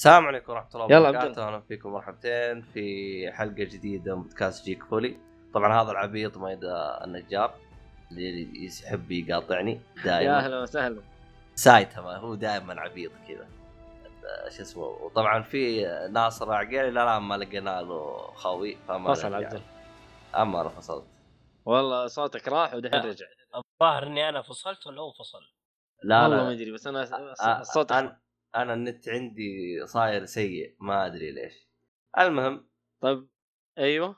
السلام عليكم ورحمة الله وبركاته، أهلا فيكم مرحبتين في حلقة جديدة من بودكاست جيك فولي. طبعا هذا العبيط ميدا النجار اللي يحب يقاطعني يا دائما أهلا وسهلا. سايتما هو دائما عبيط كذا. شو اسمه وطبعا في ناصر عقيلي لا لا ما لقينا له خوي فما فصل. عبد الله أما أنا فصلت والله صوتك راح ودحين رجع. الظاهر إني أنا فصلت ولا هو فصل؟ لا والله ما لا أدري بس أنا صوتك أنا النت عندي صاير سيء ما أدري ليش. المهم طيب أيوه.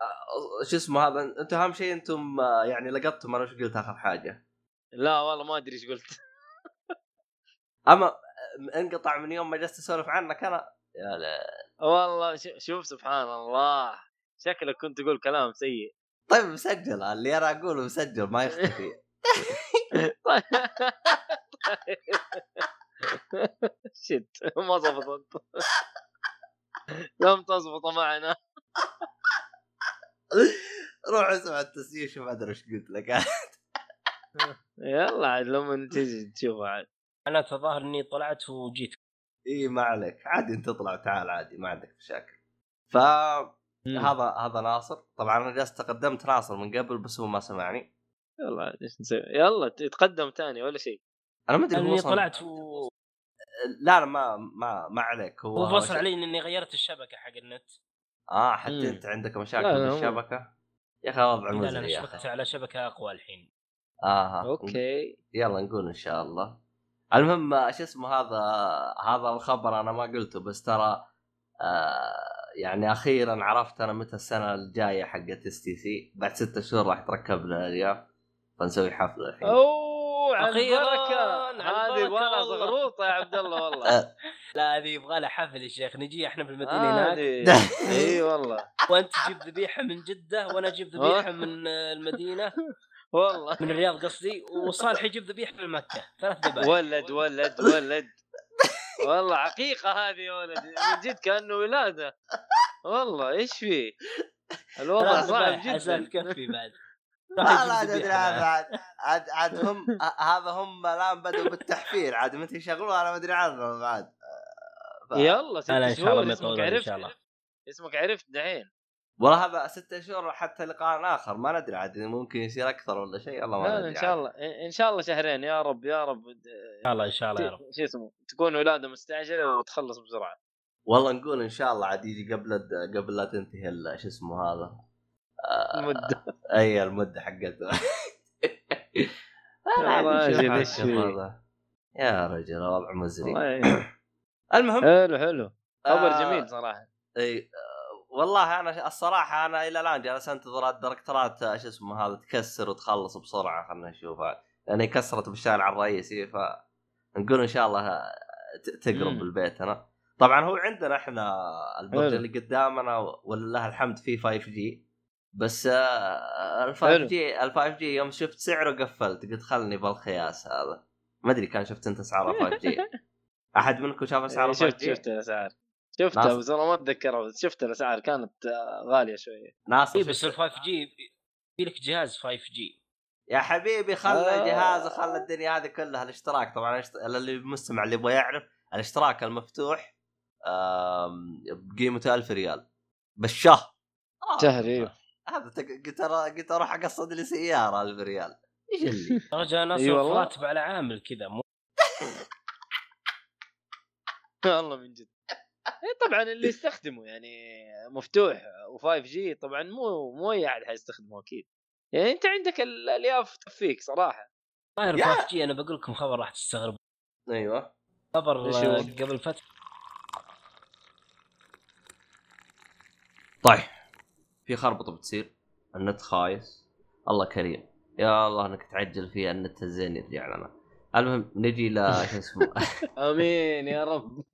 آه، شو اسمه هذا؟ أنتم أهم شيء أنتم آه، يعني لقطتم أنا وش قلت آخر حاجة؟ لا والله ما أدري إيش قلت. أما انقطع من يوم ما جلست أسولف عنك أنا؟ يا لا. والله شوف سبحان الله. شكلك كنت تقول كلام سيء. طيب مسجل اللي أنا أقوله مسجل ما يختفي. شت ما ضبطت لم تضبط معنا. روح اسمع التسجيل شوف أدري إيش قلت لك. يلا عاد لما تجي تشوف عاد. أنا تظاهر إني طلعت وجيت. إي ما عليك. عادي أنت تطلع تعال عادي ما عندك مشاكل. فهذا هذا ناصر. طبعا أنا جالس تقدمت ناصر من قبل بس هو ما سمعني. يلا عاد إيش نسوي؟ يلا تقدم ثاني ولا شيء. أنا ما أدري أني طلعت و... لا لا ما ما ما عليك. هو هو فصل علي إني غيرت الشبكة حق النت. آه حتى مم. أنت عندك مشاكل لا، لا، هو- بالشبكه يا أخي وضع لا لا أنا شبكت على شبكة أقوى الحين. أها okay. يلا نقول إن شاء الله. المهم شو اسمه هذا هذا الخبر أنا ما قلته بس ترى آه يعني أخيرا عرفت أنا متى السنة الجاية حقت STC بعد ستة شهور راح تركب لنا الرياض فنسوي حفلة الحين. أوه! على هذه والله. زغروطة يا عبد الله والله. آه، لا هذه يبغى لها حفل يا شيخ نجي إحنا في المدينة هناك. إي والله. وأنت تجيب ذبيحة من جدة وأنا أجيب ذبيحة من آه، المدينة. والله. من الرياض قصدي وصالح يجيب ذبيحة من مكة. ثلاث ذبائح. ولد ولد ولد. والله عقيقة هذه يا ولد. من جد كأنه ولادة. والله إيش في؟ الوضع صعب جدا. تكفي بعد. لا راح لا يجيب عاد عاد. عاد هم هذا هم الآن بدأوا بالتحفير عاد متى يشغلوه أنا ما أدري عنهم بعد. ف- يلا ست لا لا إن شاء الله شهور ما اسمك يطولون إن عرفت؟ شاء الله. اسمك عرفت دحين. والله هذا ستة شهور حتى لقاء آخر ما ندري عاد ممكن يصير أكثر ولا شيء الله ما ندري لا ان شاء. الله إن شاء الله شهرين يا رب يا رب. إن شاء الله إن شاء الله يا رب. شو اسمه تكون ولادة مستعجلة وتخلص بسرعة. والله نقول إن شاء الله عاد يجي قبل قبل لا تنتهي ال- شو اسمه هذا؟ آه، المدة أي المدة حقته يا راجل،؟ هذا. يا رجل وضع مزري يعين. المهم حلو حلو خبر آه، جميل صراحة إي آه، والله أنا الصراحة أنا إلى الآن جالس أنتظر الدركترات آه، شو اسمه هذا تكسر وتخلص بسرعة خلينا نشوف هذا. لأن هي كسرت بالشارع الرئيسي ف نقول إن شاء الله آه، ت- تقرب مم. بالبيت هنا طبعا هو عندنا إحنا البرج. اللي قدامنا ولله الحمد فيه 5 G بس ال 5 حلو. G ال 5 G يوم شفت سعره قفلت قلت خلني بالخياس هذا. ما أدري كان شفت أنت اسعار ال 5 G أحد منكم شاف اسعار إيه، ال 5 شفت جي؟ شفت الاسعار شفتها ناصر. بس والله ما اتذكرها بس شفت الاسعار كانت آه، غالية شوية. ناصر اي شفت- بس ال 5 جي في لك جهاز 5 جي يا حبيبي خلى آه. جهاز وخلى الدنيا هذه كلها الاشتراك. طبعا الاشت- اللي مستمع اللي يبغى يعرف الاشتراك المفتوح بقيمته 1000 ريال. بالشهر. آه، شهر إيوه. هذا قلت أرا- قلت أروح أقصد لي سيارة 1000 ريال إيش اللي؟ رجاء إي والله. راتب على عامل كذا مو والله من جد. إيه طبعا اللي يستخدمه يعني مفتوح و5 G طبعا مو مو أي أحد حيستخدمه أكيد. يعني أنت عندك ال- الالياف تكفيك صراحة. طاير يا. 5 G أنا بقول لكم خبر راح تستغرب. أيوه. خبر آه،؟ قبل فترة. طيب. في خربطة بتصير. النت خايس. الله كريم. يا الله إنك تعجل فيها النت الزين يرجع لنا المهم نجي ل شو اسمه؟ آمين يا رب.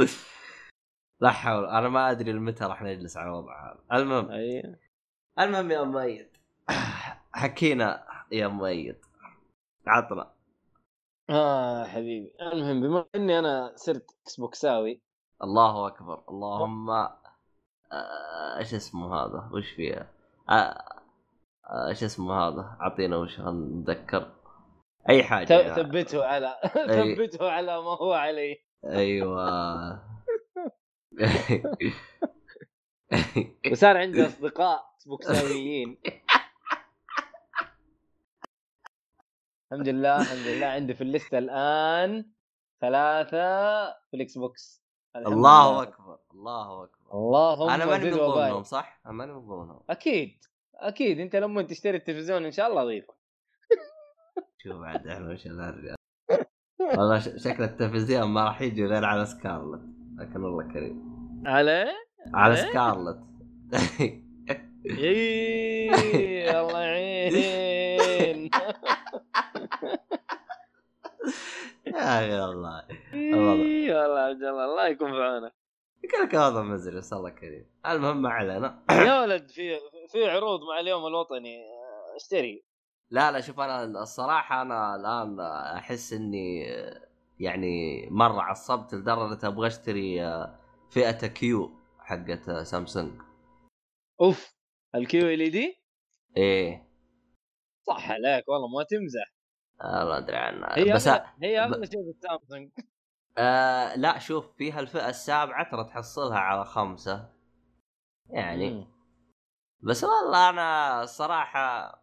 لا حول أنا ما أدري متى راح نجلس على الوضع هذا. المهم أي. المهم يا مؤيد. حكينا يا مؤيد. عطنا. آه حبيبي. المهم بما إني أنا صرت إكس بوكساوي الله أكبر. اللهم إيش اسمه هذا؟ وش فيها؟ آه، آه، إيش اسمه هذا؟ أعطينا وش نتذكر. أي حاجة يعني. ثبته على. ثبته على ما هو عليه. أيوه. وصار عندي أصدقاء بوكساويين. الحمد لله الحمد لله. عندي في الليستة الآن ثلاثة في ال Xbox. الله لله. أكبر الله أكبر. اللهم أنا ماني من. ضمنهم صح؟ أنا ماني من ضمنهم. أكيد أكيد. أنت لما تشتري التلفزيون إن شاء الله اضيفك شوف بعد إحنا وش الرجال والله ش- شكل التلفزيون ما راح يجي غير على سكارلت لكن الله كريم. على؟ على إيه؟ سكارلت. إيه الله يعين. يا أخي والله. إيه، والله عبد الله الله يكون في عونك. كلك هذا مزري بس الله كريم. المهم ما علينا. يا ولد في في عروض مع اليوم الوطني. آه، اشتري. لا لا شوف أنا الصراحة أنا الآن أحس إني يعني مرة عصبت لدرجة أبغى أشتري فئة Q حقت سامسونج. أوف ال QLED؟ إيه. صح عليك والله ما تمزح. آه، ما أدري عنها. هي بس هي أغلى شيء في السامسونج آه لا شوف فيها الفئة السابعة ترى تحصلها على خمسة. يعني. مم. بس والله أنا الصراحة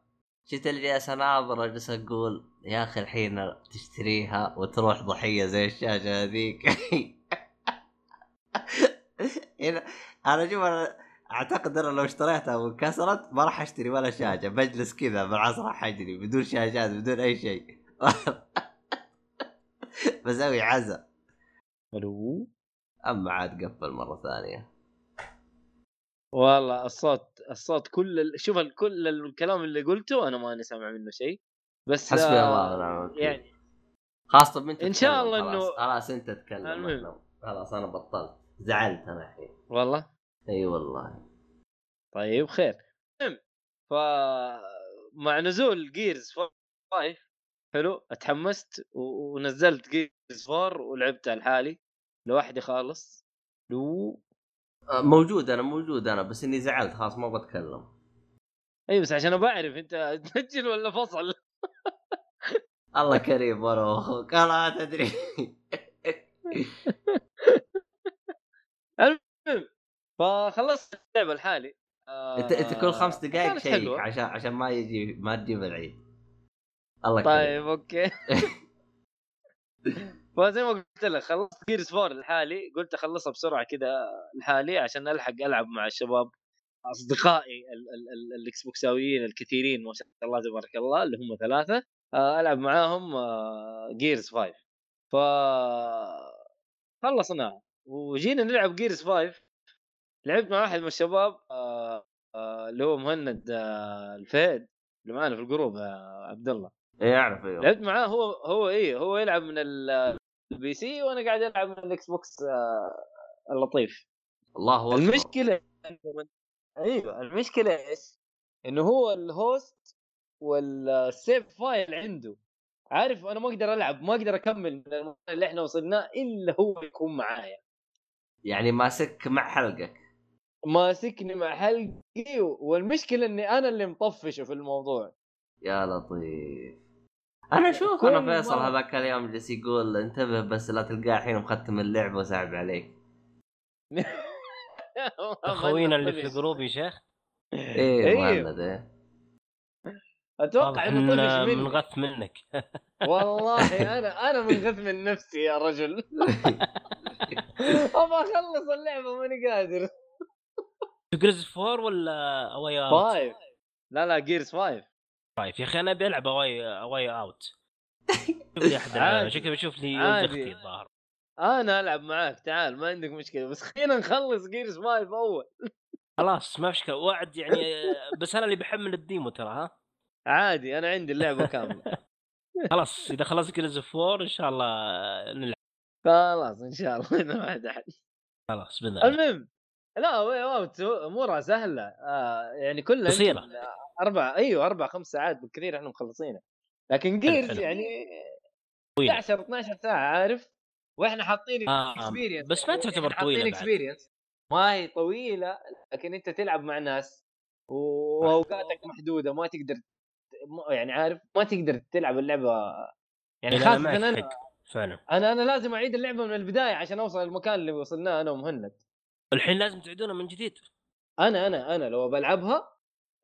جيت اللي جالس اناظر اجلس أقول يا أخي الحين تشتريها وتروح ضحية زي الشاشة هذيك. هنا أنا شوف أنا أعتقد أنا لو اشتريتها وانكسرت ما راح أشتري ولا شاشة. بجلس كذا بالعصر راح أجري بدون شاشات بدون أي شيء. بسوي عزا ألو أما عاد قفل مرة ثانية والله الصوت الصوت كل ال... شوف كل الكلام اللي قلته أنا ماني سامع منه شيء بس حسبي آه، الله ونعم الوكيل. يعني خلاص طب انت إن شاء الله خلاص. إنه- خلاص أنت. أنا- خلاص أنا بطلت زعلت أنا الحين والله إي والله طيب خير المهم ف مع نزول جيرز 5 حلو اتحمست. ونزلت جيرز 4 ولعبتها لحالي لوحدي خالص. لو آه، موجود أنا موجود أنا بس إني زعلت خلاص ما بتكلم. اي بس عشان بعرف أنت تسجل ولا فصل. الله كريم وأنا أخوك أنا تدري. فخلصت اللعبة لحالي. آه، أنت أنت كل خمس دقائق كانت شيك حلوة. عشان عشان ما يجي ما تجيب العيد الله طيب كريم أوكي. فزي ما قلت لك خلصت Gears 4 لحالي قلت أخلصها بسرعة كذا لحالي عشان ألحق ألعب مع الشباب أصدقائي ال- ال- ال- الاكس بوكساويين الكثيرين ما شاء الله تبارك الله اللي هم ثلاثة آه، ألعب معاهم Gears 5 ف خلصناها وجينا نلعب Gears 5 لعبت مع واحد من الشباب آه، آه، اللي هو مهند آه، الفهد اللي معنا في الجروب آه، عبد الله. إيه أعرف أيوه. لعبت معاه هو هو إيه هو يلعب من ال- ال PC وأنا قاعد ألعب من ال Xbox آه، اللطيف. الله أكبر. المشكلة أيوه المشكلة إيش؟ إنه هو ال host وال save file عنده. عارف أنا ما أقدر ألعب ما أقدر أكمل من المرحله اللي إحنا وصلناه إلا هو يكون معايا. يعني ماسك مع حلقك. ماسكني مع حلقي والمشكلة إني أنا اللي مطفشه في الموضوع. يا لطيف. أنا أشوف أنا فيصل هذاك اليوم جالس يقول انتبه بس لا تلقاه الحين مختم اللعبه وصعب عليك. خوينا اللي في الجروب يا شيخ. إيه, إيه. مولد إيه. أتوقع إنه منغث منك. والله أنا أنا منغث من نفسي يا رجل. ابى أخلص اللعبه ماني قادر. Gears 4 ولا A Way 5 لا لا Gears 5 Five يا أخي أنا أبي ألعب A Way A Way Out لي أحد شكلي بشوف لي ولد أختي الظاهر. أنا ألعب معاك تعال ما عندك مشكلة بس خلينا نخلص Gears Five أول. خلاص ما فيش وعد يعني بس أنا اللي بحمل ال demo ترى ها؟ عادي أنا عندي اللعبة كاملة. خلاص إذا خلصت Gears Four إن شاء الله نلعب. خلاص إن شاء الله ما حد خلاص بإذن المهم لا امورها سهلة آه يعني كلها. يمكن أربع أيوه أربع خمس ساعات بالكثير إحنا مخلصينها لكن Gears. يعني طويلة. 11 12 ساعة عارف وإحنا حاطين آه، Experienced بس ما تعتبر طويلة بعد. Experienced ما هي طويلة لكن أنت تلعب مع ناس وأوقاتك محدودة ما تقدر يعني عارف ما تقدر تلعب اللعبة يعني يعني خاصة أنا فعلا أنا أنا لازم أعيد اللعبة من البداية عشان أوصل المكان اللي وصلناه أنا ومهند الحين لازم تعيدونها من جديد. أنا أنا أنا لو بلعبها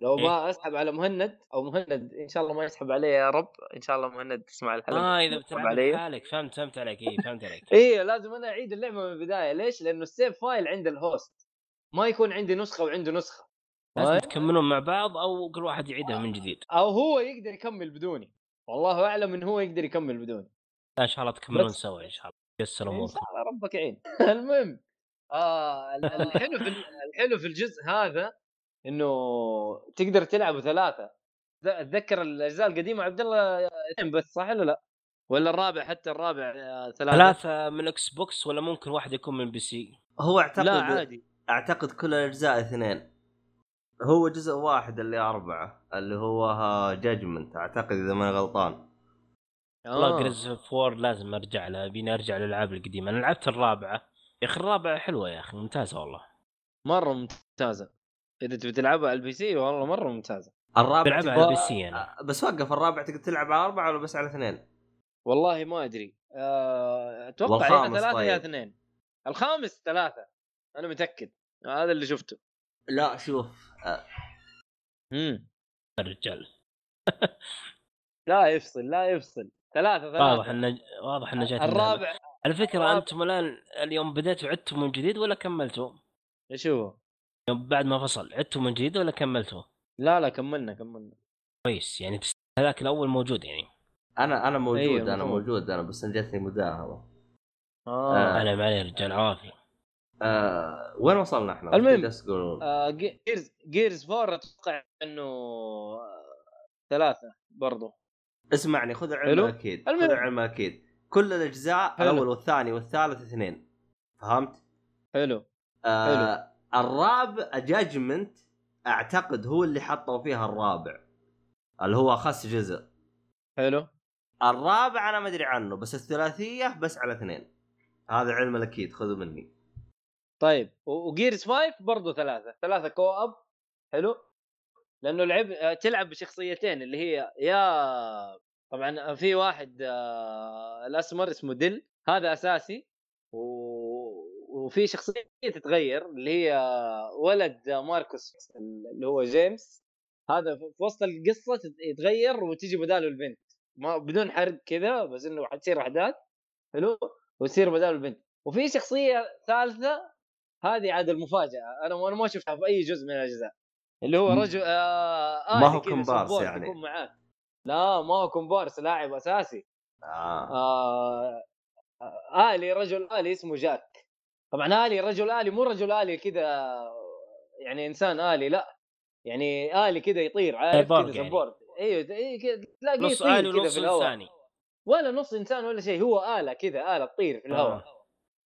لو إيه؟ ما أسحب على مهند أو مهند إن شاء الله ما يسحب علي يا رب إن شاء الله مهند تسمع الحلقة آه إذا بتلعب علي. لحالك فهمت فهمت عليك اي فهمت عليك. إيه لازم أنا أعيد اللعبة من البداية. ليش؟ لأنه ال save file عند ال host. ما يكون عندي نسخة وعنده نسخة. لازم؟ تكملون مع بعض أو كل واحد يعيدها من جديد. أو هو يقدر يكمل بدوني. والله أعلم إن هو يقدر يكمل بدوني. إن شاء الله تكملون سوا إن شاء الله. يسر إن أموركم. شاء الله ربك يعين. المهم آه ال- الحلو في ال- الحلو في الجزء هذا إنه تقدر تلعبوا ثلاثة. اتذكر الأجزاء القديمة عبد الله اثنين بس صح ولا لا؟ ولا الرابع حتى الرابع آه، ثلاثة؟ ثلاثة من Xbox ولا ممكن واحد يكون من PC هو أعتقد لا عادي. أعتقد كل الأجزاء اثنين. هو جزء واحد اللي أربعة اللي هو Judgment أعتقد إذا ماني غلطان. والله آه. Gears Four لازم أرجع لها بيني أرجع للألعاب القديمة. أنا لعبت الرابعة. يا أخي الرابعه حلوة يا أخي ممتازة والله. مرة ممتازة. إذا تبي تلعبها على ال PC والله مرة ممتازة. الرابع على ال PC أنا. آه، بس وقف الرابع تقدر تلعب على أربعة ولا بس على اثنين؟ والله ما أدري. آه، أتوقع يا ثلاثة يا طيب. اثنين. الخامس ثلاثة. أنا متأكد. هذا اللي شفته. لا شوف. آه، امم الرجال لا يفصل لا يفصل. ثلاثة ثلاثة. واضح انه واضح انه جات اللعبة. الرابع على فكرة الرابع. أنتم الآن اليوم بديتوا عدتوا من جديد ولا كملتوا؟ إيش هو؟ يوم بعد ما فصل عدتوا من جديد ولا كملتوا؟ لا لا كملنا كملنا كويس يعني. هذاك الأول موجود يعني أنا أنا موجود أيوة، أنا مفهوم. موجود أنا بس أنا جاتني مداهمة آه, آه. أنا معي رجال عوافي آه وين وصلنا إحنا؟ المهم. آه Gears Gears Four أتوقع إنه آه، ثلاثة برضو اسمعني خذ العلم. أكيد. خذ العلم أكيد كل الأجزاء حلو. الأول والثاني والثالث اثنين. فهمت؟ حلو. آه الرابع Judgment أعتقد هو اللي حطوا فيها الرابع اللي هو أخس جزء. حلو. الرابع أنا ما أدري عنه بس الثلاثية بس على اثنين. هذا علم الأكيد خذوا مني. طيب وجيرز 5 برضو ثلاثة. ثلاثة كو اب حلو. لأنه لعب تلعب بشخصيتين اللي هي يا طبعا في واحد آه، الاسمر اسمه دل هذا أساسي و... وفي شخصية تتغير اللي هي ولد ماركوس اللي هو جيمس. هذا في وسط القصة يتغير وتيجي بداله البنت. ما بدون حرق كذا بس إنه حتصير أحداث. حلو؟ وتصير بداله البنت. وفي شخصية ثالثة هذه عاد المفاجأة. أنا أنا ما شفتها في أي جزء من الأجزاء. اللي هو رجل آه ما آلي هو كومبارس support يعني. يكون معاك لا ما هو كومبارس لاعب أساسي. آه. آه آه، آلي رجل آلي اسمه جاك. طبعا آلي رجل آلي مو رجل آلي كذا يعني إنسان آلي لا. يعني آلي كذا يطير عارف؟ كذا يعني. support إيوه إيه كذا تلاقيه نص كذا ونص في الهواء. ثاني ولا نص إنسان ولا شيء هو آلة كذا آلة تطير في الهواء. آه.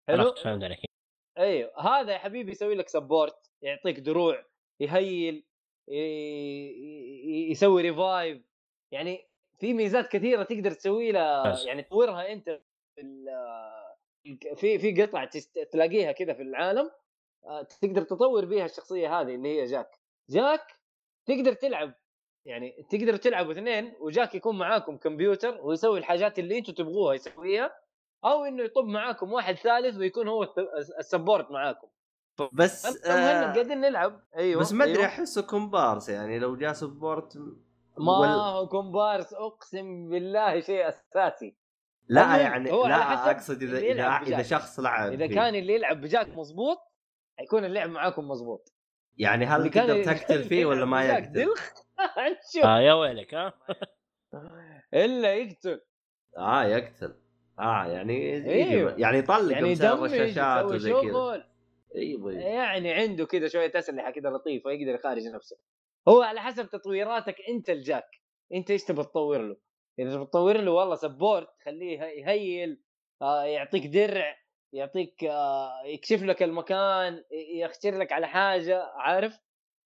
حلو؟ فهمت عليك. إيوه. هذا يا حبيبي يسوي لك support يعطيك دروع ي heal يسوي revive يعني في ميزات كثيرة تقدر تسوي لها. يعني تطورها أنت في في في قطع تلاقيها كذا في العالم آه، تقدر تطور بيها الشخصية هذه اللي هي جاك جاك تقدر تلعب يعني تقدر تلعبوا اثنين وجاك يكون معاكم كمبيوتر ويسوي الحاجات اللي أنتم تبغوها يسويها أو إنه يطب معاكم واحد ثالث ويكون هو ال support معاكم بس أنا آه قاعدين نلعب أيوه بس ما أدري أيوة. أحسه كومبارس يعني لو جاء support ما وال- هو كومبارس أقسم بالله شيء أساسي لا يعني هو لا أقصد إذا إذا. شخص لعب إذا. كان اللي يلعب بجاك مزبوط حيكون اللعب معاكم مزبوط يعني هل تقدر اللي تقتل فيه ولا ما يقتل؟ نشوف آه يا ويلك ها إلا يقتل آه يقتل آه يعني أيوه. يعني يطلق يعني رشاشات وزي كذا أيوه. يعني عنده كذا شوية أسلحة كذا لطيفة يقدر يخارج نفسه هو على حسب تطويراتك أنت الجاك. أنت إيش تبغى تطور له؟ إذا تبغى تطور له والله support خليه ي heal آه يعطيك درع يعطيك آه يكشف لك المكان ي- يختار لك على حاجة عارف؟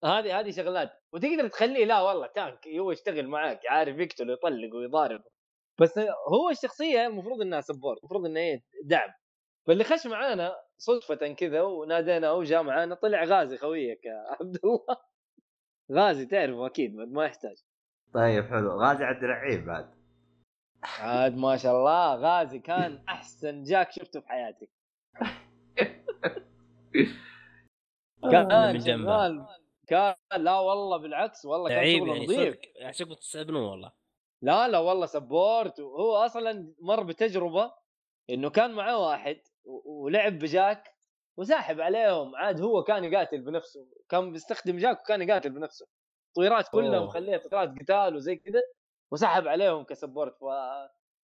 هذه هذه شغلات. وتقدر تخليه لا والله tank هو يشتغل معاك عارف يقتل ويطلق ويضارب. بس هو الشخصية المفروض إنها support المفروض إنها دعم. فاللي خش معانا صدفة كذا ونادينا وجاء معانا طلع غازي خويك يا عبد الله. غازي تعرفه أكيد ما يحتاج. طيب حلو. غازي عبد الرعيب بعد. عاد ما شاء الله غازي كان أحسن جاك شفته في حياتي كان. شغال كان لا والله بالعكس والله كان شغله يعني نظيف. صدق. احسكم تستأذنون والله. لا لا والله سبورت وهو أصلا مر بتجربة إنه كان معاه واحد ولعب بجاك وساحب عليهم عاد هو كان يقاتل بنفسه كان بيستخدم جاك وكان يقاتل بنفسه. طويرات كلها. مخليها طويرات قتال وزي كذا وسحب عليهم ك support. ف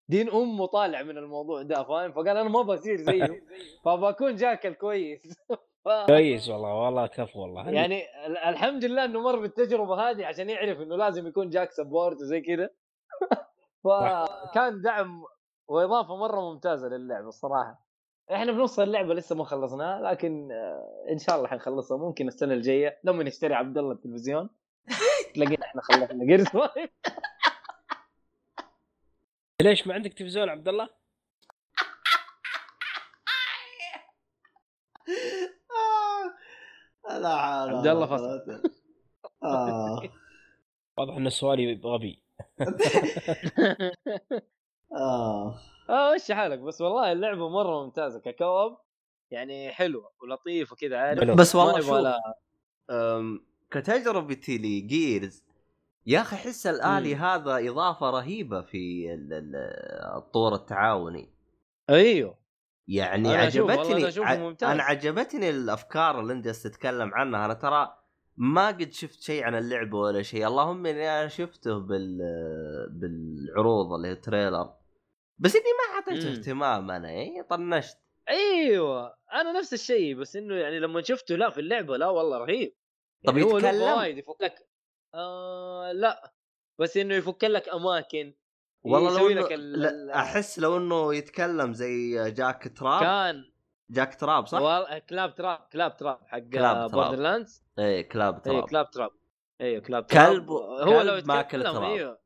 دين أمه طالع من الموضوع ده فاهم؟ فقال أنا ما بصير زيه فبكون جاك الكويس. ف... كويس والله والله كفو والله. يعني ال- الحمد لله إنه مر بالتجربة هذه عشان يعرف إنه لازم يكون جاك support وزي كذا. فكان دعم وإضافة مرة ممتازة للعبه الصراحة. إحنا بنص اللعبة لسه ما خلصناها لكن آه، إن شاء الله حنخلصها ممكن السنة الجاية لما نشتري عبد الله التلفزيون تلاقينا إحنا خلصنا قرص ليش ما عندك تلفزيون عبد الله؟ لا حول عبد الله فصل. آه. واضح إن سؤالي غبي آه. آه وش حالك؟ بس والله اللعبة مرة ممتازة ككوب يعني حلوة ولطيفه كذا عارف. بس والله شوف أم، كتجربتي لجيرز يا أخي أحس الآلي مم. هذا إضافة رهيبة في ال- ال- الطور التعاوني. أيوه. يعني أنا أشوف- عجبتني أنا أشوفه ع- ممتاز. أنا عجبتني الأفكار اللي أنت تتكلم عنها. أنا ترى ما قد شفت شيء عن اللعبة ولا شيء. اللهم إني أنا شفته بال بالعروض اللي هي تريلر بس إني ما أعطيته. اهتمام أنا يعني طنشت أيوه أنا نفس الشيء بس إنه يعني لما شفته لا في اللعبة لا والله رهيب طب يعني هو يتكلم؟ فوايد يفك لك آه لا بس إنه يفك لك أماكن والله لو لك ال- لا أحس لو إنه يتكلم زي جاك تراب كان جاك تراب صح؟ والله كلاب تراب كلاب تراب حق كلاب تراب. بوردر لاندز إيه كلاب اي تراب كلاب تراب أيوه كلاب تراب كلب- هو كلب لو ماكل تراب. أيوه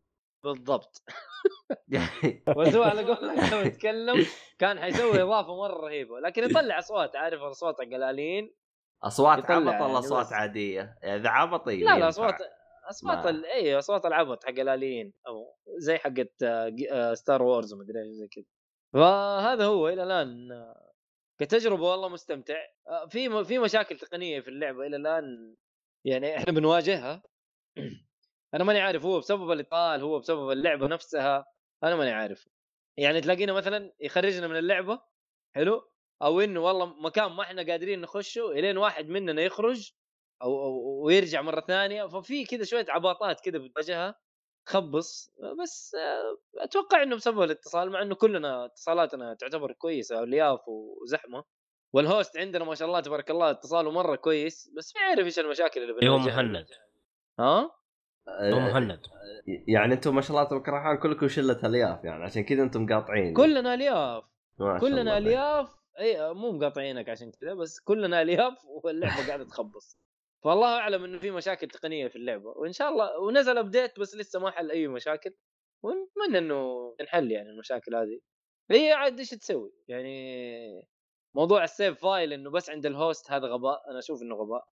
بالضبط يعني هو على قولك لو يتكلم كان حيسوي إضافة مرة رهيبة لكن يطلع أصوات عارف اصوات حق الآليين أصوات عبط يعني ولا أصوات بس. عادية؟ إذا عبطي لا لا. أصوات أصوات ال... إي أصوات العبط حق الآليين أو زي حقت Star Wars ومدري إيش زي كذا فهذا هو إلى الآن كتجربة والله مستمتع آه، في في مشاكل تقنية في اللعبة إلى الآن يعني إحنا بنواجهها أنا ماني عارف هو بسبب الاطال هو بسبب اللعبة نفسها أنا ماني عارف. يعني تلاقينا مثلا يخرجنا من اللعبة حلو؟ أو إنه والله مكان ما إحنا قادرين نخشه إلين واحد مننا يخرج أو, أو ويرجع مرة ثانية ففي كذا شوية عباطات كذا بتواجهها تخبص بس أتوقع إنه بسبب الاتصال مع إنه كلنا اتصالاتنا تعتبر كويسة ألياف وزحمة والهوست عندنا ما شاء الله تبارك الله اتصاله مرة كويس بس ما يعرف إيش المشاكل اللي اللي هو بنواجهها. مهند. ها؟ هو مهند. يعني أنتم ما شاء الله تبارك الرحمن كلكم شلة ألياف يعني عشان كذا أنتم قاطعين كلنا ألياف. كلنا ألياف. إي مو مقاطعينك عشان كذا بس كلنا ألياف واللعبة قاعدة تخبص. فالله أعلم إنه في مشاكل تقنية في اللعبة. وإن شاء الله ونزل update بس لسه ما حل أي مشاكل. ونتمنى إنه تنحل يعني المشاكل هذه. هي عاد إيش تسوي؟ يعني موضوع ال save file إنه بس عند ال host هذا غباء. أنا أشوف إنه غباء.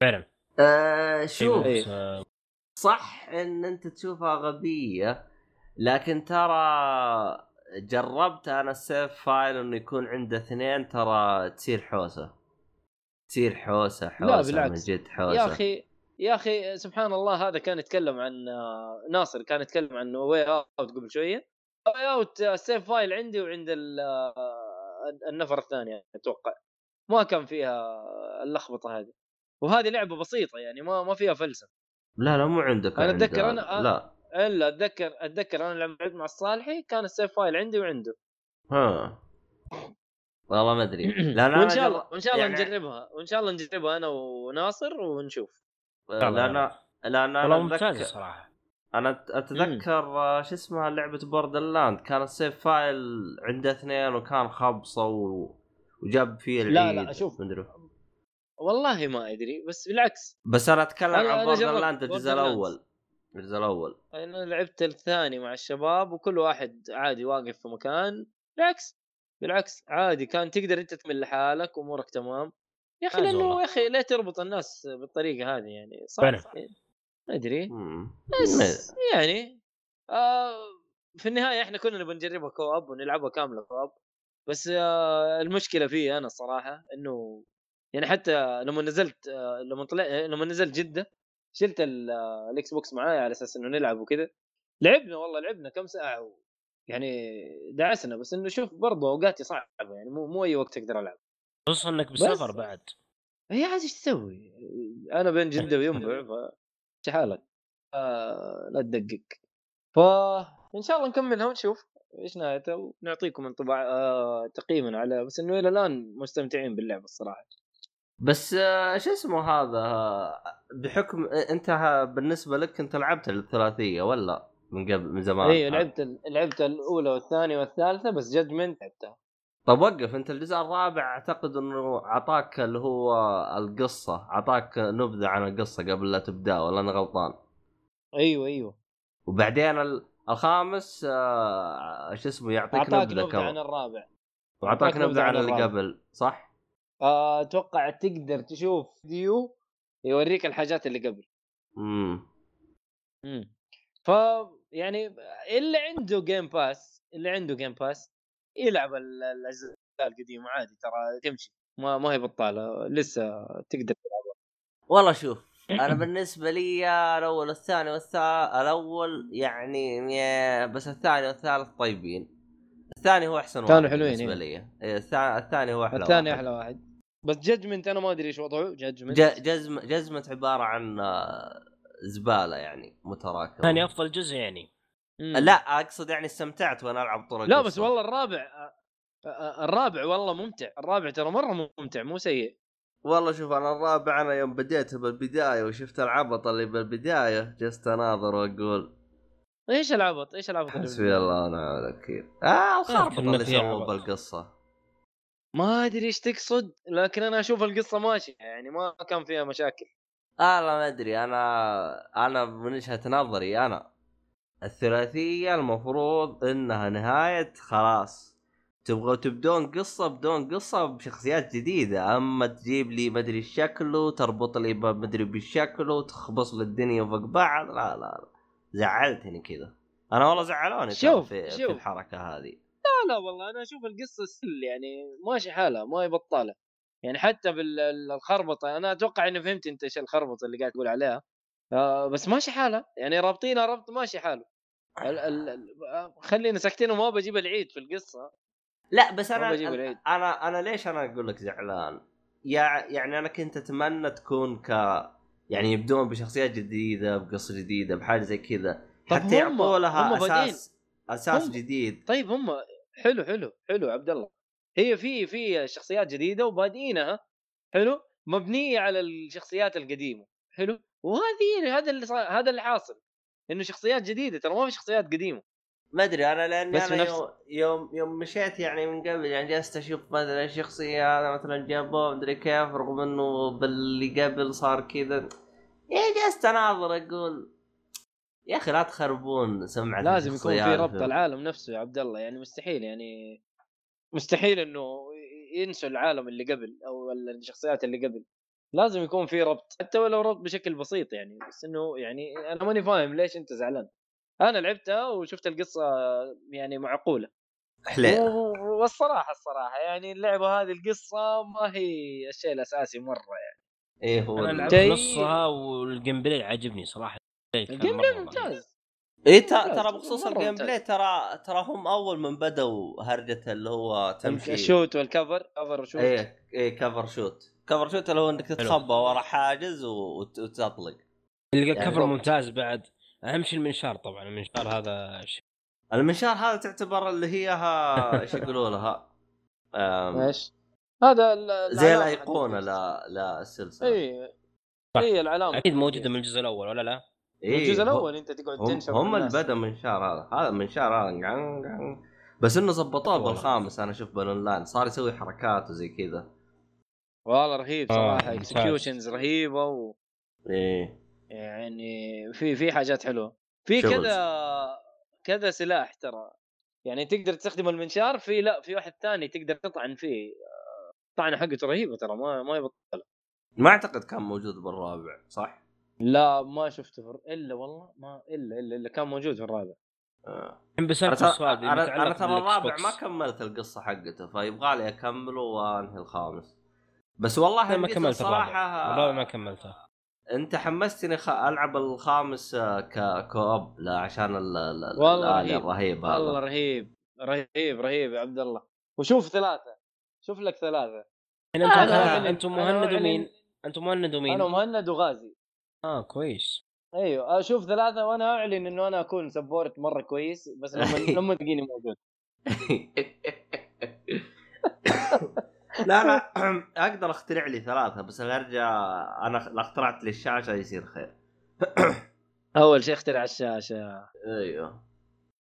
فعلا. آه شوف. إيه. آه، صح إن أنت تشوفها غبية لكن ترى جربت أنا ال save file إنه يكون عنده اثنين ترى تصير حوسة. تصير حوسة حوسة من بالعكس. جد حوسة. يا أخي يا أخي سبحان الله هذا كان يتكلم عن آه، ناصر كان يتكلم عن Way Out قبل شوية. Way Out ال save file عندي وعند آه، النفر الثاني أتوقع. ما كان فيها اللخبطة هذه. وهذه لعبة بسيطة يعني ما ما فيها فلسفة. لا لا مو عندك أنا عند- أتذكر أنا- لا. إلا أتذكر أتذكر أنا لما لعبت مع الصالحي كان ال save file عندي وعنده. ها. والله ما أدري. لأن وإن أنا شاء الله وإن شاء الله يعني- نجربها. وإن شاء الله نجربها أنا وناصر ونشوف. لأن لأن والله أنا ممتاز اتذكر الصراحة. أنا أتذكر آه، شو اسمها لعبة Borderland كان ال save file عنده اثنين وكان خبصة و... وجاب فيه لا، العيد. لا، شوف. والله ما أدري بس بالعكس. بس أنا أتكلم أنا- عن Borderland الجزء. الأول. الجزء الأول. أنا لعبت الثاني مع الشباب وكل واحد عادي واقف في مكان. بالعكس بالعكس عادي كان تقدر أنت تمل لحالك امورك تمام. يا أخي لأنه. يا أخي ليه تربط الناس بالطريقة هذه يعني. صح. ما أدري. مم. بس يعني آه في النهاية إحنا كنا نبغى نجربها co-op ونلعبها كاملة co-op. بس آه، المشكلة فيه أنا الصراحه إنه يعني حتى لما نزلت آه، لما طلع لما نزلت جدة شلت آه، ال Xbox معاي على أساس إنه نلعب وكذا لعبنا والله لعبنا كم ساعة و... يعني دعسنا بس إنه شوف برضه أوقاتي صعبة يعني مو مو أي وقت أقدر ألعب. خصوصا إنك بس- بالسفر بعد. هي عاد إيش تسوي؟ أنا بين جدة وينبع ف حالك؟ آه لا تدقق. فان شاء الله نكملها ونشوف إيش نهايته ونعطيكم انطباع آه تقييما على بس إنه إلى الآن مستمتعين باللعبه الصراحة. بس آه، شو اسمه هذا؟ بحكم آه، انت بالنسبة لك انت لعبت الثلاثية ولا من قبل من زمان؟ أيوه لعبت لعبت الأولى والثانية والثالثة بس جادجمنت لعبتها. طب وقف انت الجزء الرابع اعتقد انه اعطاك اللي هو القصة اعطاك نبذة عن القصة قبل لا تبدأ ولا أنا غلطان؟ أيوه أيوه. وبعدين ال- الخامس آه، شو اسمه يعطيك نبذة نبذة عن كمان الرابع واعطاك نبذة عن اللي الرابع. قبل صح؟ أتوقع تقدر تشوف فيديو يوريك الحاجات اللي قبل. امم امم ف يعني اللي عنده Game Pass اللي عنده Game Pass يلعب ال- الأجزاء القديمة عادي ترى تمشي. ما ما هي بطالة لسه تقدر والله شوف أنا بالنسبة لي الأول والثاني والثالث الأول يعني بس الثاني والثالث طيبين. الثاني هو أحسن الثاني واحد حلوين، بالنسبة إيه. لي. إيه، الثاني الثاني هو أحلى الثاني. أحلى واحد. بس Judgment أنا ما أدري إيش وضعه Judgment. ج- جزم جزمة عبارة عن آه، زبالة يعني متراكمة. ثاني أفضل جزء يعني. لا أقصد يعني استمتعت وأنا ألعب طرق لا بس والله الرابع آه، آه، الرابع والله ممتع. الرابع ترى مرة ممتع مو سيء. والله شوف أنا الرابع أنا يوم بديت بالبداية وشفت العبط اللي بالبداية جلست اناظر واقول إيش العبط؟ إيش العبط حسبي الله ونعم الوكيل. آه الخربط إنه اللي سووه عبط. ما أدري إيش تقصد لكن أنا أشوف القصة ماشية يعني ما كان فيها مشاكل. آه لا ما أدري أنا أنا من وجهة نظري أنا الثلاثية المفروض إنها نهاية خلاص. تبغوا تبدون قصة بدون قصة بشخصيات جديدة. أما تجيب لي مدري الشكل تربط لي مدري بالشكل وتخبص لي الدنيا فوق بعض لا لا لا. زعلتني كذا. أنا والله زعلوني شوف- في, في شوف. الحركة هذه. لا والله أنا أشوف القصة سل يعني ماشي حالها ما هي بطالة. يعني حتى بالخربطه أنا أتوقع إني فهمت أنت إيش الخربطة اللي قاعد تقول عليها. آه بس ماشي حالها يعني رابطينها ربط ماشي حاله. ال ال ال آه، خلينا ساكتين وما بجيب العيد في القصة. لا بس أنا بجيب العيد. أنا أنا ليش أنا أقول لك زعلان؟ يع- يعني أنا كنت أتمنى تكون ك يعني يبدون بشخصيات جديدة بقصة جديدة بحاجة زي كذا. حتى يعطوا لها. أساس أساس هم- جديد. طيب هم حلو حلو حلو عبد الله. هي في في شخصيات جديدة وبادئينها حلو؟ مبنية على الشخصيات القديمة حلو؟ وهذه هذا اللي صار هذا اللي حاصل إنه شخصيات جديدة ترى ما في شخصيات قديمة. ما أدري أنا لاني بس أنا نفس- يوم, يوم يوم مشيت يعني من قبل يعني جلست أشوف مثلا الشخصيه هذا مثلا جابوه مدري كيف رغم إنه باللي قبل صار كذا. يعني جلست أناظر أقول يا أخي لا تخربون سمعة لازم يكون في ربط العالم نفسه يا عبد الله يعني مستحيل يعني مستحيل إنه ينسوا العالم اللي قبل أو الشخصيات اللي قبل. لازم يكون في ربط حتى ولو ربط بشكل بسيط يعني بس إنه يعني أنا ماني فاهم ليش أنت زعلان. أنا لعبتها وشفت القصة يعني معقولة. حليله و- والصراحة الصراحة يعني اللعبة هذه القصة ما هي الشيء الأساسي مرة يعني. إيه هو أنا لعبت نصها وال gameplay عجبني صراحة. ال gameplay. ممتاز ممتاز، ترى بخصوص ال gameplay. ترى ترى هم أول من بدوا هرجة اللي هو تمشي ال shoot وال cover cover و shoot إيه إيه cover shoot cover shoot اللي هو إنك تتخبى ورا حاجز وتطلق اللي يعني ممتاز بعد اهم شيء المنشار طبعا المنشار هذا شيء المنشار هذا تعتبر اللي هي ها إيش يقولوا لها أم، إيش؟ هذا ال- زي الأيقونة لا لا السلسلة اي. هي العلامة أكيد موجودة من الجزء الأول ولا لا؟ من الجزء إيه، الأول أنت تقعد هم, تنشر هم اللي. بدأ منشار هذا هذا منشار هذا قعن- قعن. بس إنه والله. بالخامس أنا أشوف بالاونلاين صار يسوي حركات وزي كذا والله رهيب آه، صراحة. executions رهيبة و... إيه يعني في في حاجات حلوة في. كذا كذا سلاح ترى يعني تقدر تستخدم المنشار في لا في واحد ثاني تقدر تطعن فيه آه، طعنة حقته رهيبة ترى ما ما يبطل ما أعتقد كان موجود بالرابع صح؟ لا ما شفته في... إلا والله ما إلا إلا إلا كان موجود في الرابع آه. السؤال أنا, ترى الرابع. ما كملت القصة حقته فيبغى لي أكمله وأنهي الخامس بس والله ما كملت الرابع صراحة الرابع ما كملته أنت حمستني خ... ألعب الخامس آه، ككوب لا عشان ال... ال... والله رهيب. الرهيب والله هذا رهيب رهيب رهيب يا عبد الله وشوف ثلاثة شوف لك ثلاثة الحين أنتم أعلن- أنتم أنا مهند أعلن- ومين؟ أنتم مهند ومين؟ أنا مهند وغازي آه كويس. أيوه أشوف ثلاثة وأنا أعلن إنه أنا أكون سبورت مرة كويس بس لما لما تلاقيني موجود. لا لا أقدر أخترع لي ثلاثة بس أرجع أنا لو اخترعت لي الشاشة يصير خير. أول شيء اخترع الشاشة. أيوه.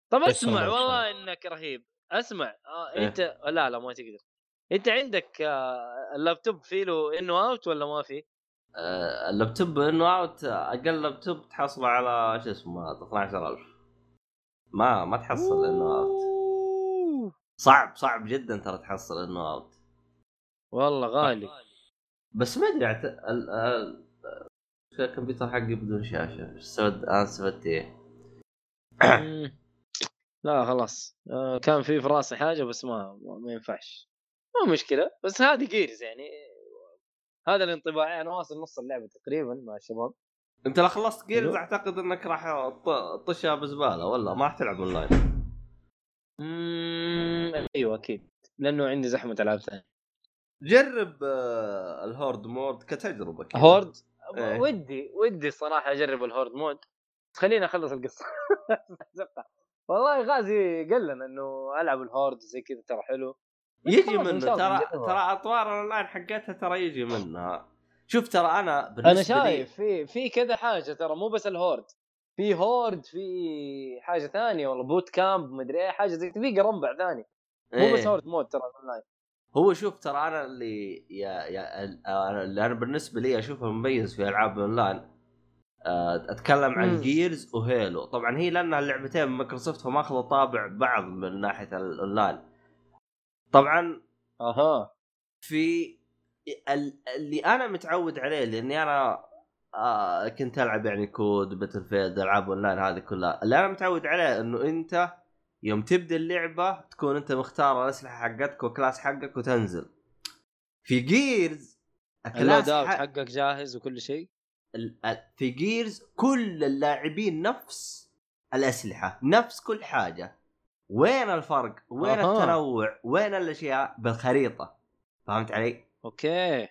طب اسمع والله إنك رهيب. اسمع آه إيه. أنت لا لا ما تقدر. أنت عندك آه اللابتوب فيه له in و out ولا ما فيه؟ آه، اللابتوب in و out أقل لابتوب تحصل على شو اسمه هذا 12000 ما ما تحصل in و out صعب صعب جدا ترى تحصل in و out والله غالي. بس ما أدري عت... ال... ال... الكمبيوتر حقي بدون شاشة؟ سويت أنا سويت إيه. لا خلاص. آه كان في في راسي حاجة بس ما ما, ما ينفعش. مو مشكلة. بس هذه Gears يعني. هذا الانطباع أنا واصل نص اللعبة تقريبا مع الشباب. أنت لو خلصت Gears. أعتقد إنك راح تطشها بزبالة ولا ما راح تلعب اونلاين مم، أيوه أكيد. لأنه عندي زحمة ألعاب ثانية. جرب آه، ال Horde mode كتجربة كذا. Horde؟ إيه. ودي ودي الصراحه أجرب ال Horde mode. بس خليني أخلص القصة. والله غازي قال لنا إنه ألعب ال Horde زي كذا ترى حلو. يجي منه. ترى. ترى أطوار الأونلاين حقتها ترى يجي منها. شوف ترى أنا بالنسبة أنا شايف في في كذا حاجة ترى مو بس ال Horde. في Horde في حاجة ثانية والله boot camp مدري إيه حاجة زي في قرنبع ثاني. مو بس إيه. Horde mode ترى اونلاين هو شوف ترى أنا اللي يا يا اللي أنا بالنسبة لي أشوفه مميز في ألعاب الأونلاين. آه، أتكلم عن مم. Gears و Halo. طبعا هي لأنها اللعبتين من مايكروسوفت فماخذه طابع بعض من ناحية الأونلاين. طبعا أها. في ال- اللي أنا متعود عليه لأني أنا آه كنت ألعب يعني COD Battlefield ألعاب أونلاين هذه كلها. اللي أنا متعود عليه إنه أنت يوم تبدأ اللعبة تكون أنت مختار الأسلحة حقتك وال class حقك وتنزل. في Gears ال loadout حق حقك جاهز وكل شيء؟ في Gears كل اللاعبين نفس الأسلحة نفس كل حاجة. وين الفرق؟ وين أها. التنوع؟ وين الأشياء؟ بالخريطة. فهمت علي؟ okay.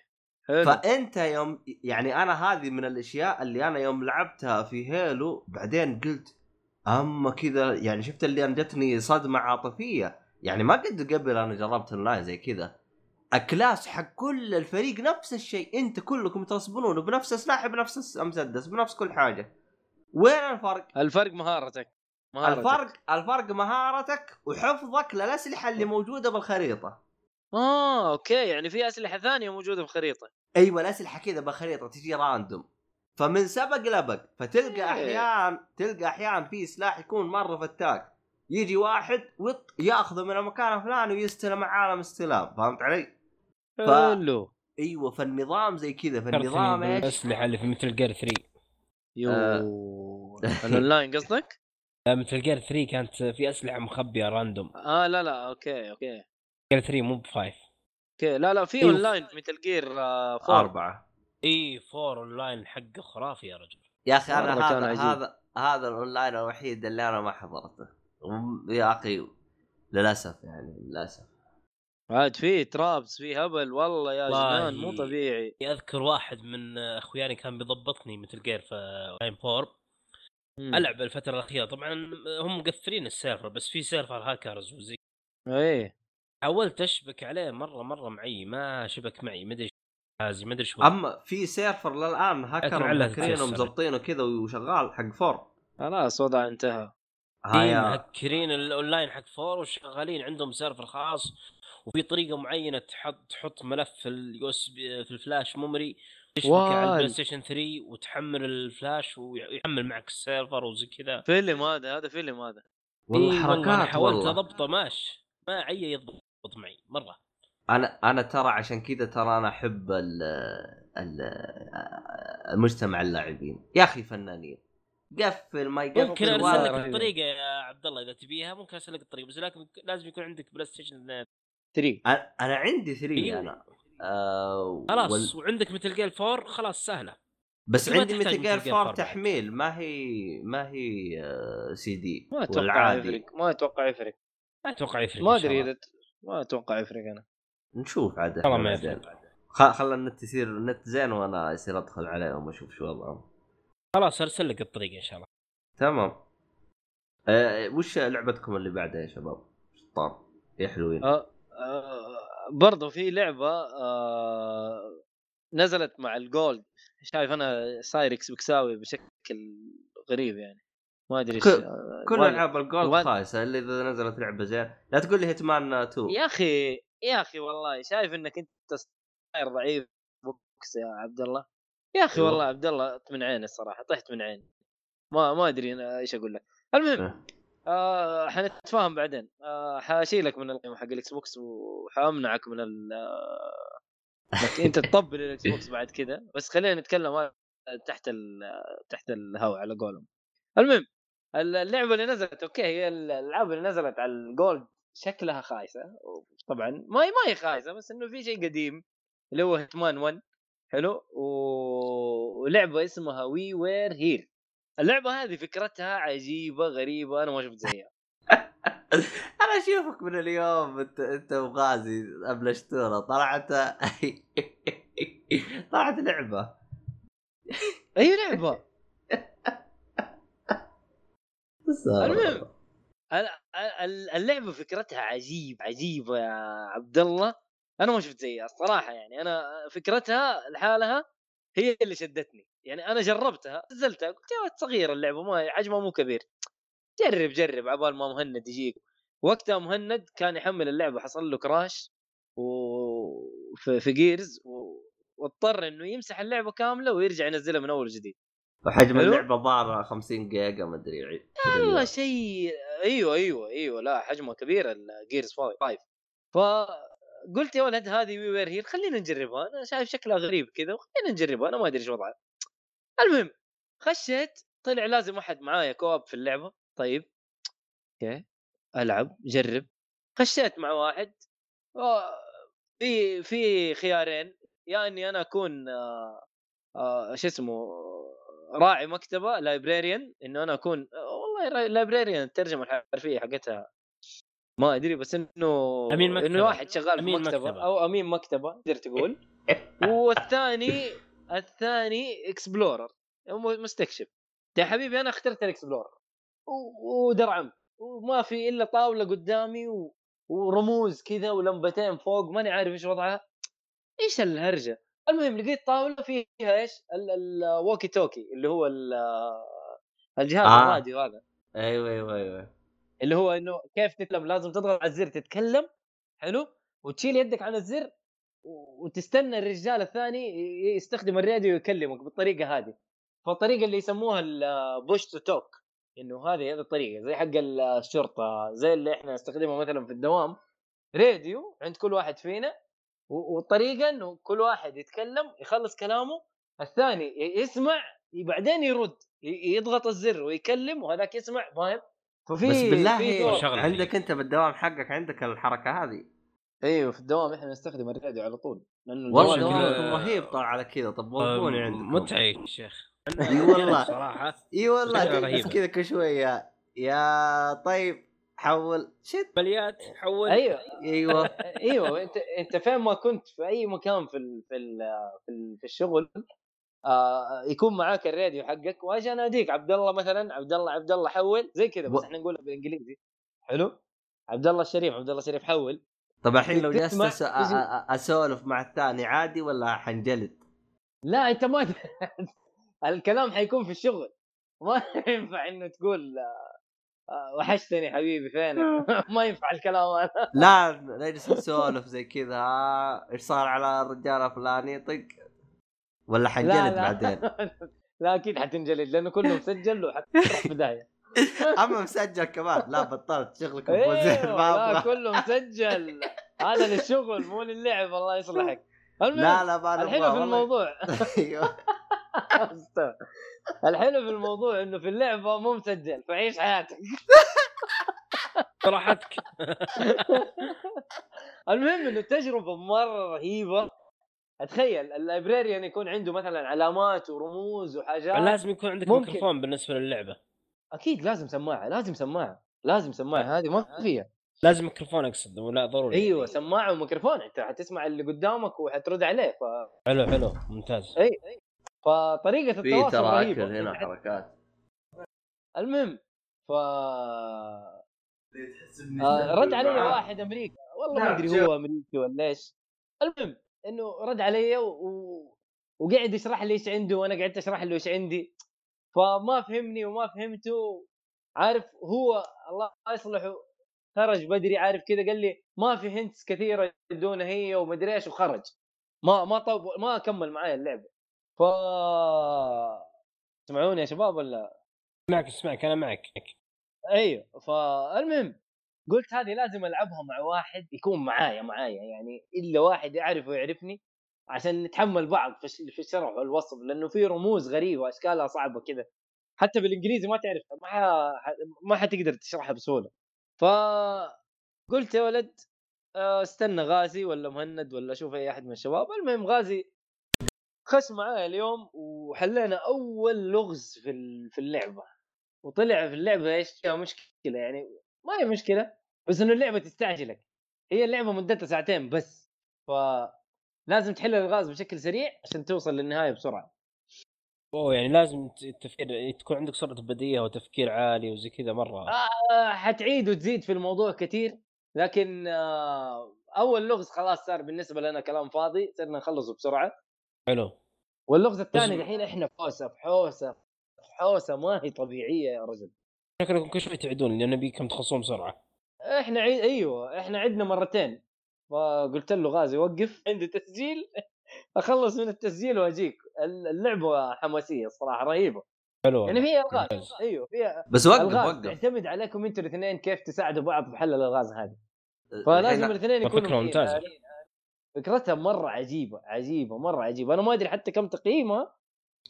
حلو. فأنت يوم يعني أنا هذه من الأشياء اللي أنا يوم لعبتها في Halo بعدين قلت أما كذا يعني شفت اللي أنا جتني صدمة عاطفية. يعني ما قد قبل أنا جربت اونلاين زي كذا. ال class حق كل الفريق نفس الشيء. أنت كلكم ت spawn ون بنفس السلاح بنفس المسدس بنفس كل حاجة. وين الفرق؟ الفرق مهارتك. مهارتك الفرق الفرق مهارتك وحفظك للأسلحة اللي موجودة بالخريطة آه okay يعني في أسلحة ثانية موجودة في الخريطه أيوه الأسلحة كذا بالخريطة تجي random فمن سبق لبق فتلقى إيه. أحيان تلقى أحيان في سلاح يكون مرة فتاك يجي واحد وط يأخذه من المكان الفلاني ويستلم عالم استلام فهمت علي؟ ف- حلو أيوه فالنظام زي كذا فالنظام إيش؟ بالأسلحة اللي في مثل Gear 3 يو آه. الأونلاين قصدك؟ لا Metal Gear 3 كانت في أسلحة مخبية random آه لا لا okay okay. Gear 3 مو ب five okay لا لا في أيوه. online Metal Gear آه four أربعة. اي 4 اونلاين حقه خرافي يا رجل. يا أخي أنا هذا. هذا هذا الاونلاين الوحيد اللي أنا ما حضرته. يا أخي للأسف يعني للأسف. عاد في ترابس في هبل والله يا. جنان مو طبيعي. أذكر واحد من اخواني كان بيضبطني Metal Gear في اونلاين 4 مم. ألعب الفترة الأخيرة. طبعا هم مقفلين ال server بس في server hackers وزي إيه. حاولت أشبك عليه مرة مرة معي ما شبك معي ما أدري جهازي ما أدري شو أما في server للآن هاكر مهكرينه. ومظبطينه كذا وشغال حق four. خلاص وضع انتهى. في هايا مهكرين الأونلاين حق four وشغالين عندهم server خاص وفي طريقة معينة تحط تحط ملف في ال USB في ال flash memory تشبك على. ال PlayStation 3 وتحمل الفلاش ويحمل معك ال server وزي كذا. فيلم هذا هذا فيلم هذا. والله حركات حاولت اضبطه ماش. ما عي يضبط معي مرة. أنا أنا ترى عشان كذا ترى أنا أحب ال ال المجتمع اللاعبين. يا أخي فنانين. قفل ما ممكن يقفل أرسل ولا لك. الطريقة يا عبد الله إذا تبيها ممكن أرسل لك الطريقة بس لكن لازم يكون عندك PlayStation 3 أنا عندي 3 إيه. أنا. آه خلاص وال- وعندك Metal Gear 4 خلاص سهلة. بس عندي متل جير Metal Gear 4 4 تحميل ما هي ما هي آه سي دي ما أتوقع والعادي. يفرق ما أتوقع يفرق. ما أتوقع يفرق ما أدري. إذا ما أتوقع يفرق أنا. نشوف عاد والله ما. يفرق. خ- خلى النت يصير النت زين وأنا يصير أدخل عليهم وأشوف شو وضعهم. خلاص أرسل لك الطريقة إن شاء الله. تمام. آه وش لعبتكم اللي بعدها يا شباب؟ شطار. يا حلوين. آه آه برضو في لعبة آه نزلت مع ال Gold شايف أنا صاير إكس بوكساوي بشكل غريب يعني. ما أدري إيش ك- آه، كل ألعاب ال Gold خايسة إلا إذا نزلت لعبة زين. لا تقول لي Hitman 2 يا أخي يا أخي والله شايف إنك أنت صاير ضد الإكس بوكس يا عبد الله؟ يا أخي أيوة. والله عبد الله من عيني الصراحه طحت من عيني. ما ما أدري إيش أقول لك. المهم أه. آه حنتفاهم بعدين. آه حاشيلك من القيمة حق الاكس بوكس وحأمنعك من ال آه، أنت تطبل الاكس بوكس بعد كذا بس خلينا نتكلم تحت ال تحت الهواء على قولهم. المهم اللعبة اللي نزلت أوكي هي الألعاب اللي نزلت على ال Gold شكلها خايسة طبعا ما هي ما هي خايسة بس إنه في شيء قديم اللي هو Hitman 1 حلو؟ و... ولعبة اسمها We Were Here اللعبة هذه فكرتها عجيبة غريبة أنا ما شفت زيها. أنا أشوفك من اليوم أنت أنت وغازي أبلشتونا طلعت طلعت لعبة. اي لعبة. المهم ال- ال- اللعبة فكرتها عجيب عجيبة يا عبد الله. أنا ما شفت زيها الصراحة يعني أنا فكرتها لحالها هي اللي شدتني. يعني أنا جربتها نزلتها قلت يا صغيره اللعبة ما حجمها مو كبير. جرب جرب عبال ما مهند يجيك. وقتها مهند كان يحمل اللعبة حصل له كراش وفي في جيرز و... واضطر إنه يمسح اللعبة كاملة ويرجع ينزلها من أول وجديد وحجم. اللعبة ظاهر 50 جيجا ما أدري والله شيء أيوه أيوه أيوه لا حجمها كبير ال Gears 5 فقلت يا ولد هذه We Were Here خلينا نجربها. أنا شايف شكلها غريب كذا وخلينا نجربها أنا ما أدري إيش وضعها. المهم خشيت طلع لازم احد معايا co-op في اللعبة طيب أوكي ألعب جرب خشيت مع واحد في في خيارين يا إني أنا أكون آه، آه، شو اسمه راعي مكتبة librarian إنه أنا أكون والله librarian الترجمة الحرفية حقتها ما أدري بس إنه أمين مكتبة. انه واحد شغال في مكتبة, مكتبة. أو أمين مكتبة تقدر تقول والثاني الثاني explorer مستكشف. يا حبيبي أنا اخترت ال explorer. و- ودرعمت وما في إلا طاولة قدامي و... ورموز كذا ولمبتين فوق. ماني عارف إيش وضعها. إيش الهرجة؟ المهم لقيت طاولة فيها إيش؟ ال walkie-talkie اللي هو ال- الجهاز آه. الراديو هذا. أيوه أيوه أيوه. اللي هو إنه كيف تتكلم؟ لازم تضغط على الزر تتكلم. حلو؟ وتشيل يدك عن الزر. وتستنى الرجال الثاني يستخدم الراديو يكلمك بالطريقة هذه. فالطريقة اللي يسموها ال push to talk إنه هذه هذه الطريقة زي حق الشرطة زي اللي إحنا نستخدمها مثلا في الدوام. راديو عند كل واحد فينا والطريقة إنه كل واحد يتكلم يخلص كلامه الثاني يسمع بعدين يرد يضغط الزر ويكلم وهذاك يسمع فاهم؟ ففي بس في بالله عندك أنت بالدوام حقك عندك الحركة هذه. أيوه في الدوام إحنا نستخدم الراديو على طول لأنه والله رهيب طال على كذا. طب وقفوني عندكم. متعب يا شيخ. إي والله. صراحة. إي والله. كذا كل شوية يا طيب حول. شت. بليات حول. أيوه. إيوه. إيوه أنت أنت فين ما كنت في أي مكان في ال في ال في, ال في الشغل آه يكون معاك الراديو حقك. وأجي اناديك عبد الله مثلا عبد الله عبد الله حول زي كذا بس إحنا نقولها بالإنجليزي. حلو. عبد الله الشريف عبد الله الشريف حول. طب الحين لو جلست تسمع- أس- أسولف مع الثاني عادي ولا حنجلد؟ لا أنت ما الكلام حيكون في الشغل. ما ينفع إنه تقول آه، وحشتني حبيبي فينك؟ ما ينفع الكلام هذا. لا نجلس نسولف زي كذا. إيش صار على الرجال الفلاني؟ طق. ولا حنجلد بعدين؟ لا أكيد حتنجلد لأنه كله مسجل وحتروح في داهيه اما مسجل كمان. لا بطلت. شغلكم مو زين أيوه ما لا كله مسجل. هذا للشغل مو للعب الله يصلحك. المهم لا لا الحين نبغى في. الموضوع. أيوه. الحلو في الموضوع إنه في اللعبه مو مسجل فعيش حياتك. راحتك. المهم إنه التجربه مرة رهيبة. أتخيل ال librarian يكون عنده مثلا علامات ورموز وحاجات. لازم يكون عندك ممكن. ميكروفون بالنسبة للعبة. أكيد لازم سماعة لازم سماعة لازم سماعة. هذه ما فيها. لازم ميكروفون أقصد ولا ضروري أيوه سماعة وميكروفون أنت حتسمع اللي قدامك وحترد عليه ف... حلو حلو ممتاز. أي فطريقة في التواصل ترى رهيبة. أكل هنا حركات. المهم ف آه رد علي واحد أمريكا. والله ما أدري هو أمريكي ولا إيش. المهم إنه رد علي. و... وقعد يشرح لي إيش عنده وأنا قعدت أشرح له إيش عندي. فما فهمني وما فهمته. عارف هو الله يصلحه. خرج بدري عارف كذا قال لي ما في هنتس كثيرة يدونا هي ومدري إيش وخرج. ما ما طب ما كمل معايا اللعبه ف تسمعوني يا شباب ولا؟ معك اسمعك أنا معك. أيوه. فالمهم قلت هذه لازم ألعبها مع واحد يكون معايا معايا يعني إلا واحد يعرف ويعرفني. عشان نتحمل بعض في الش- في الشرح والوصف لأنه في رموز غريبة اشكالها صعبة كذا حتى بالإنجليزي ما تعرف ما ح... ما حتقدر تشرحها بسهولة. ف قلت يا ولد آه، استنى غازي ولا مهند ولا أشوف أي أحد من الشباب. المهم غازي خش معايا اليوم وحلينا أول لغز في في اللعبة. وطلع في اللعبة إيش؟ فيها مشكلة يعني ما هي مشكلة بس إنه اللعبة تستعجلك. هي اللعبة مدتها ساعتين بس. ف لازم تحل الالغاز بشكل سريع عشان توصل للنهاية بسرعة. أوه يعني لازم التفكير تكون عندك سرعة بديهة وتفكير عالي وزي كذا مرة. آه حتعيد وتزيد في الموضوع كثير لكن آه أول لغز خلاص صار بالنسبة لنا كلام فاضي صرنا نخلصه بسرعة. حلو. واللغز الثاني الحين إحنا في حوسه في حوسه في حوسه ما هي طبيعية يا رجل. شكلكم كل شوي تعيدون لأن نبيكم تخلصون بسرعة. إحنا عيد أيوه إحنا عدنا مرتين. فقلت له غازي وقف. عندي تسجيل. أخلص من التسجيل وأجيك. اللعبة حماسية الصراحة رهيبة. حلو يعني. فيها الغاز. أيوه فيها بس وقف الغاز. وقف. تعتمد عليكم أنتوا الاثنين كيف تساعدوا بعض في حل الألغاز هذه. فلازم الحين الاثنين يكونوا فكرة ممتازة. متفاهمين. فكرتها مرة عجيبة عجيبة مرة عجيبة. أنا ما أدري حتى كم تقييمها.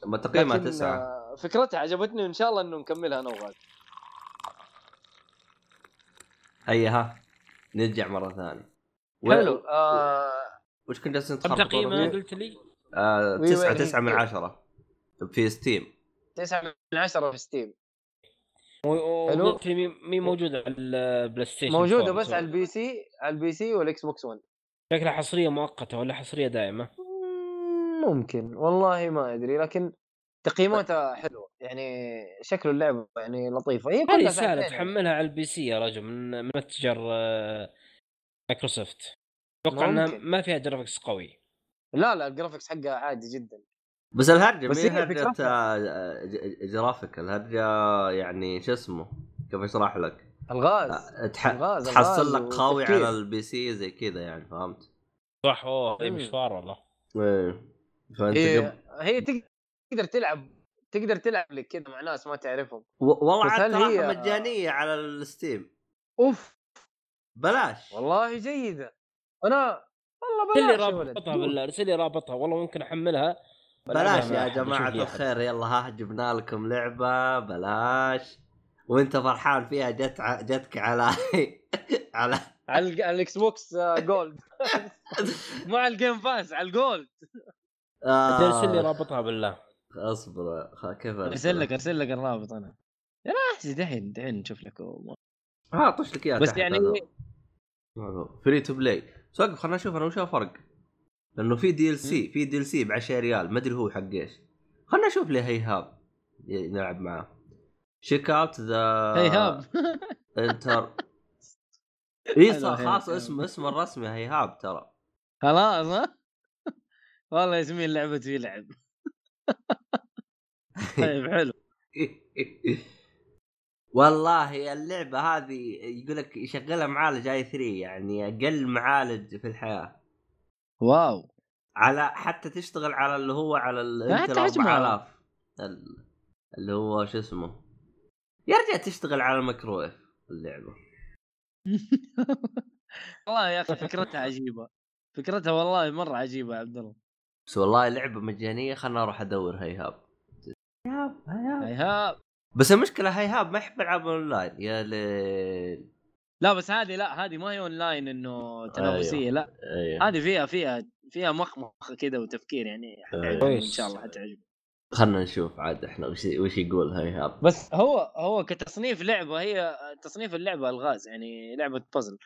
ما تقييمها لكن، تسعة. فكرتها عجبتني وإن شاء الله إنه نكملها أنا وغازي. هيا ها. نرجع مرة ثانية. و- حلو. آه وش كنت جالسين كم؟ قلت لي؟ آه وي- تسعة وي- تسعة من عشرة. في Steam. تسعة من عشرة في Steam. حلو. وقلت لي مي- مي موجوده على البلاي ستيشن موجوده 4 بس على ال PC على ال PC والإكس بوكس 1 شكلها حصرية مؤقتة ولا حصرية دائمة؟ ممكن. والله ما أدري لكن تقييماتها حلوة. يعني شكل اللعبة يعني لطيفة. هي كلها سهلة يعني. تحملها على ال PC يا رجل من من متجر آه، مايكروسوفت أتوقع إنها. ما فيها graphics قوي لا لا ال graphics حقها عادي جدا بس الهرجة بس هي هرجة فكرتها. آه، جرافيك الهرجة يعني شو اسمه كيف أشرح لك؟ الغاز آه، تح... الغاز- تحصل لك قوي. على ال PC زي كذا يعني فهمت؟ صح أوه اي مم. مشوار والله إيه فأنت هي. هي تقدر تلعب تقدر تلعب لك كذا مع ناس ما تعرفهم و- والله عاد هل هي- مجانية على ال Steam أوف بلاش. والله جيدة. أنا والله ارسل لي بلاش يا ولد رابطها بالله ارسل لي رابطها والله ممكن أحملها. بلاش يا لي أحد. الخير يلا ها جبنا لكم لعبة بلاش. وأنت فرحان فيها جت ع... جتك على على على على الاكس بوكس آه، Gold مع ال Game Pass على ال Gold آه... ارسل لي رابطها بالله. اصبر كيف أرسل لك؟ أرسل لك الرابط أنا. يا راجل دحين دحين نشوف لك هو. ها طش لك اياها بس يعني فري تو بلاي بس وقف خلنا نشوف أنا وش الفرق لأنه في دي ال سي. في دي ال سي ب 10 ريال ما أدري هو حق إيش. خلنا نشوف لي هيهاب نلعب معاه. شيك اوت ذا هيهاب انتر إي. خلاص اسم اسم الرسمي هيهاب ترى. خلاص ها؟ والله ياسمين لعبت في لعب طيب حلو. والله اللعبة هذه يقول لك يشغلها معالج i 3 يعني أقل معالج في الحياة. واو. على حتى تشتغل على اللي هو على ال Intel حتى حجمها. 4000 ال- اللي هو شو اسمه؟ يرجع تشتغل على الميكرويف اللعبة. والله يا أخي فكرتها عجيبة. فكرتها والله مرة عجيبة يا عبد الله. بس والله لعبة مجانية خلنا أروح أدور. هيهاب هيهاب هيهاب هيهاب بس المشكلة هيهاب ما يحب العاب اونلاين يا ليل لا بس هذه لا هذه ما هي اونلاين إنه تنافسية أيوه. لا. أيوه. هذه فيها فيها فيها مخمخ كده وتفكير يعني حتعجبك إن. شاء الله حتعجبك خلنا نشوف عاد إحنا وش وش يقول هيهاب بس هو هو كتصنيف لعبة هي تصنيف اللعبة ألغاز يعني لعبة بازل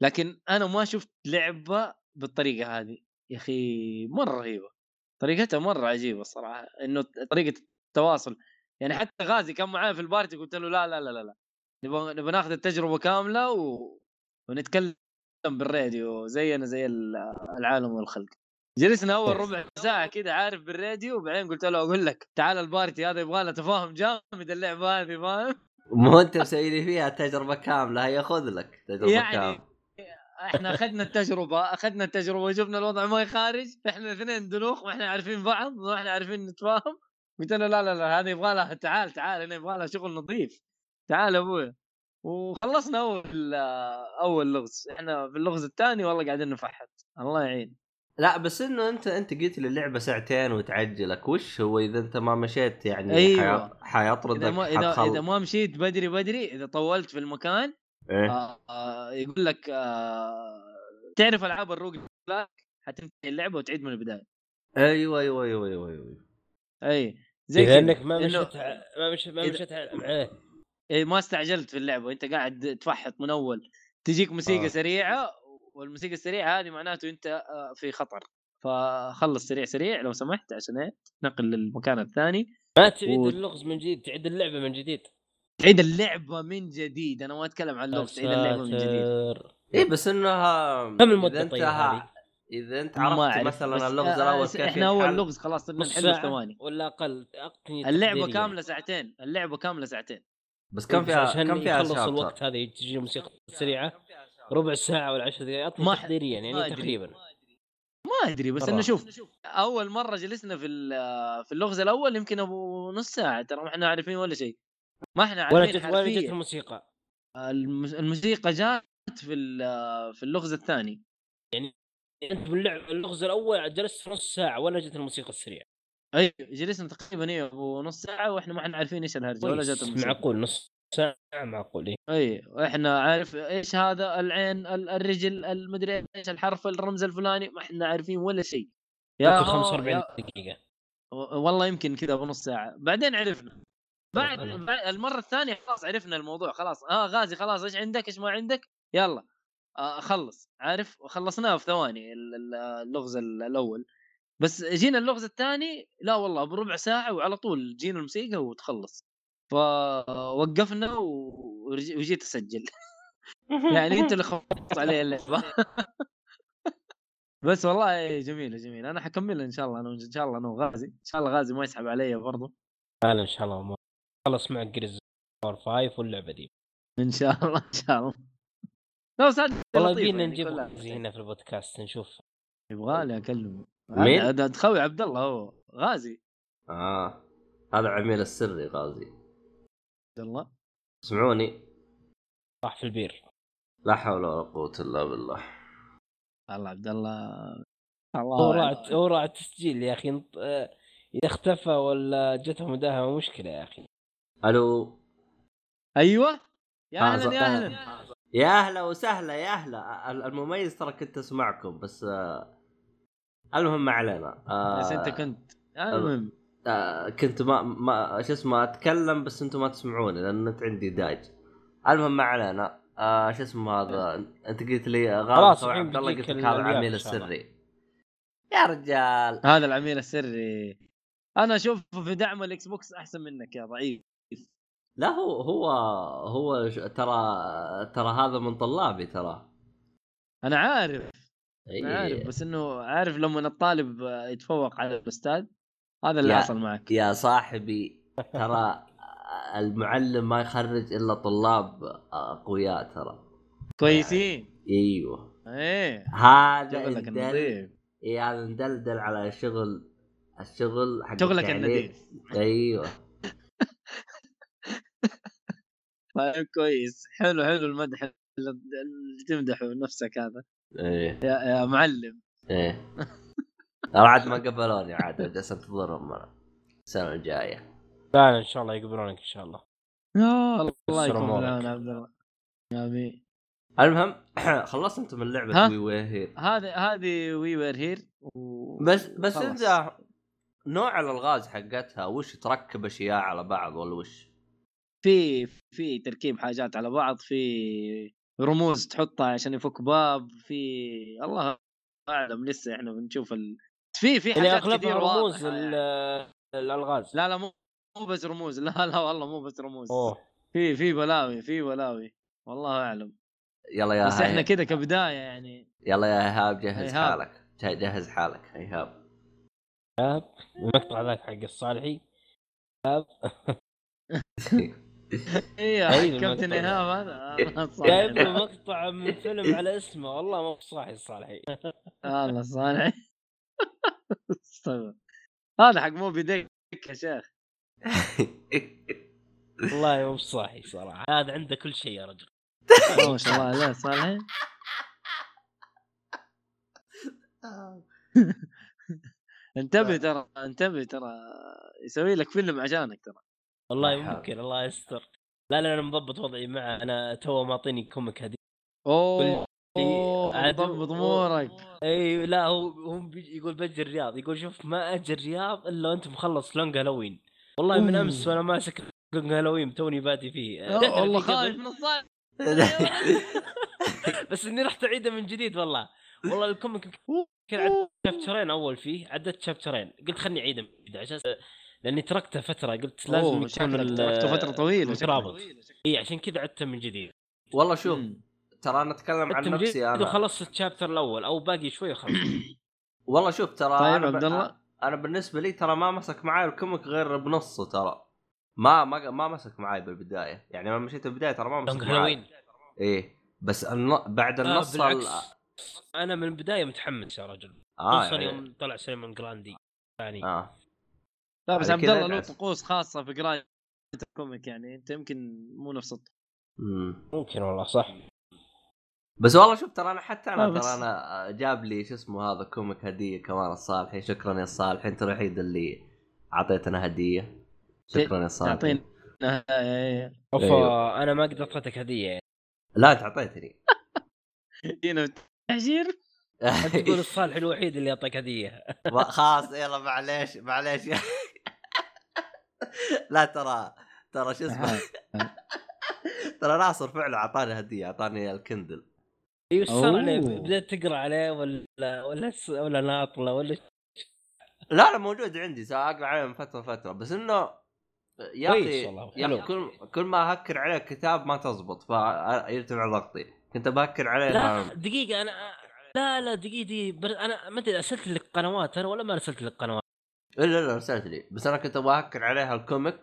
لكن أنا ما شفت لعبة بالطريقة هذه. يا أخي مرة رهيبة. طريقتها مرة عجيبة الصراحة إنه طريقة التواصل. يعني حتى غازي كان معاي في ال party قلت له لا لا لا لا, لا. نبغى نبغى ناخذ التجربة كاملة و... ونتكلم بالراديو زينا زي ال- العالم والخلق. جلسنا أول ربع ساعة كده عارف بالراديو وبعدين قلت له أقول لك تعال ال party هذا يبغى له تفاهم جامد اللعبة هذه فاهم؟ مو أنت مسوي لي فيها تجربه كاملة هي خذ لك تجربة يعني كاملة. إحنا أخذنا التجربة أخذنا التجربة وشفنا الوضع ما يخارج إحنا الاثنين دلوخ ما إحنا عارفين بعض ما إحنا عارفين نتفاهم. قلت له لا لا لا هذه يبغى لها تعال تعال هنا يبغى لها شغل نظيف. تعال أبوي. وخلصنا أول أول لغز. إحنا في اللغز الثاني والله قاعدين نفحط. الله يعين. لا بس إنه أنت أنت قلت لي اللعبة ساعتين وتعجلك. وش هو إذا أنت ما مشيت يعني أيوة. حيط- حيطردك إذا ما إذا, حتخل- إذا ما مشيت بدري بدري. إذا طولت في المكان إيه؟ آه آه يقول لك آه تعرف ألعاب الروج حتنتهي اللعبة وتعيد من البداية. أيوه أيوه أيوه أيوه أيوه. أي. زي اذا كذا. انك ما مشيت ما مشيت ما مشيت معاه إيه. ما استعجلت في اللعبة. انت قاعد تفحط من أول. تجيك موسيقى آه. سريعة والموسيقى السريعة هذه معناته أنت آه، في خطر. فخلص سريع سريع لو سمحت عشان إيه؟ تنقل للمكان الثاني. ما تعيد و- اللغز من جديد تعيد اللعبة من جديد. تعيد اللعبة من جديد. أنا ما أتكلم عن اللغز تعيد اللعبة من جديد. اي بس إنها كم انت طيب؟ إذا أنت ما عرفت مثلا اللغز الأول آه، كيف إحنا أول. لغز خلاص صرنا نص نحله في ساعة ثواني ولا أقل اعطني اللعبة. كاملة ساعتين اللعبة كاملة ساعتين بس كم بس فيها عشان كم فيها يخلص الوقت هذا تجي موسيقى سريعة ربع ساعة ولا 10 دقائق ما- تقديريا ما يعني أدري. تقريبا ما أدري بس. إنه شوف أول مرة جلسنا في ال- في اللغز الأول يمكن أبو نص ساعة ترى ما إحنا عارفين ولا شيء ما إحنا ولا عارفين ولا جت الموسيقى الموسيقى جات في ال- في اللغز الثاني انت باللعب اللغز الأول جلست في نص ساعة ولا جت الموسيقى السريعة؟ اي جلسنا تقريبا إيه ابو نص ساعة وإحنا ما إحنا عارفين إيش الهرجة ولا كويس، الموسيقى. معقول نص ساعة معقول إيه. اي إحنا عارف إيش هذا العين ال- الرجل المدري إيش الحرف الرمز الفلاني ما إحنا عارفين ولا شيء. يا ممكن هو 45 يا دقيقة. والله يمكن كذا بنص ساعة. بعدين عرفنا. بعد المرة الثانية خلاص عرفنا الموضوع خلاص آه غازي خلاص إيش عندك إيش ما عندك؟ يلا. آه خلص عارف؟ خلصناه في ثواني ال- ال- اللغز ال- الأول. بس جينا اللغز الثاني لا والله بربع ساعة وعلى طول جينا الموسيقى وتخلص. فوقفنا وجيت أسجل. يعني أنت اللي خلصت علي اللعبة. بس والله جميلة جميلة. أنا حكملها إن شاء الله أنا ان شاء الله أنا وغازي. إن شاء الله غازي ما يسحب علي برضه تعال إن شاء الله ما- خلص معك جريز 5 واللعبة دي. إن شاء الله إن شاء الله. لا صدق والله يبينا يعني نجيب هنا في البودكاست نشوف. يبغى لي اكلمه مين؟ هذا تخوي عبد الله هو غازي. آه. هذا عميل السري غازي. عبد الله. اسمعوني راح في البير. لا حول ولا قوة إلا بالله. الله عبد الله. هو الله راح هو راح التسجيل يا أخي. آه، إذا اختفى ولا جته مداهمه مشكلة يا أخي. ألو؟ أيوه. يا آه، أهلا يا أهلا. يا أهلا وسهلا يا أهلا. ال- المميز ترى كنت أسمعكم بس آه المهم ما علينا. آه بس أنت كنت المهم آه كنت ما ما شو اسمه أتكلم بس أنتم ما تسمعوني لأن أنت عندي داج المهم ما علينا. آه شو اسمه هذا؟ أنت قلت لي خلاص، عبد الله قلت لك هذا العميل. السري. يا رجال. هذا العميل السري. أنا أشوف في دعم ال Xbox أحسن منك يا ضعيف. لا هو هو هو ترى ترى هذا من طلابي ترى. أنا عارف. إيه. أنا عارف بس إنه عارف لما الطالب يتفوق على الأستاذ هذا اللي حصل معك. يا صاحبي ترى المعلم ما يخرج إلا طلاب أقوياء ترى. كويسين. إيوه. إيه. هذا شغلك الدل النظيف. اي هذا ندلدل على شغل الشغل حق شغلك. النظيف. إيوه. طيب كويس. حلو حلو المدح اللي تمدحه نفسك هذا. إيه. يا, يا معلم. إيه. عاد ما قبلوني عاد جالس انتظرهم أنا السنة الجاية. لا إن شاء الله يقبلونك إن شاء الله. يا الله يكون. بالعون عبد الله. بي المهم خلصت انت من لعبه؟ We We Were Here هذه هذه We Were Here و... بس بس. انت نوع الألغاز حقتها وش تركب أشياء على بعض ولا وش؟ في في تركيب حاجات على بعض في رموز تحطها عشان يفك باب في الله أعلم لسه إحنا بنشوف ال... في في حاجات كثير رموز يعني. الألغاز. لا لا مو مو بس رموز لا لا والله مو بس رموز. أوه. في في بلاوي في بلاوي والله أعلم. يلا يا بس إحنا هاي كذا كبداية يعني. يلا يا إيهاب جهز إيهاب. حالك جه- جهز حالك إيهاب. المقطع ذاك حق الصالحي. إيه أيوة، كابتن المقطع. إيهاب هذا. آه،. جايب له مقطع من فيلم على اسمه. والله مو صاحي الصالحي الله صالح استغفر. هذا حق موبي ديك يا شيخ. والله مو صاحي صراحة. هذا عنده كل شيء يا رجل. ما شاء الله عليه صالح انتبه ترى انتبه ترى. يسوي لك فيلم عشانك ترى. والله. ممكن الله يستر. لا لا أنا مضبط وضعي معه أنا تو معطيني comic هذه. أوه إيه، عاد- ضبط أمورك. إي لا هو هو يقول بجي الرياض. يقول شوف ما أجي الرياض إلا وأنت مخلص Long Halloween. والله من. أمس وأنا ماسك Long Halloween توني بادي فيه. والله خايف من الصالح بس إني رحت أعيده من جديد والله. والله ال comic كان عدت chapterين أول فيه. عدت chapterين قلت خلني أعيده من جديد عشان لأني تركته فترة قلت لازم يكون تركته فترة طويلة مترابط. إي عشان كذا عدته من جديد. والله شوف مم. ترى أنا أتكلم عن نفسي أنا. وخلصت الشابتر الأول أو باقي شوي وخلص والله شوف ترى طيب عبد الله أنا بالنسبة لي ترى ما مسك معي الكوميك غير بنصه ترى. ما ما ما مسك معي بالبداية. يعني لما مشيت البداية ترى ما مسك معي إيه بس الن... بعد آه النص ال... بالعكس. أنا من البداية متحمس يا رجل. آه خصوصا يعني... يوم طلع سيمون جراندي. ثاني آه. لا بس عبد الله له أدعس. طقوس خاصة في قراية ال comic يعني أنت يمكن مو نفس الط- مم. ممكن والله صح بس والله شوف ترى أنا حتى أنا ترى أنا جاب لي شو اسمه هذا comic هدية كمان الصالحي شكرا يا الصالحي أنت الوحيد اللي أعطيتنا هدية شكرا يا صالحي تعطينا إيه. اوف أيوه. أنا ما قد أعطيتك هدية يعني. لا أنت أعطيتني هنا تحجير تقول الصالح الوحيد اللي يعطيك هدية خلاص يلا معليش معليش لا ترى ترى شو اسمه؟ ترى ناصر فعلا اعطاني هدية اعطاني الكندل. أيوه إيش صار عليه. بدأت تقرأ عليه ولا ولا س- ولا ناطله ولا لا لا موجود عندي أقرأ عليه من فترة فتره بس إنه يا أخي يا كل كل ما هكر عليه كتاب ما تزبط فيرتفع ضغطي. كنت بهكر عليه لا دقيقة أنا لا لا دقيقة دي بر... أنا ما أدري أرسلت لك قنوات أنا ولا ما أرسلت لك قنوات. الا لا ارسلت لي. بس أنا كنت بهكر عليها الكوميك.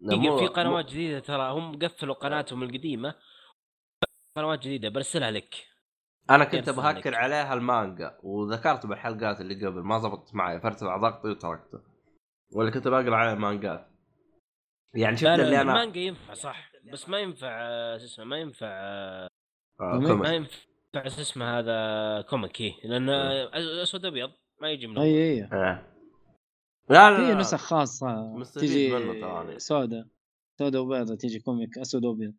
مو- في مو- قنوات جديدة ترى هم قفلوا قناتهم القديمة. قنوات جديدة برسلها لك. أنا كنت بهكر. عليها المانجا وذكرت بالحلقات اللي قبل ما زبطت معي فارتفع ضغطي وتركته ولا كنت بقرا عليه مانجات. يعني شفت اللي أنا المانجا ينفع صح. بس ما ينفع آه، شو اسمه ما ينفع آه، آه ما ينفع شو اسمه هذا comic هي لأن آه، أسود أبيض ما يجي من. أي أي. آه. لا لا في نسخ خاصة. مستفيد تيجي منه تراني. سوداء. سوداء وبيضة تيجي comic أسود وأبيض.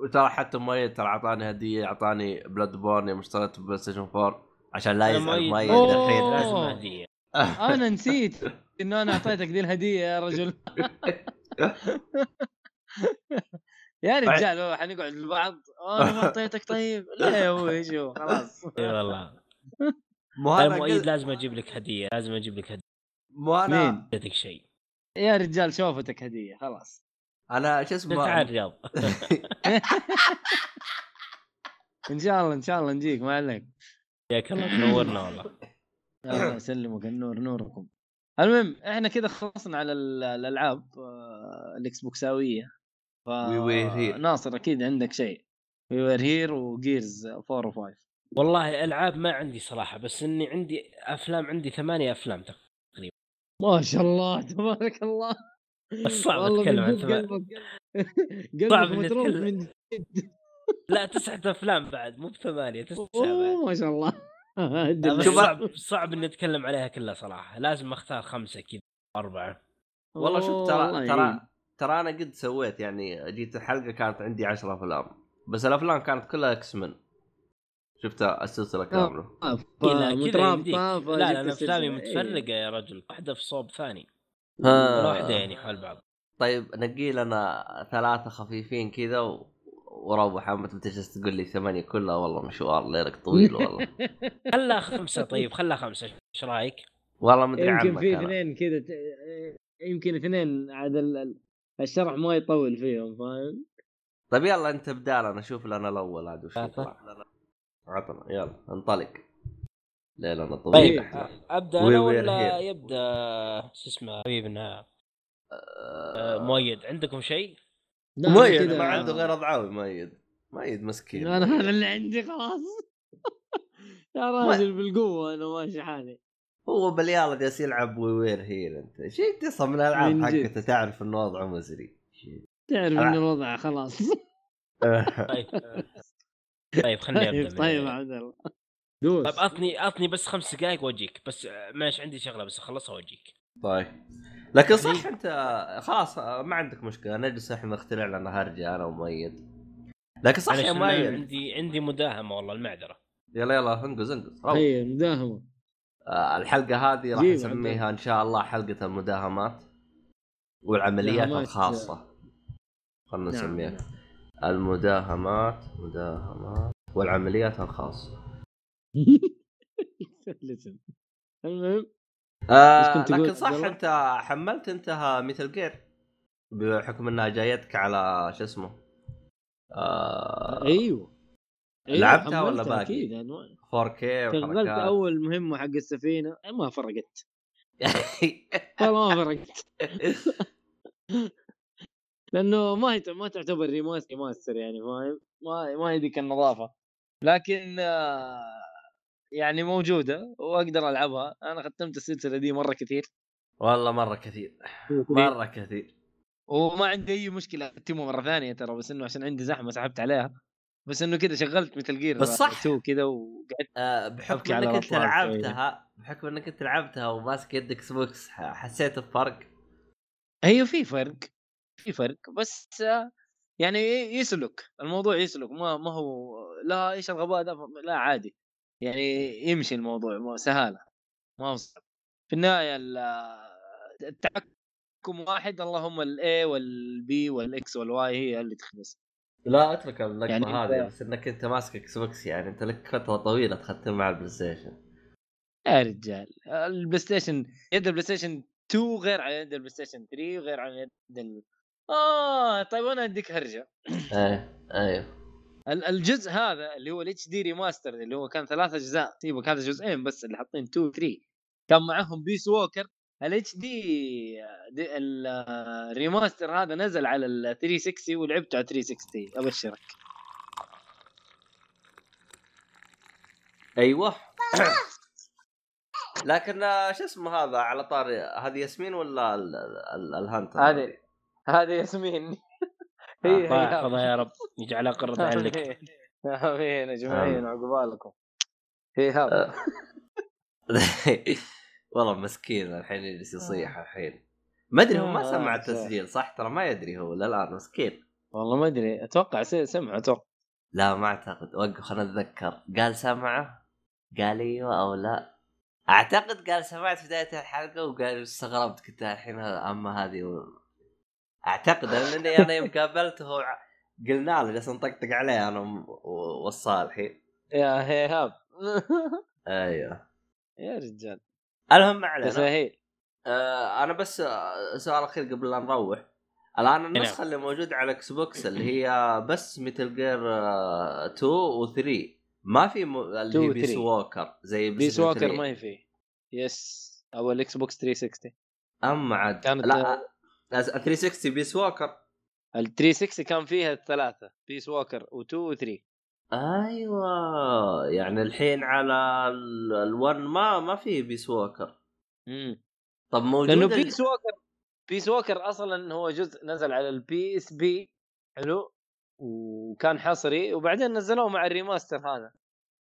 وترى حتى مؤيد ترى أعطاني هدية أعطاني Bloodborne يوم اشتريت PlayStation 4 عشان لا يزعل مؤيد. الحين لازم هدية. أنا نسيت إنه أنا أعطيتك ذي الهدية يا رجل. يا رجال هو حنقعد لبعض. أنا ما أعطيتك طيب. لا يا أبوي شو خلاص. إي والله. مو أنا مؤيد لازم أجيب لك هدية لازم أجيب لك هدية. مو أنا مين؟ اديتك شيء. يا رجال شوفتك هدية خلاص. أنا شو تعال اسمه الرياض إن شاء الله إن شاء الله نجيك ما عليك. ياك الله تنورنا والله. الله يسلمك النور نوركم. المهم إحنا كذا خلصنا على ال- الألعاب آه، ال Xboxاوية. ف. ناصر أكيد عندك شيء. We Were Here و Gears 4 و5 والله ألعاب ما عندي صراحة بس إني عندي أفلام عندي ثمانية أفلام تقريبا. ما شاء الله تبارك الله. صعب اتكلم عن ثمان قلبك صعب متروك. من لا تسعة أفلام بعد مو بثمانية تسعة بعد. اوه ما شاء الله. صعب صعب إني أتكلم عليها كلها صراحة. لازم أختار خمسة كذا أربعة. والله شوف ترى ترى. ترى أنا قد سويت يعني جيت الحلقة كانت عندي 10 أفلام بس الأفلام كانت كلها X-Men شفتها السلسلة كاملة آه، كذا كذا يمديك. مترابطه لا لا افلامي. متفرقة يا رجل واحدة في صوب ثاني ها. واحدة يعني حول بعض طيب نقي لنا ثلاثة خفيفين كذا و... وروح اما تبي تجلس تقول لي ثمانية كلها والله مشوار ليلك طويل والله خلها خمسة طيب خلها خمسة إيش رأيك؟ والله مدري يمكن عنك في أنا. اثنين كذا ت- يمكن اثنين عاد ال- ال- الشرح ما يطول فيهم فاهم؟ طيب يلا انت بدال أنا أشوف لنا الأول عاد وش. عطنا يلا انطلق. ليلنا طيب طويل. أبدأ We أنا ولا. يبدأ شو اسمه؟ حبيبنا آه، مؤيد عندكم شيء؟ مؤيد ما عنده غير اضعاوي مؤيد. مؤيد مسكين. أنا هذا اللي عندي خلاص. يا راجل بالقوة أنا ماشي حالي. هو باليالا جالس يلعب وي وير هير أنت. شيء تصل من الألعاب. حقته تعرف إنه وضعه مزري. تعرف أنا- ان الوضع خلاص. طيب طيب خليني أبدأ طيب طيب عبد الله. دوس. طيب اعطني اعطني بس خمس دقائق وأجيك بس ماشي عندي شغلة بس اخلصها وأجيك. طيب. لكن صح أنت خلاص ما عندك مشكلة نجلس إحنا نخترع لنا هرجه أنا ومؤيد. لكن صح معلش يا مؤيد. عندي عندي مداهمة والله المعذرة. يلا يلا انقز انقز. اي مداهمة. آه، الحلقة هذه راح نسميها إن شاء الله حلقة المداهمات والعمليات. الخاصة. خلنا نعم، نسميها. نعم. المداهمات مداهمات والعمليات الخاصة. لسن المهم. آه لكن صح الله؟ أنت حملت انت مثل جير بحكم إنها جايتك على شو اسمه؟ آه أيوه. أيوة، لعبتها ولا باقي؟ أكيد. أنواع. 4K شغلت أول مهمة حق السفينة ما فرقت. والله ما فرقت. لأنه ما هي ما تعتبر remaster remaster يعني فاهم؟ ما ما هي ذيك النظافة. لكن آه، يعني موجودة وأقدر ألعبها. أنا ختمت السلسلة دي مرة كثير. والله مرة كثير. مرة كثير. وما عندي أي مشكلة اختمه مرة ثانية ترى بس إنه عشان عندي زحمة سحبت عليها. بس إنه كذا شغلت مثل Gear بس صح. 2 كذا وقعدت آه بحكم إنك أنت لعبتها بحكم إنك أنت لعبتها وماسك يدك Xbox ح- حسيت بفرق؟ أيوه في فرق. في فرق بس يعني يسلك الموضوع يسلك ما ما هو لا إيش الغباء ده لا عادي يعني يمشي الموضوع سهالة ما هو صعب في النهاية ال- التحكم واحد اللهم الاي والبي والاكس والواي هي اللي تخلص لا أترك اللقطه يعني هذه بس إنك أنت ماسك Xbox يعني أنت لك فترة طويلة تختم مع ال PlayStation يا رجال ال PlayStation يد ال PlayStation 2 غير عن يد ال PlayStation 3 وغير عن يد. آه طيب أنا أديك هرجة. إيه أيوه. ال- الجزء هذا اللي هو ال HD remaster اللي هو كان ثلاث أجزاء سيبك هذا جزئين بس اللي حاطين 2 3 كان معاهم Peace Walker ال HD ال remaster هذا نزل على ال 360 ولعبته على 360 أبشرك. أيوه. لكن آه، شو اسمه هذا على طاري هذه ياسمين ولا ال- ال- الهانتر هذه هذه ياسمين. هي الله هي. يحفظها يا رب. يجعلها قرة عين لك آمين أجمعين عقبالكم هي هذا والله مسكين الحين يجلس يصيح الحين. ما أدري هو ما آه، سمع آه، التسجيل صح؟ ترى ما يدري هو للآن مسكين. والله ما أدري. أتوقع س- سمع أتوقع. لا ما أعتقد. وقف خلنا اتذكر قال سمعه؟ قال أيوه أو لا؟ أعتقد قال سمعت في بداية الحلقة وقال استغربت كنت الحين أما هذه. أعتقد لاني أنا يوم قابلته قلنا له جالس نطقطق عليه أنا والصالحي. يا هيهاب أيوه. يا رجال. المهم ما علينا. آه أنا بس سؤال أخير قبل لا نروح. الآن النسخة اللي موجودة على إكس بوكس اللي هي بس ميتل جير 2 و 3 ما في م... اللي 2 هي بيس 3. ووكر زي بيس بلاي ووكر ما 3. هي فيه يس أو الاكس بوكس 360 أما عاد. كانت- لا 360 بيس ووكر ال 360 كان فيها الثلاثة بيس ووكر و2 و3 أيوه. يعني الحين على ال1 ما ما في بيس ووكر امم طب موجود لأنه Peace Walker Peace Walker أصلا هو جزء نزل على ال PSP حلو؟ وكان حصري وبعدين نزلوه مع ال remaster هذا.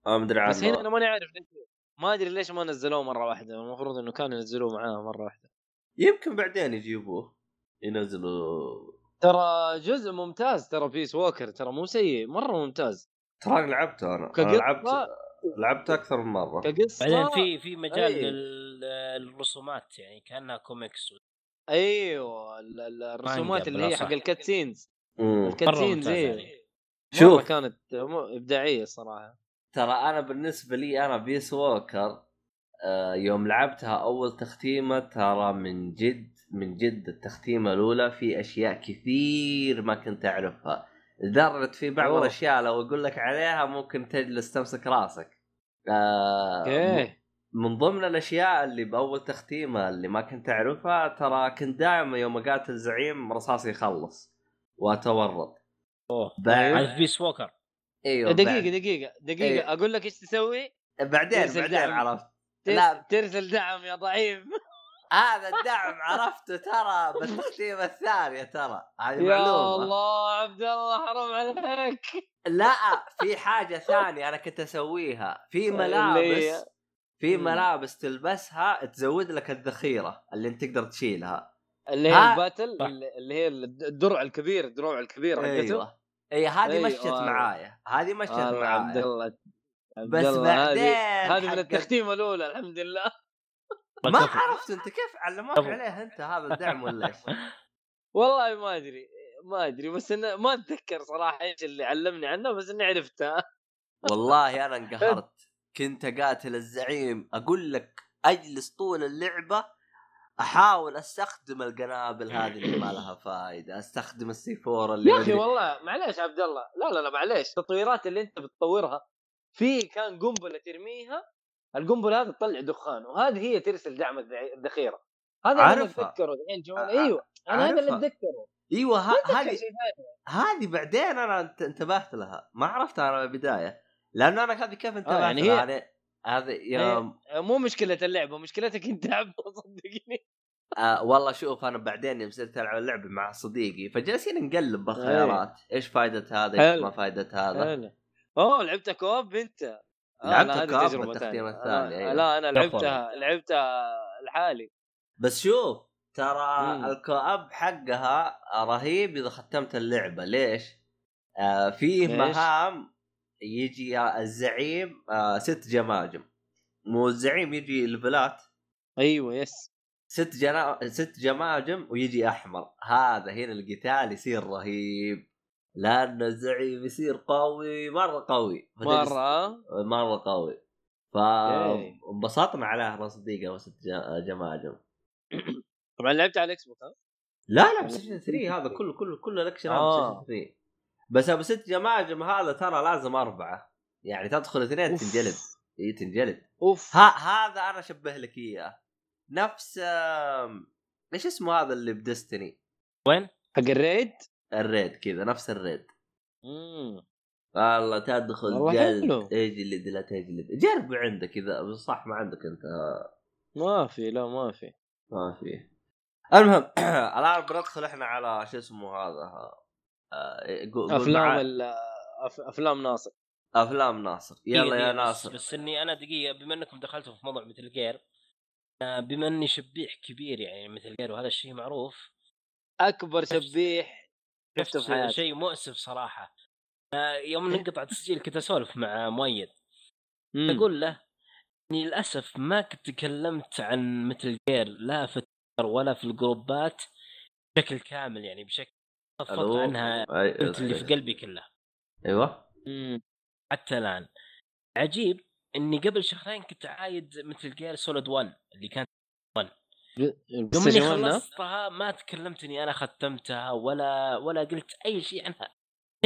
ما أدري بس هنا أنا ماني عارف ليش ما أدري ليش ما نزلوه مرة واحدة. المفروض إنه كانوا ينزلوه معاه مرة واحدة. يمكن بعدين يجيبوه. ينزلوا ترى جزء ممتاز ترى Peace Walker ترى مو سيء مرة ممتاز ترى لعبته أنا, أنا كقصة- لعبت لعبت أكثر من مرة كقصه بعدين في في مجال أي. لل- للرسومات يعني كأنها كوميكس أيوه ال- ال- الرسومات اللي هي حق صح. ال cut scenes مم. ال cut مرة scenes ممتاز إيه يعني. مرة شوف كانت إبداعية الصراحه ترى أنا بالنسبة لي أنا Peace Walker آه، يوم لعبتها أول تختيمة ترى من جد من جد التختيمة الأولى في أشياء كثير ما كنت أعرفها لدرجه في بعض. الأشياء لو أقول لك عليها ممكن تجلس تمسك راسك آه، okay من ضمن الأشياء اللي بأول تختيمة اللي ما كنت أعرفها ترى كنت دائما يوم أقاتل زعيم رصاصي يخلص وأتورط أوه بعد هذا في Peace Walker إيوه دقيقة بعد- دقيقة دقيقة إيه. أقول لك إيش تسوي؟ بعدين بعدين دعم. عرفت لا. ترسل دعم يا ضعيف هذا الدعم عرفته ترى بالتختيمه الثانية ترى. هذه يا معلومة. الله عبد الله حرام عليك. لا في حاجة ثانية أنا كنت أسويها. في ملابس في. ملابس تلبسها تزود لك الذخيرة اللي أنت تقدر تشيلها. اللي هي ها- الباتل. اللي اللي هي الدرع الكبير الدروع الكبيره حقته. أيوه. إي هذه أيوة. مشت معايا. هذه مشت والله عبد معايا. الله بس بعدين هذه من التختيمه الأولى الحمد لله. ما عرفت أنت كيف علموك عليه أنت؟ هذا الدعم ولا إيش؟ والله ما أدري ما أدري بس إنه ما أتذكر صراحة إيش اللي علمني عنه بس إني عرفتها والله أنا انقهرت. كنت أقاتل الزعيم أقول لك أجلس طول اللعبة أحاول أستخدم القنابل هذه اللي ما لها فائده أستخدم السي فور اللي يا أخي والله معليش عبد الله لا لا لا معليش التطويرات اللي أنت بتطورها في كان قنبلة ترميها القنبلة هذه تطلع دخان وهذه هي ترسل دعم الذخيرة. هذا اللي أنا. أتذكره الحين ع- أيوه أنا هذا اللي. أتذكره. أيوه هذه هذه بعدين أنا انت- انتبهت لها. ما عرفتها أنا البدايه لأنه أنا هذه كيف انتبهت يعني لها؟ هي- يعني هذه يوم مو مشكلة اللعبة مشكلتك أنت عبد صدقني آه والله شوف أنا بعدين يوم صرت ألعب اللعبة مع صديقي فجالسين نقلب بالخيارات. إيش فائده هذا؟ إيش. ما فائده هذا. أوه لعبتها كوب أنت. آه، لعبتها كوب تجربة بالتختيم تانية. الثاني، آه، أيوة. لا أنا لعبتها لعبتها لحالي بس شوف ترى. ال co-op حقها رهيب إذا ختمت اللعبة ليش؟ آه فيه ليش؟ مهام يجي الزعيم آه ست جماجم مو الزعيم يجي ليفلات أيوه yes ست جنا... ست جماجم ويجي أحمر هذا هنا القتال يصير رهيب لأن الزعيم يصير قوي مرة قوي. مرة؟ مرة قوي. فانبسطنا عليه أنا صديقي وست ج- جماجم طبعا لعبت على ال Xbox ها؟ لا لا PlayStation 3 هذا كله كله كله الاكشن هذا آه. PlayStation 3 بس أبو ست جماجم هذا ترى لازم أربعة. يعني تدخل اثنين. تنجلد. إي تنجلد. أوف. ها هذا أنا أشبه لك إياه. نفس إيش اسمه هذا اللي ب Destiny؟ وين؟ حق ال raid؟ ال raid كذا نفس ال raid مم. والله تدخل جلد. اجلد لا تجلد جرب عندك اذا صح ما عندك أنت ما في لا ما في ما في المهم الآن بندخل إحنا على شو اسمه هذا آه، قول- قول أفلام. ال- أفلام ناصر أفلام ناصر يلا دقيقة- يا ناصر بس, بس إني أنا دقيقة بما إنكم دخلتوا في موضوع مثل جير آه، بما إني شبيح كبير يعني مثل جير وهذا الشيء معروف أكبر شبيح شفته شيء مؤسف صراحة. آه، يوم انقطع التسجيل كنت أسولف مع مؤيد. مم. أقول له إني للأسف ما كنت تكلمت عن Metal Gear لا في التويتر ولا في الجروبات بشكل كامل يعني بشكل فضفضت؟ عنها قلت اللي في قلبي كله. أيوه. مم. حتى الآن. عجيب إني قبل شهرين كنت عايد Metal Gear Solid 1 اللي كانت يوم اني 1 خلصتها ما تكلمت اني أنا ختمتها ولا ولا قلت أي شيء عنها.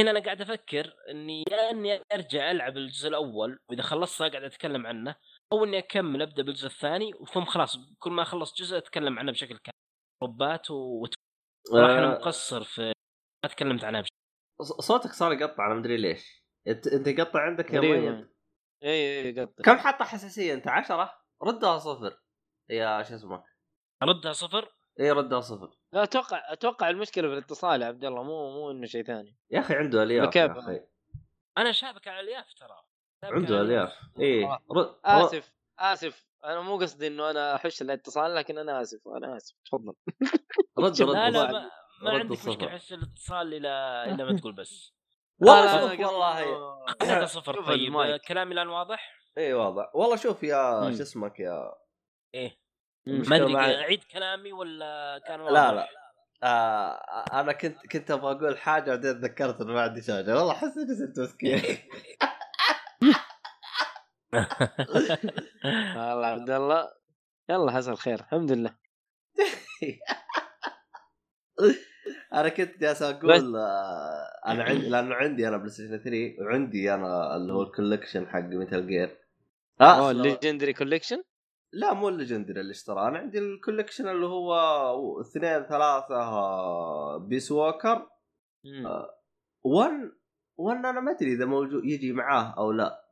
هنا أنا قاعد أفكر إني يا إني أرجع ألعب الجزء الأول وإذا خلصتها قاعد أتكلم عنه أو إني أكمل أبدأ بالجزء الثاني ثم خلاص كل ما أخلص جزء أتكلم عنه بشكل كامل. روبات و صراحة أنا آه، مقصر في ما تكلمت عنها بشكل ص- صوتك صار يقطع أنا مدري ليش. أنت أنت يقطع عندك يا. مؤيد؟ اي اي قطع كم حاطه حساسية أنت؟ 10 ردها صفر. يا شو اسمه؟ أردها صفر؟ اي ردها صفر. لا أتوقع أتوقع المشكلة في الاتصال يا عبد الله مو مو إنه شيء ثاني. يا أخي عنده ألياف. يا أخي. أنا شابك على الياف ترى. عنده ألياف. اي آه. رد آسف آسف. أنا مو قصدي إنه أنا أحش الاتصال لكن أنا آسف أنا آسف. تفضل. رد رد لا لا رد. ما, ما عندك. مشكلة احس الاتصال إلى إلى ما تقول بس. والله والله. هذا صفر طيب. كلامي الآن واضح؟ اي واضح. والله شوف يا. شو اسمك يا إيه. ما أدري معي- أعيد كلامي ولا كان؟ لا لا. آه أنا كنت كنت أبغى أقول حاجة بعدين تذكرت إنه ما عندي شاشة. والله حسيت إني صرت مسكين. والله عبد الله. يلا حصل خير. الحمد لله. أنا كنت جالس أقول آه أنا عندي لأنه عندي أنا PlayStation 3 وعندي أنا اللي هو ال collection حق Metal Gear آه. ال Legendary Collection لا مو ال Legendary اللي اشتراه. أنا عندي ال collection اللي هو اثنين ثلاثة آه، Peace Walker. one one أنا ما أدري إذا موجود يجي معاه أو لا.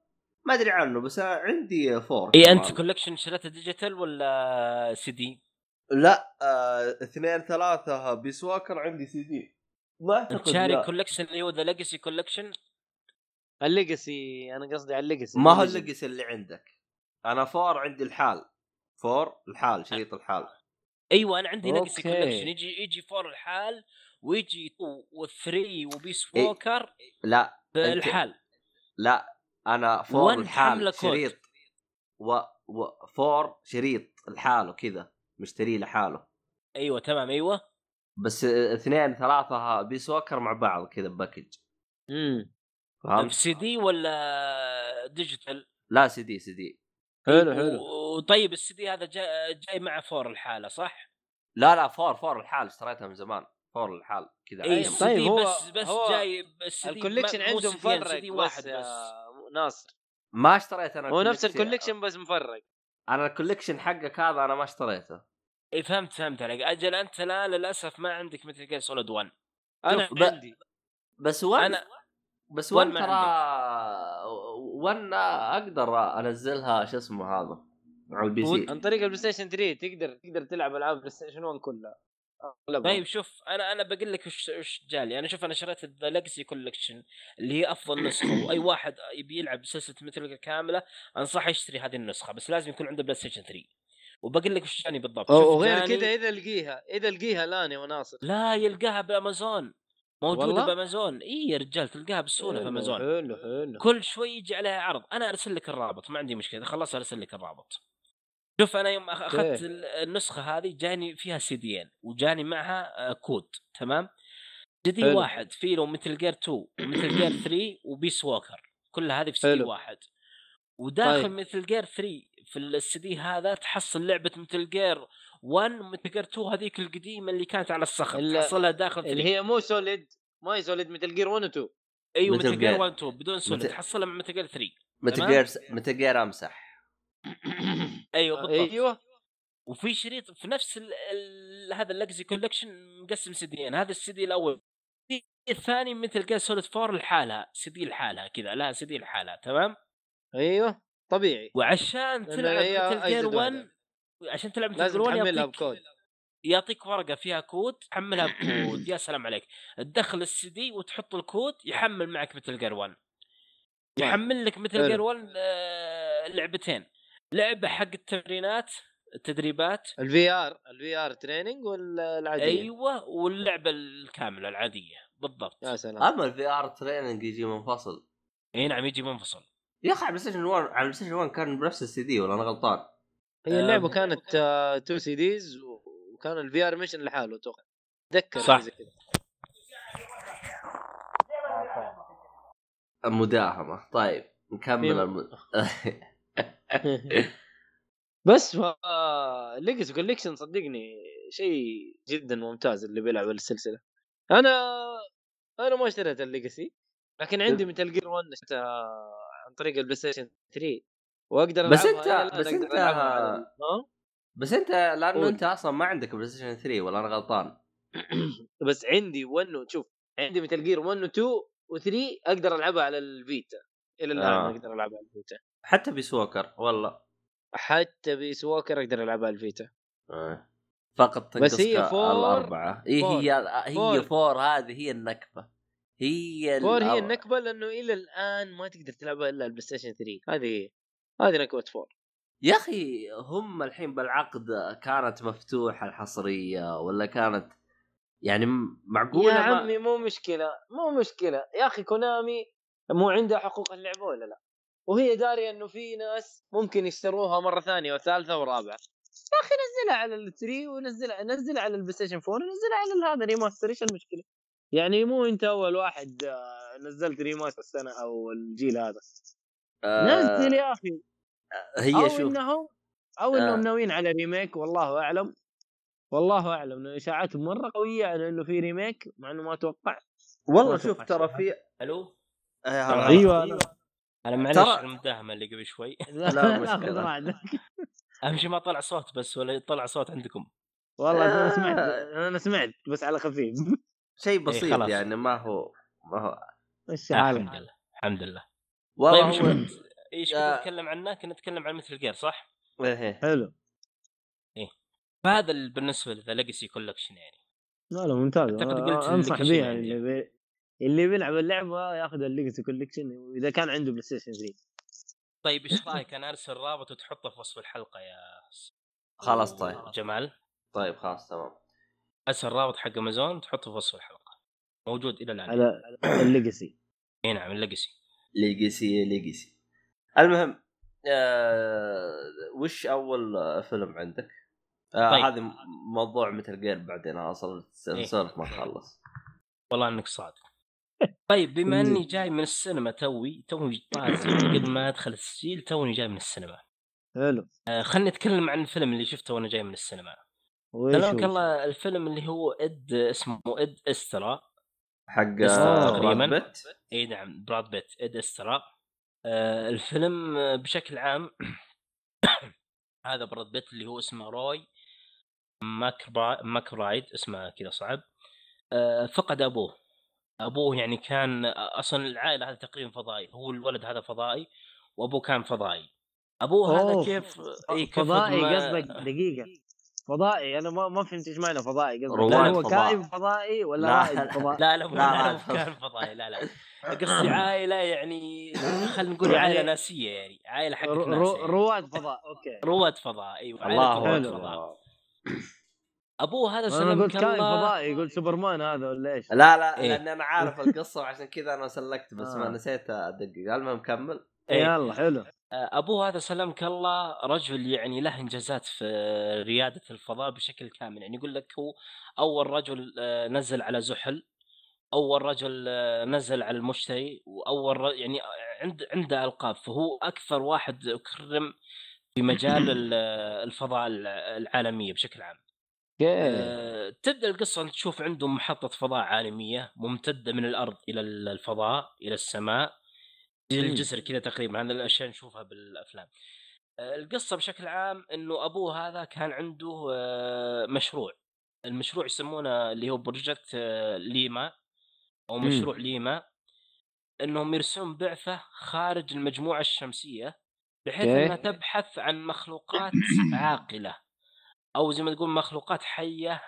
ما أدري عنه بس عندي four اي. أنت collection شريته digital ولا سي دي؟ لا آه اثنين ثلاثة Peace Walker عندي سي دي ما انت اعتقد شاري. collection اللي هو the Legacy Collection الليجاسي أنا قصدي على الليجاسي. ما هو الليجندري. الليجس اللي عندك. أنا فور عندي الحال. فور الحال شريط الحال أيوه أنا عندي أوكي. كولكشن يجي يجي فور الحال ويجي 2 و3 وبيس إيه. ووكر لا بالحال لا أنا فور الحال. شريط و... و... فور شريط الحاله كذا مشتريه لحاله أيوه تمام أيوه بس اثنين ثلاثة بيس ووكر مع بعض كذا باكج امم فهمت؟ سي دي ولا digital؟ لا CD CD حلو حلو وطيب السي دي هذا جاي, جاي مع four لحاله صح؟ لا لا four four لحالها اشتريتها من زمان four لحالها كذا اي طيب دي هو- بس بس هو جاي ال collection عنده مفرق بس واحد يا بس. ناصر. ما اشتريت أنا هو نفس ال collection- بس مفرق. أنا ال collection حقك هذا أنا ما اشتريته. اي فهمت فهمت عليك. أجل أنت لا للأسف ما عندك Metal Gear Solid 1 أنا ب- عندي. بس one أنا بس ما ترى one أقدر أنزلها شو اسمه هذا؟ على ال PC. عن طريق ال PlayStation 3 تقدر تقدر تلعب ألعاب PlayStation 1 كلها. أغلبها. طيب شوف أنا أنا بقول لك وش وش جالي. أنا شوف أنا شريت The Legacy Collection اللي هي أفضل نسخة وأي واحد يبي يلعب سلسلة Metal كاملة أنصحه يشتري هذه النسخة بس لازم يكون عنده PlayStation 3 وبقول لك وش جاني بالضبط. وغير جاني- كذا إذا لقيها إذا لقيها الآن يا وناصر. لا يلقاها بأمازون. موجودة والله؟ بأمازون. إي يا رجال تلقاها بسهولة في حلو، أمازون. حلو حلو. كل شوي يجي عليها عرض. أنا أرسل لك الرابط ما عندي مشكلة خلص أرسل لك الرابط. شوف أنا يوم أخذت. ال- النسخة هذه جاني فيها سيديين وجاني معها آه، كود تمام جدي حلو. واحد في له Metal Gear 2 و Metal Gear 3 و Peace Walker كلها هذه في سي دي حلو. واحد وداخل طيب. Metal Gear 3 في السي دي هذا تحصل لعبة Metal Gear 1 و Metal Gear 2 هذيك القديمة اللي كانت على الصخر ال- تحصلها داخل 3 اللي هي مو Solid ما هي Solid Metal Gear 1 و 2 أيوه Metal Metal Gear Gear. 1 2 بدون Solid Metal- تحصلها مع Metal Gear 3 Metal تمام؟ Gear Metal Gear MSX أيوه بالضبط. أيوه. وفي شريط في نفس ال ال هذا ال Legacy Collection مقسم سيديين هذا السي دي الأول. الثاني Metal Gear Solid 4 لحالها سي دي لحالها كذا لها سي دي لحالها تمام؟ أيوه طبيعي. وعشان تلعب Metal Gear أجدد 1 واحدة. عشان تلعب Metal Gear 1 تحملها يعطيك بكود. يعطيك ورقة فيها كود تحملها بكود. يا سلام عليك. تدخل السي دي وتحط الكود يحمل معك Metal Gear 1 يحمل لك Metal. Gear 1 آه، لعبتين. لعبة حق التمرينات التدريبات. ال VR ال VR training ولا العاديه أيوه واللعبة الكاملة العادية. بالضبط. يا سلام. اما ال VR training يجي منفصل. إي نعم يجي منفصل. يا أخي على ال PlayStation 1 على ال PlayStation 1 كان بنفس السي دي ولا أنا غلطان؟ هي اللعبة آم. كانت two CDs وكان ال VR mission لحاله أتوقع. اتذكر صح. زي كذا. مداهمه طيب نكمل الم... بس ف Legacy Collection صدقني شيء جدا ممتاز اللي بيلعب السلسلة أنا أنا ما اشتريت ال Legacy لكن عندي Metal Gear 1 اشتريتها عن طريق ال PlayStation 3 وأقدر بس الآن بس على ها بس أنت لأنه قول. أنت أصلا ما عندك PlayStation 3 ولا أنا غلطان؟ بس عندي 1 شوف عندي Metal Gear 1 و 2 و 3 أقدر ألعبها على ال Vita إلى الآن آه. أقدر ألعبها على ال Vita حتى Peace Walker والله. حتى Peace Walker أقدر العبها على ال Vita. آه. فقط بس هي four- الأربعة. إيه four. هي هي four. four هذه هي النكبة. هي four هي النكبة لأنه إلى الآن ما تقدر تلعبها إلا ال PlayStation 3 هذه هذه نكبة four. يا أخي هم الحين بالعقد كانت مفتوحة الحصرية ولا كانت؟ يعني معقولة يا ما... عمي مو مشكلة مو مشكلة. يا أخي Konami مو عندها حقوق اللعبة ولا لا؟ وهي دارية إنه في ناس ممكن يشتروها مرة ثانية وثالثة ورابعة. يا أخي نزلها على ال three ونزلها نزلها على ال PlayStation 4 ونزلها على هذا remaster إيش المشكلة؟ يعني مو أنت أول واحد آه، نزلت remaster السنة أو الجيل هذا. آه نزل يا أخي. هي أو شوف. إنهم أو إنهم آه. ناويين على remake والله أعلم والله أعلم إنه إشاعات مرة قوية على إنه في remake مع إنه ما أتوقع. والله شوف ترى في ألو؟ آه، ترى- أيوه. أنا معلش ترى- المداهمه اللي قبل شوي لا لا راحتك أهم شيء ما طلع صوت بس ولا يطلع صوت عندكم والله أنا سمعت آه. أنا سمعت بس على خفيف شيء بسيط خلاص. يعني ما هو ما هو إيش آه، الحمد لله الحمد لله والله طيب إيش يا- كنت نتكلم عنه؟ كنا نتكلم عن Metal Gear صح؟ إيه. حلو فهذا ال- بالنسبة ل The Legacy Collection يعني لا لا ممتاز أعتقد أنا قلت أنصح به يعني. اللي بي... اللي بيلعب اللعبة ياخذ ال Legacy Collection اذا كان عنده PlayStation 3 طيب إيش رأيك؟ أنا أرسل رابط وتحطه في وصف الحلقة يا خلاص طيب. جمال. طيب خلاص تمام. أرسل رابط حق امازون تحطه في وصف الحلقة. موجود إلى الآن. على ال Legacy إي نعم ال Legacy Legacy Legacy المهم آه وش أول فيلم عندك؟ آه طيب. هذا موضوع Metal Gear بعدين أصلا إيه. نسولف ما نخلص والله إنك صادق. طيب بما إني جاي من السينما توي توي طازج قبل ما أدخل التسجيل توني جاي من السينما. حلو. آه خلني أتكلم عن الفيلم اللي شفته وأنا جاي من السينما. سلامك؟ الله. الفيلم اللي هو Ad اسمه Ad Astra. حق تقريباً. براد بيت؟ إي نعم براد بيت Ad Astra. آه الفيلم بشكل عام هذا براد بيت اللي هو اسمه روي ماكرايد اسمه كذا صعب. آه فقد أبوه. أبوه يعني كان أصلا العائلة هذه تقريبا فضائي هو الولد هذا فضائي وأبوه كان فضائي. أبوه هذا كيف؟ إي كيف فضائي ما- قصدك دقيقة. فضائي أنا ما ما فهمت إيش معنى فضائي قصدك. رواد هل هو فضاء. كائن فضائي ولا لا، رائد فضائي لا لا لا،. كان فضائي لا لا. قصدي عائلة يعني خلينا نقول يعني- عائلة ناسية يعني عائلة رو- يعني. رواد فضاء okay. رواد فضاء إيوه الله عائله رواد حلو. فضاء. أبوه هذا أنا سلمك قلت كائن الله فضائي قلت سوبرمان هذا ولا إيش؟ لا لا إيه. لأن أنا عارف القصة وعشان كذا أنا سلكت بس ما آه. نسيت أدقق المهم كمل إيه. يلا حلو أبوه هذا سلمك الله رجل يعني له إنجازات في ريادة الفضاء بشكل كامل يعني يقول لك هو أول رجل آه، نزل على زحل أول رجل آه، نزل على المشتري وأول ر... يعني عند عنده ألقاب فهو أكثر واحد أكرم في مجال ال- الفضاء العالمية بشكل عام آه، تبدأ القصة أنت تشوف عندهم محطة فضاء عالمية ممتدة من الأرض إلى الفضاء إلى السماء زي مم. الجسر كذا تقريبا هذا الأشياء نشوفها بالأفلام آه، القصة بشكل عام إنه أبوه هذا كان عنده آه، مشروع المشروع يسمونه اللي هو بروجكت آه، ليما أو مم. مشروع ليما إنهم يرسلون بعثة خارج المجموعة الشمسية بحيث. أنها تبحث عن مخلوقات عاقلة أو زي ما تقول مخلوقات حية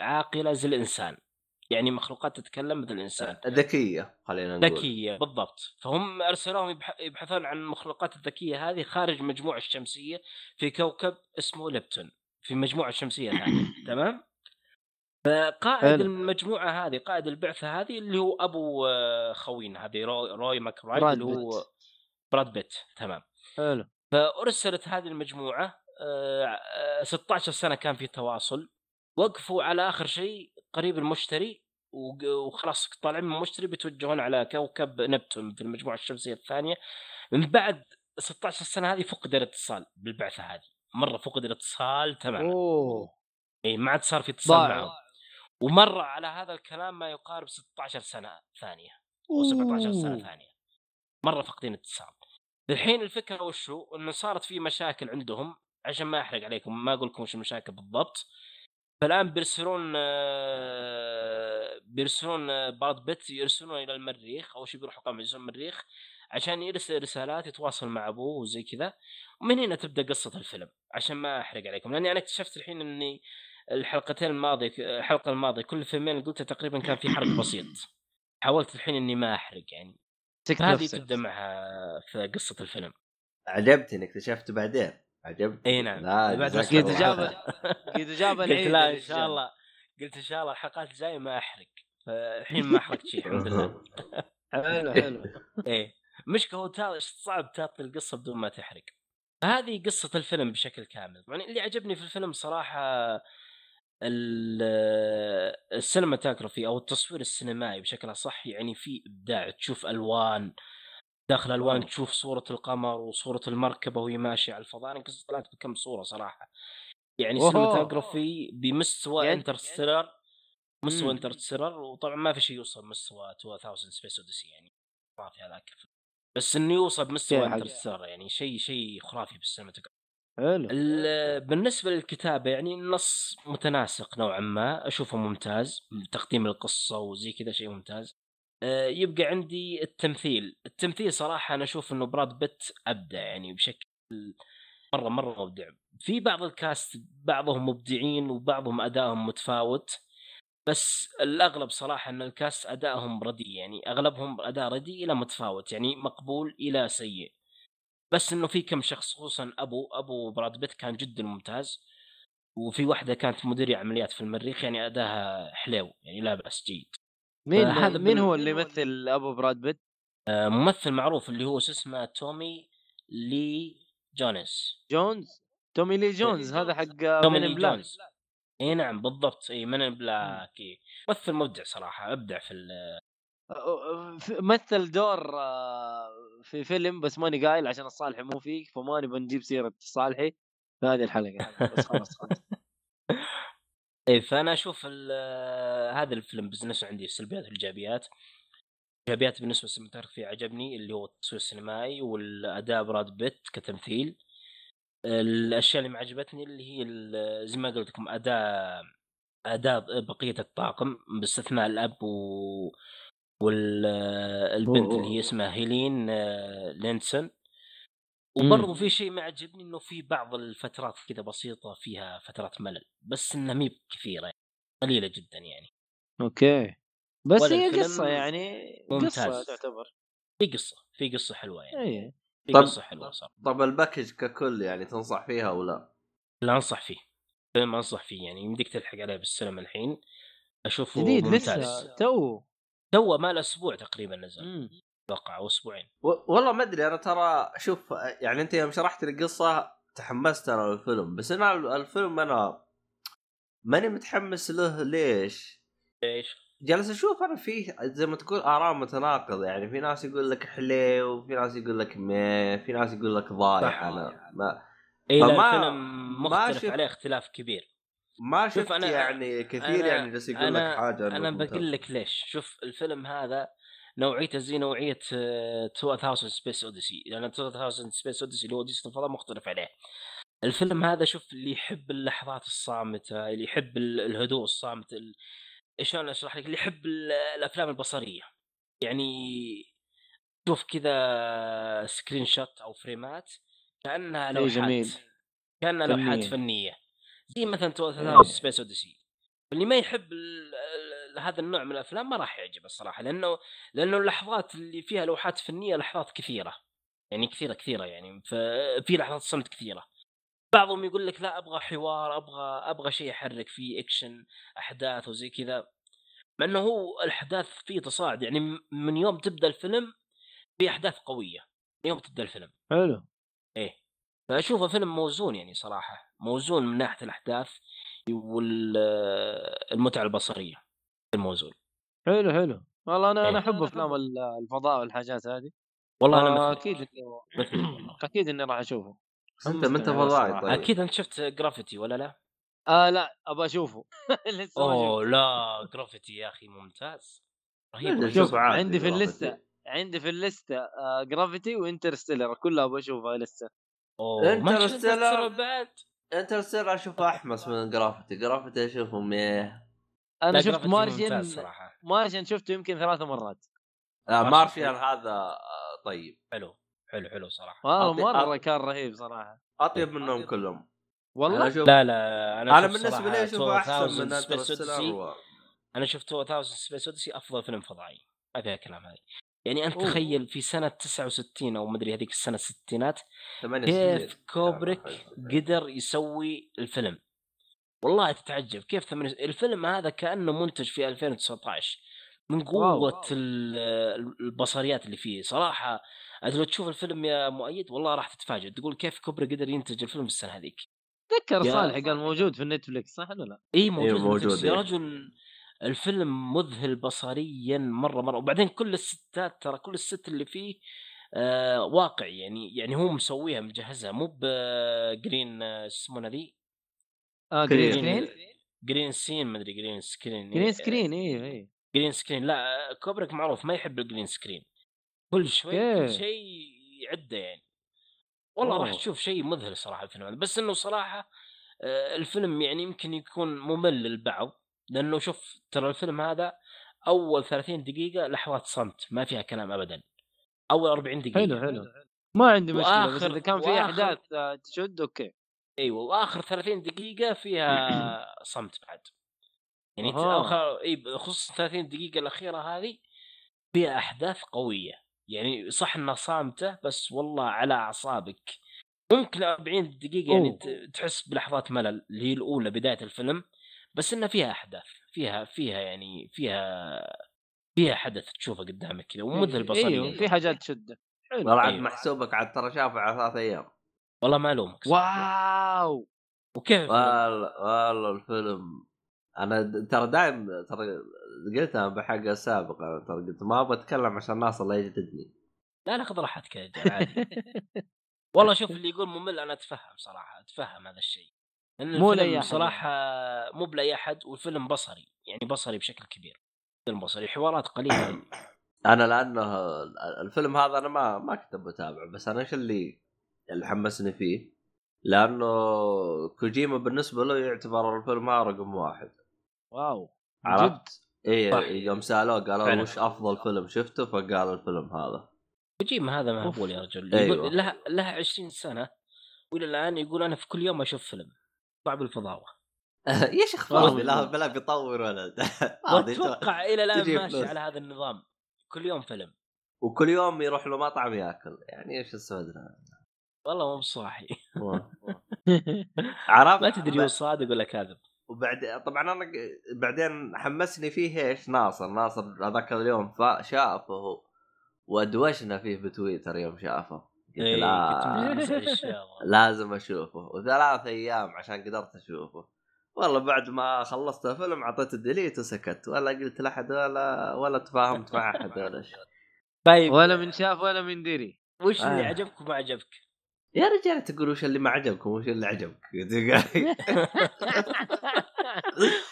عاقلة زي الإنسان. يعني مخلوقات تتكلم مثل الإنسان. ذكية خلينا نقول. ذكية بالضبط. فهم أرسلوهم يبح- يبحثون عن المخلوقات الذكية هذه خارج المجموعه الشمسية في كوكب اسمه ليبتون في المجموعه الشمسية ثانية تمام؟ فقائد. المجموعة هذه قائد البعثة هذه اللي هو أبو خوينا هذه روي, روي ماكرايد براد اللي هو. براد بيت. تمام. حلو. فأرسلت هذه المجموعة 16 سنة كان في تواصل. وقفوا على آخر شيء قريب المشتري وخلاص طالعين من المشتري بيتوجهون على كوكب نبتون في المجموعة الشمسية الثانية. من بعد 16 سنة هذه فقد الاتصال بالبعثة هذه. مرة فقد الاتصال تماما. أوه. إي ما عاد صار في اتصال. معهم. ومر على هذا الكلام ما يقارب 16 سنة ثانية أو 17 سنة. ثانية. مرة فاقدين اتصال. الحين الفكرة وشو؟ إنه صارت في مشاكل عندهم. عشان ما أحرق عليكم ما أقول لكم وش المشاكل بالضبط. فالآن بيرسلون آه، بيرسلون آه، براد بيت يرسلون إلى المريخ أول شيء بيروحوا قام يرسلون المريخ عشان يرسل رسالات يتواصل مع أبوه وزي كذا. ومن هنا تبدأ قصة الفيلم عشان ما أحرق عليكم. لأني أنا اكتشفت الحين إني الحلقتين الماضيه الحلقة الماضية كل فيلمين اللي قلتها تقريبا كان في حرق بسيط. حاولت الحين إني ما أحرق يعني. هذه تبدأ معها في قصة الفيلم. عجبتني اكتشفت بعدين. عجبت إي نعم. لا جاب خير. قد جاب قلت العيد لا إن. شاء الله. قلت إن شاء الله الحلقات الجاية ما أحرق. فالحين ما أحرقت شيء الحمد لله. حلو حلو. إيه. مشكلة هو صعب تعطي القصة بدون ما تحرق. هذه قصة الفيلم بشكل كامل. يعني اللي عجبني في الفيلم صراحة ال- السينماتوجرافي أو التصوير السينمائي بشكل أصح يعني في إبداع تشوف ألوان داخل الوان تشوف صورة القمر وصورة المركبة وهي ماشية على الفضاء أنا قصة طلعت بكم صورة صراحة يعني. cinematography بمستوى يعني- Interstellar مستوى. Interstellar وطبعا ما في شيء يوصل مستوى 2000 Space Odyssey يعني خرافي هذاك. بس إنه يوصل بمستوى. Interstellar يعني شيء شيء خرافي بال cinematography حلو ال- بالنسبة للكتابة يعني النص متناسق نوعا ما أشوفه ممتاز تقديم القصة وزي كذا شيء ممتاز آه، يبقى عندي التمثيل. التمثيل صراحة أنا أشوف إنه براد بيت أبدع يعني بشكل مرة مرة مبدع. في بعض الكاست بعضهم مبدعين وبعضهم أدائهم متفاوت بس الأغلب صراحة إن الكاست أدائهم رديء يعني أغلبهم أداء رديء إلى متفاوت يعني مقبول إلى سيء. بس إنه في كم شخص خصوصا أبو أبو براد بيت كان جدا ممتاز وفي واحدة كانت مديرة عمليات في المريخ يعني أداها حلو يعني لا بأس جيد. مين هذا مين هو اللي يمثل أبو براد بيت؟ آه، ممثل معروف اللي هو شو اسمه تومي لي جونس جونز؟ تومي لي جونز هذا حق تومي من لي جونز. إي نعم بالضبط. إي من بلاك إيه. ممثل مبدع صراحة أبدع في مثل دور آه، في فيلم بس ماني قايل عشان الصالحي مو فيك فماني بنجيب سيرة الصالحي في هذه الحلقة بس خلاص خلاص. إيه فأنا أشوف ال- هذا الفيلم بالنسبة عندي السلبيات والإيجابيات. الايجابيات بالنسبة لل cinematography عجبني اللي هو التصوير السينمائي والأداء براد بيت كتمثيل. الأشياء اللي ما عجبتني اللي هي ال- زي ما قلت لكم أداء أداء بقية الطاقم باستثناء الأب و والبنت اللي هي اسمها هيلين آه، لينسون. وبرضه في شيء ما عجبني إنه في بعض الفترات كذا بسيطة فيها فترات ملل بس إنها مي كثيرة يعني قليلة جدا يعني. okay. بس هي قصة يعني قصة ممتاز. تعتبر. في قصة في قصة حلوة يعني. اي في طب- قصة حلوة صار طب ال package ككل يعني تنصح فيها ولا؟ لا؟ أنصح فيه. فيلم أنصح فيه يعني يمديك تلحق عليه بالسينما الحين. أشوفه جديد ممتاز. لسه تو تو ما له أسبوع تقريبا نزل. مم. أتوقع أو أسبوعين و- والله ما أدري أنا ترى شوف يعني أنت يوم شرحت لي القصة تحمست أنا للفيلم بس أنا الفيلم أنا ماني متحمس له ليش؟ إيش؟ جالس أشوف أنا فيه زي ما تقول آراء متناقضة يعني في ناس يقول لك حليو وفي ناس يقول لك ميه في ناس يقول لك ضايع. أنا ما إي فما- الفيلم ما مختلف شفت- عليه اختلاف كبير ما شفت أنا- يعني كثير أنا- يعني جالس يقول أنا- لك حاجة أنا. بقول لك ليش شوف الفيلم هذا نوعيته زي نوعية آه، 2000 Space Odyssey لأن 2000 Space Odyssey اللي هو اوديسي الفضاء مختلف عليه. الفيلم هذا شوف اللي يحب اللحظات الصامتة اللي يحب ال- الهدوء الصامت أنا أشرح لك؟ اللي يحب ال- الأفلام البصرية. يعني شوف كذا screenshot أو فريمات كأنها شيء لوحات. جميل. كأنها لوحات فنية. فنية. زي مثلا 2000 Space Odyssey اللي ما يحب هذا النوع من الأفلام ما راح يعجبه الصراحة لأنه لأنه اللحظات اللي فيها لوحات فنية لحظات كثيرة يعني كثيرة كثيرة يعني ففي لحظات صمت كثيرة. بعضهم يقول لك لا أبغى حوار أبغى أبغى شيء يحرك فيه أكشن أحداث وزي كذا. مع إنه هو الأحداث فيه تصاعد يعني من يوم تبدأ الفيلم في أحداث قوية من يوم تبدأ الفيلم. حلو. إيه. فأشوفه فيلم موزون يعني صراحة موزون من ناحية الأحداث والمتعه البصرية. الموزون حلو حلو والله أنا أنا إيه. أحب أفلام ال- الفضاء والحاجات هذه والله أنا آه، أكيد والله. أكيد إني راح أشوفه انت ما انت فضائي. طيب أكيد انت شفت Gravity ولا لا؟ آه لا أبغى أشوفه لسه أوه لا Gravity يا أخي ممتاز رهيب. شوف عندي في جرافيتي. الليسته عندي في الليسته آه Gravity و Interstellar كلها أبغى أشوفها لسه أوه. Interstellar بعد Interstellar اشوفه أحمس من Gravity Gravity أشوفه ميه أنا لا، شفت Gravity Martian ممتاز صراحة. Martian شفته يمكن ثلاث مرات. آه Martian. Martian هذا آه، طيب. حلو حلو حلو صراحة. والله أعطي- مرة كان رهيب صراحة. أطيب منهم كلهم. والله؟ أشوف لا لا أنا أشوف بالنسبة لي أشوفه أحسن 2000 من. و... أنا شفت 2000 Space Odyssey أفضل فيلم فضائي. ما فيها كلام هذه يعني أنت أوه. تخيل في سنة 69 أو مدري هذيك السنة الستينات كيف. كوبريك قدر يسوي الفيلم. والله تتعجب كيف ثمانية الفيلم هذا كأنه منتج في 2019 من قوة واو. ال- البصريات اللي فيه. صراحة أنت لو تشوف الفيلم يا مؤيد والله راح تتفاجئ. تقول كيف كوبريك قدر ينتج الفيلم في السنة هذيك. تذكر صالح قال موجود في النتفلكس صح ولا لا؟ إي موجود, إيه، موجود يا. رجل الفيلم مذهل بصريا مرة مرة. وبعدين كل ال sets ترى كل ال set اللي فيه آه واقعي يعني يعني هو مسويها مجهزها. مو ب green آه، يسمونها ذي آه. green screen green سين مدري green screen green screen أيوه أيوه green screen لا كوبريك معروف ما يحب ال green screen كل شوي كل. شيء يعده يعني. والله راح. تشوف شيء مذهل صراحة الفيلم. هذا بس إنه صراحة آه، الفيلم يعني يمكن يكون ممل للبعض. لأنه شوف ترى الفيلم هذا أول 30 دقيقة لحظات صمت ما فيها كلام ابدا. أول 40 دقيقة. حلو حلو. ما عندي مشكلة بس إذا كان في أحداث آه، تشد okay. أيوه واخر 30 دقيقة فيها صمت بعد. يعني إي خصوصا 30 دقيقة الأخيرة هذه فيها أحداث قوية. يعني صح إنها صامتة بس والله على أعصابك. ممكن 40 دقيقة يعني أوه. ت- تحس بلحظات ملل اللي هي الأولى بداية الفيلم بس إنها فيها أحداث فيها فيها يعني فيها فيها حدث تشوفه قدامك كذا ومذهل بصريا أيوه في حاجات تشد حلو والله عاد أيوة. محسوبك عاد ترى شافه على ثلاث أيام. والله ما ألومك. واو! وكيف الفيلم؟ والله والله الفيلم أنا ترى دايم ترى قلتها بحلقه سابقه ترى قلت ما أبغى أتكلم عشان الناس الله يجلدني لا لا خذ راحتك يا رجال عادي. والله شوف اللي يقول ممل أنا أتفهم صراحة أتفهم هذا الشيء. لأن مو الفيلم لأي أحد صراحة مو بلأي أحد والفيلم بصري يعني بصري بشكل كبير. فيلم بصري حوارات قليلة. أنا لأنه الفيلم هذا أنا ما ما كنت بتابعه بس أنا إيش اللي اللي حمسني فيه لأنه كوجيما بالنسبة له يعتبر الفيلم هذا رقم واحد واو عرفت؟ اي. يوم سألوه قالوا. وش أفضل فيلم شفته فقال الفيلم هذا كوجيما هذا مهبول يا رجل أيوة. يقول لها لها 20 سنة وإلى الآن يقول أنا في كل يوم أشوف فيلم صعب الفضاوة يا شيخ فاضي لا بلا بيطور ولا فاضي. وأتوقع إلى الآن ماشي فلوس. على هذا النظام كل يوم فيلم وكل يوم يروح له مطعم ياكل يعني إيش استفدنا؟ والله مو بصاحي. عرفت؟ ما تدري هو صادق ولا كاذب. وبعد طبعا أنا بعدين حمسني فيه إيش؟ ناصر. ناصر هذاك اليوم شافه وادوشنا فيه بتويتر يوم شافه. قلت إيه، كنت لا. لازم أشوفه. وثلاث أيام عشان قدرت أشوفه. والله بعد ما خلصت الفيلم أعطيته ديليت وسكت. ولا قلت لأحد ولا ولا تفاهمت مع أحد ولا شيء. طيب. ولا من شاف ولا من دري وش اللي آه. عجبك وما عجبك؟ يا رجال تقول وش اللي ما عجبكم وش اللي عجبك؟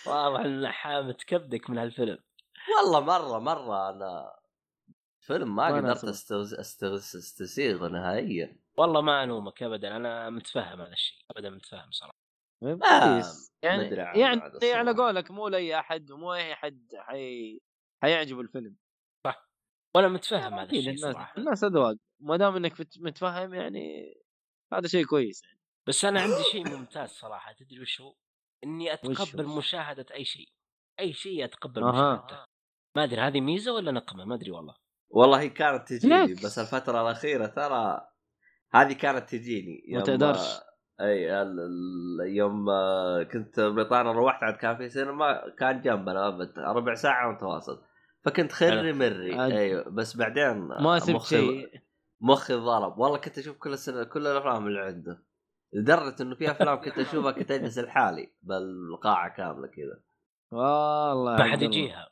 واضح إن حامد كبدك من هالفيلم. والله مرة مرة أنا فيلم ما قدرت أصلاً. استوز... استغس أستسيغه نهائيا. والله ما ألومك ابدا أنا متفهم هذا الشيء ابدا متفهم صراحة. كويس يعني يعني على. قولك مو لأي أحد ومو أي احد حي... حيعجب الفيلم. وأنا متفهم هذا أكيد الشيء الناس الناس أذواق. ما دام إنك مت- متفهم يعني هذا شيء كويس يعني بس أنا عندي شيء ممتاز صراحة تدري وش هو؟ إني أتقبل؟ مشاهدة أي شيء أي شيء أتقبل أها. مشاهدته ما أدري هذه ميزة ولا نقمة ما أدري والله والله هي كانت تجيني. بس الفترة الأخيرة ترى هذه كانت تجيني ما تقدرش. أي. يوم آه، كنت بريطانيا روحت عاد كان في سينما كان جنبنا ربع ساعة متواصل فكنت خري. مري. أيوه بس بعدين ما سبت شيء مخي ضرب. والله كنت أشوف كل السنة كل الأفلام اللي عنده. لدرجة إنه في أفلام كنت أشوفها كنت أجلس لحالي بالقاعة كاملة كذا. والله ما حد. يجيها.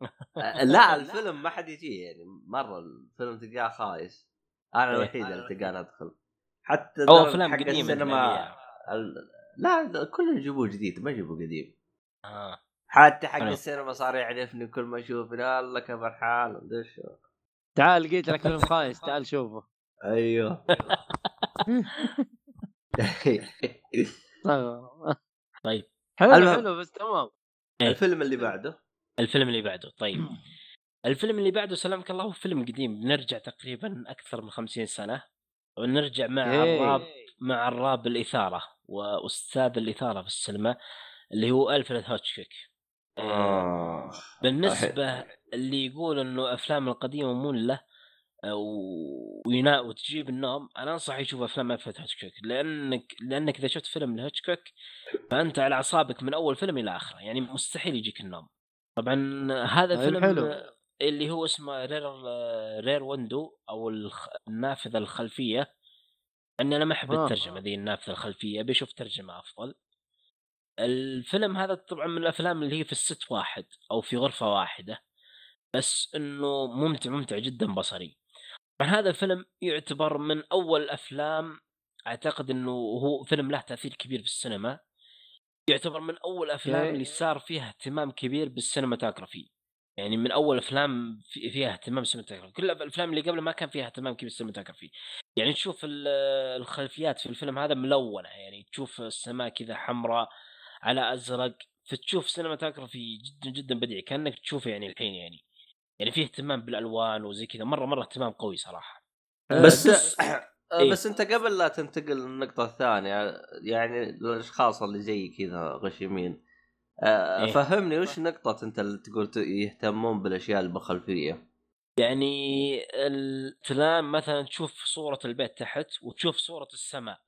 لا الفيلم ما حد يجي يعني. مرة الفيلم تلقاه خايس. أنا إيه. الوحيد اللي تلقاه أدخل. حتى أو أفلام قديمة السينما. ال... لا كلهم يجيبوه جديد. ما يجيبوه قديم. آه. حتى حق. السينما صار يعرفني كل ما اشوفني الله كيف الحال؟ مدري شو؟ تعال لقيت لك فيلم خايس تعال شوفه. أيوه. طيب. حلو المهم. حلو بس تمام. الفيلم اللي بعده. الفيلم اللي بعده طيب. الفيلم اللي بعده سلامك الله هو فيلم قديم بنرجع تقريبا أكثر من خمسين سنة. ونرجع مع إيه. الراب مع الراب الإثارة وأستاذ الإثارة في السينما اللي هو ألفريد هوتشكيك. آه. بالنسبة اللي يقول إنه أفلام القديمة ممله آه، و- وينا وتجيب النوم. أنا انصح يشوف أفلام الفريد هيتشكوك. لأنك لأنك إذا شفت فيلم لهيتشكوك فأنت على أعصابك من أول فيلم إلى آخره. يعني مستحيل يجيك النوم. طبعا هذا طيب فيلم حلو. اللي هو اسمه رير رير ويندو أو الخ- النافذة الخلفية. اني أنا ما أحب آه. الترجمة ذي النافذة الخلفية. بشوف ترجمة أفضل. الفيلم هذا طبعا من الأفلام اللي هي في الست واحد أو في غرفة واحدة. بس إنه ممتع ممتع جدا بصري. طبعا هذا الفيلم يعتبر من أول الافلام أعتقد إنه هو فيلم له تأثير كبير في السينما. يعتبر من أول الافلام. اللي صار فيها اهتمام كبير بال cinematography يعني من أول أفلام في- فيها اهتمام بال cinematography كل الأفلام اللي قبل ما كان فيها اهتمام كبير بال cinematography يعني تشوف ال- الخلفيات في الفيلم هذا ملونة. يعني تشوف السماء كذا حمراء على أزرق فتشوف cinematography جدا جدا بديع. كأنك تشوفه يعني الحين يعني. يعني فيه اهتمام بالألوان وزي كذا مرة مرة اهتمام قوي صراحة. بس بس- آه، إيه. بس أنت قبل لا تنتقل للنقطة الثانية يعني الاشخاص اللي زي كذا غشيمين آه، إيه. فهمني وش نقطة أنت اللي تقول يهتمون بالأشياء البخلفية؟ يعني الافلام مثلا تشوف صورة البيت تحت وتشوف صورة السماء.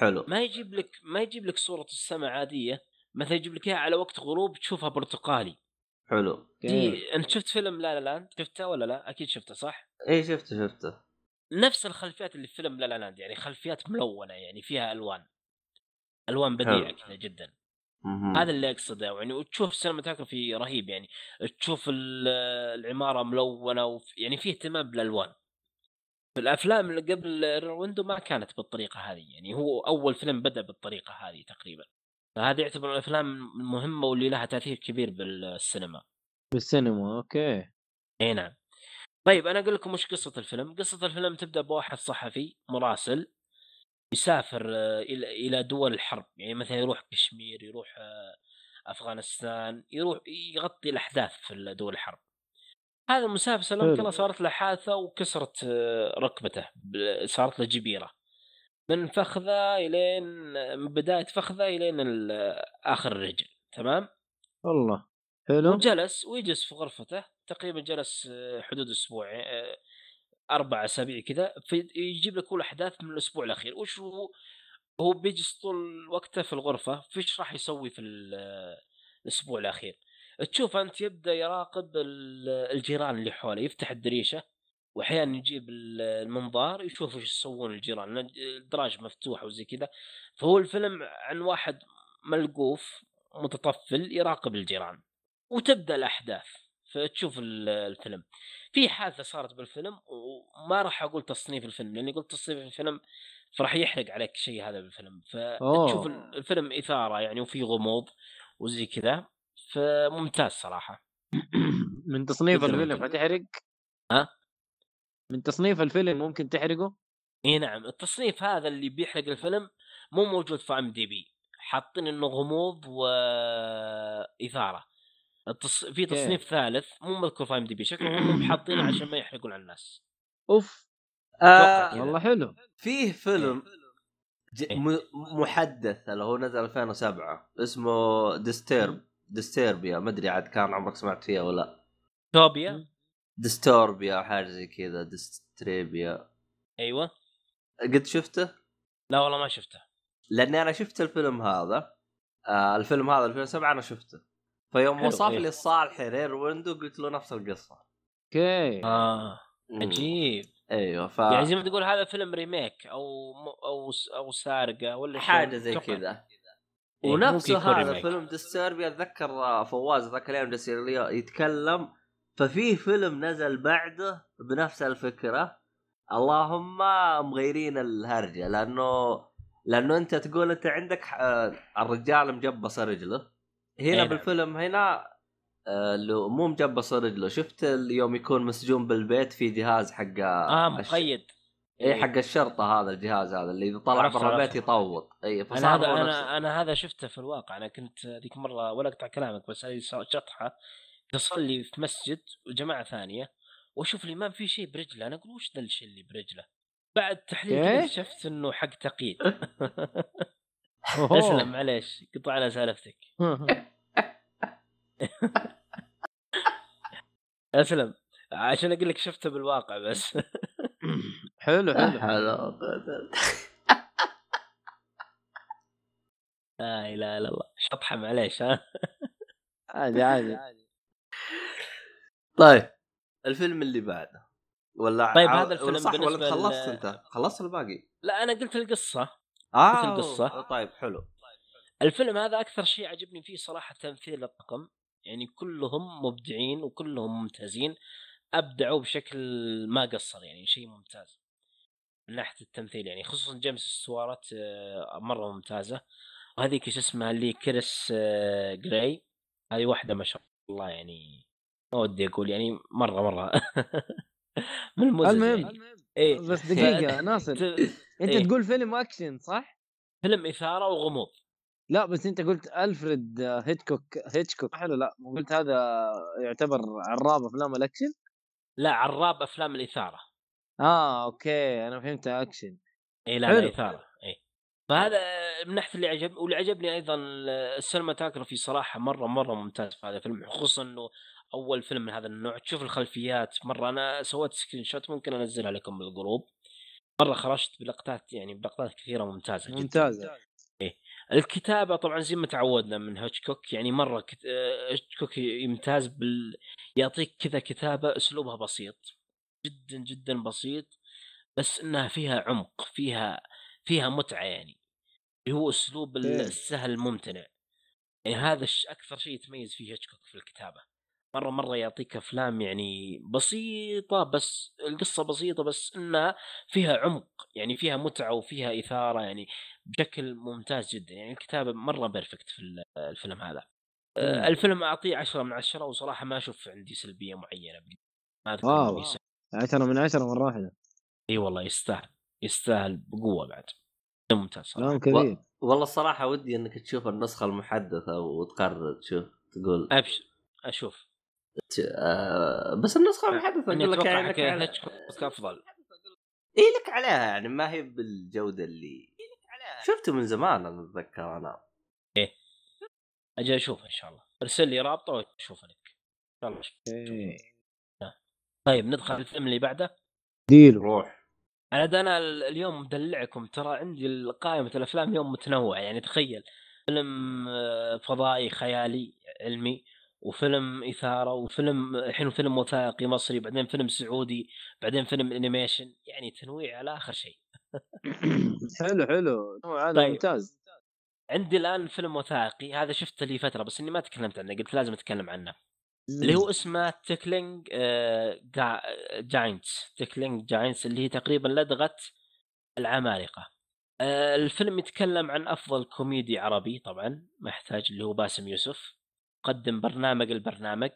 حلو. ما يجيب لك ما يجيب لك صورة السماء عادية مثلا يجيب لك إياها على وقت غروب تشوفها برتقالي. حلو. دي أنت شفت فيلم لا لا لاند شفته ولا لا؟ أكيد شفته صح؟ إيه شفته شفته. نفس الخلفيات اللي في فيلم La La Land يعني خلفيات ملونة يعني فيها ألوان. ألوان بديعة. كذا جدا. مهم. هذا اللي أقصده يعني وتشوف cinematography رهيب يعني تشوف ال- العمارة ملونة وف... يعني في اهتمام بالألوان. في الأفلام اللي قبل Window ما كانت بالطريقة هذه يعني هو أول فيلم بدأ بالطريقة هذه تقريبا. فهذه يعتبر الأفلام المهمة واللي لها تأثير كبير بالسينما. بالسينما أوكي. إي نعم. طيب أنا أقول لكم وش قصة الفيلم. قصة الفيلم تبدأ بواحد صحفي مراسل يسافر آه، إلى إلى دول الحرب. يعني مثلا يروح كشمير يروح آه، أفغانستان يروح يغطي الأحداث في دول الحرب. هذا المسافر سلام. الله صارت له حادثة وكسرت آه، ركبته صارت له جبيرة. من فخذه إلين من بداية فخذه إلين ال- آخر الرجل تمام؟ والله حلو. وجلس ويجلس في غرفته تقريبا جلس آه، حدود أسبوع آه، أربع أسابيع كذا فيجيب لك كل الاحداث من الأسبوع الأخير. وش هو؟ هو بيجلس طول وقته في الغرفة فيش راح يسوي في ال- الأسبوع الأخير؟ تشوف أنت يبدأ يراقب ال- الجيران اللي حوله يفتح الدريشة واحيانا يجيب ال- المنظار يشوف وش يسوون الجيران الدراج مفتوحه وزي كذا. فهو الفيلم عن واحد ملقوف متطفل يراقب الجيران وتبدأ الأحداث. فتشوف ال- الفيلم. في حادثة صارت بالفيلم وما راح أقول تصنيف الفيلم لأني قلت تصنيف الفيلم فراح يحرق عليك شيء هذا بالفيلم. فتشوف. الفيلم إثارة يعني وفي غموض وزي كذا. فممتاز صراحة. من تصنيف الفيلم. حتحرق ها؟ من تصنيف الفيلم ممكن تحرقه؟ إي نعم التصنيف هذا اللي بيحرق الفيلم مو موجود في IMDb حاطين إنه غموض وإثارة. التص... في تصنيف ثالث مو مذكور في IMDb شكلهم هم حاطينه عشان ما يحرقون على الناس. أوف. آه. والله حلو. فيه فيلم ج... إيه. م... محدث اللي هو نزل 2007 اسمه Disturb Disturbia ما أدري عاد كان عمرك سمعت فيها ولا لأ. توبيا؟ Disturbia أو حاجة زي كذا Disturbia أيوه قد شفته؟ لا والله ما شفته لأني أنا شفت الفيلم هذا آه الفيلم هذا 2007 أنا شفته فيوم وصف إيه. لي الصالحي Rear Window قلت له نفس القصة okay آه. عجيب أيوه ف يعني زي ما تقول هذا فيلم remake أو م- أو أو سارقة ولا شيء. حاجة زي. كذا إيه، ونفسه هذا. فيلم Disturbia أتذكر آه، فواز ذاك اليوم يتكلم ففيه فيلم نزل بعده بنفس الفكرة. اللهم مغيرين الهرجة لأنه لأنه أنت تقول أنت عندك آه، الرجال مجبص رجله. هنا نعم. بالفيلم هنا آه، لو مو مجبص رجله. شفت اليوم يكون مسجون بالبيت في جهاز حق آه مقيد. اي حق الشرطة هذا الجهاز هذا اللي إذا طلع برا البيت. يطوط. اي أنا هذا. أنا أنا هذا شفته في الواقع. أنا كنت ذيك مرة ولا اقطع كلامك بس هذه شطحة. تصلي في مسجد وجماعة ثانية وأشوف الامام في شيء برجله أنا أقول وش ذا الشيء اللي برجله؟ بعد تحليل إيه؟ اكتشفت إنه حق تقييد. اسلم معليش قطع على سالفتك. اسلم عشان أقول لك شفته بالواقع بس. حلو حلو. قوة لا إله إلا الله. شطحة معليش ها. عادي عادي. طيب الفيلم اللي بعده. ولا طيب هذا الفيلم صح ولا خلصت أنت؟ خلصت الباقي؟ لا أنا قلت القصة. آه القصة. طيب حلو. الفيلم هذا أكثر شيء عجبني فيه صراحة تمثيل الطاقم يعني كلهم مبدعين وكلهم ممتازين. أبدعوا بشكل ما قصر يعني شيء ممتاز. من ناحية التمثيل يعني خصوصا جيمس ستوارت آه، مرة ممتازة. وهذيك شو اسمها اللي كريس آه، جراي هذه واحدة ما شاء الله يعني ما ودي أقول يعني مرة مرة من المزج المهم يعني. إيه بس دقيقة ناصر أنت إيه. تقول فيلم أكشن صح؟ فيلم إثارة وغموض لا بس أنت قلت ألفريد هيتكوك هيتشكوك حلو لا مو قلت هذا يعتبر عراب أفلام الأكشن؟ لا عراب أفلام الإثارة آه okay أنا فهمت أكشن اي لا حلو. لا إثارة اي فهذا من ناحية اللي عجب واللي عجبني أيضا ال cinematography صراحة مرة مرة ممتاز في هذا الفيلم خصوصا إنه أول فيلم من هذا النوع. تشوف الخلفيات مرة أنا سويت screenshot ممكن أنزلها لكم بالجروب. مرة خرجت بلقطات يعني بلقطات كثيرة ممتازة جدا. ممتازة. الكتابة طبعا زي ما تعودنا من هيتشكوك يعني مرة كت... هيتشكوك يمتاز بال يعطيك كذا كتابة أسلوبها بسيط. جدا جدا بسيط بس إنها فيها عمق فيها فيها متعة يعني اللي هو أسلوب إيه. السهل الممتنع. يعني هذا الش... أكثر شيء يتميز فيه هيتشكوك في الكتابة. مرة مرة يعطيك أفلام يعني بسيطة بس القصة بسيطة بس إنها فيها عمق يعني فيها متعة وفيها إثارة يعني بشكل ممتاز جدا. يعني الكتابة مرة بيرفكت في ال- الفيلم هذا. آه، مم. الفيلم أعطيه عشرة من عشرة وصراحة ما أشوف عندي سلبية معينة ما أذكر واو. إني س- عشرة من عشرة مرة واحدة. إي والله يستاهل. يستاهل بقوة بعد. ممتاز صراحة. كبير. والله الصراحة ودي إنك تشوف النسخة المحدثة وتقرر تشوف تقول أبشر أشوف. ت- آه بس النسخة المحدثة اني أقول لك يعني لك على... أفضل. إي لك عليها يعني ما هي بالجودة اللي شفته من زمان أنا أتذكر أنا. أجي أشوف إن شاء الله. أرسل لي رابطة وأشوف لك. ان شاء الله. إيه. طيب ندخل الفيلم اللي بعده. ديلو روح. أنا أنا ال- اليوم مدلعكم ترى عندي قائمه الأفلام اليوم متنوعه يعني تخيل. فيلم آه، فضائي خيالي علمي وفيلم إثارة وفيلم الحين فيلم وثائقي مصري بعدين فيلم سعودي بعدين فيلم animation يعني تنويع على آخر شيء. حلو حلو. هذا طيب. ممتاز. عندي الآن فيلم وثائقي هذا شفته لي فترة بس إني ما تكلمت عنه قلت لازم أتكلم عنه. اللي هو اسمه Tickling Giants. Tickling Giants اللي هي تقريبا لدغة العمالقة. آه، الفيلم يتكلم عن أفضل كوميدي عربي طبعا ما يحتاج اللي هو باسم يوسف. قدم برنامج البرنامج.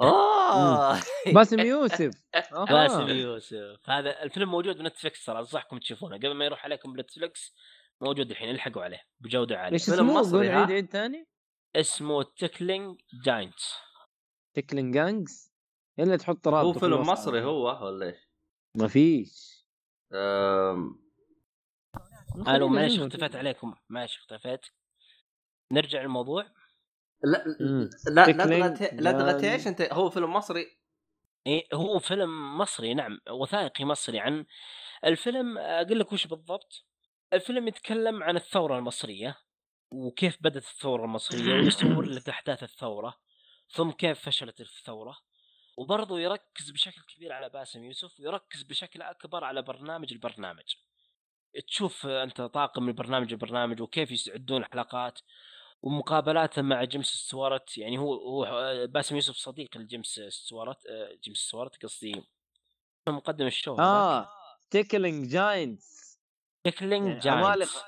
اوه باسم يوسف. آه. باسم يوسف. هذا الفيلم موجود بنتفلكس ترى أنصحكم تشوفونه. قبل ما يروح عليكم بنتفلكس موجود الحين الحقوا عليه. بجودة عالية. إيش اسمه؟ قول؟ عيد عيد ثاني. اسمه Tickling Giants. Tickling Giants إلا تحط رابط هو في فيلم. مصري هو ولا إيش؟ ما فيش. أم، ألو معلش اختفيت عليكم. معلش اختفيت. نرجع للموضوع. لا. لا لدغة جان- إيش أنت؟ هو فيلم مصري؟ إيه هو فيلم مصري نعم. وثائقي مصري عن الفيلم. أقول لك وش بالضبط. الفيلم يتكلم عن الثورة المصرية وكيف بدأت الثورة المصرية ويصور لك أحداث الثورة. ثم كيف فشلت الثورة. وبرضه يركز بشكل كبير على باسم يوسف ويركز بشكل أكبر على برنامج البرنامج. تشوف أنت طاقم البرنامج البرنامج وكيف يسعدون الحلقات ومقابلاته مع جيمس ستوارت. يعني هو هو باسم يوسف صديق لجيمس ستوارت جيمس ستوارت قصدي. مقدم ال show آه Tickling Giants Tickling يعني Giants.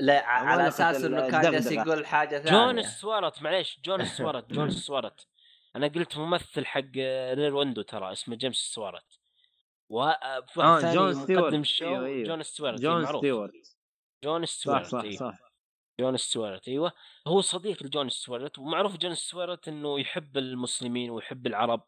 لا على أساس إنه كان جالس. يقول حاجة ثانية جون ستوارت معليش جون ستوارت جون ستوارت أنا قلت ممثل حق Rear Window ترى اسمه جيمس ستوارت وفي واحد آه، ثاني جون ستيوارت. أيوه، أيوه. جون ستوارت جون ستيوارت جون صح ستوارت صح إيه. صح جون ستوارت أيوه هو صديق لجون ستوارت ومعروف جون ستوارت إنه يحب المسلمين ويحب العرب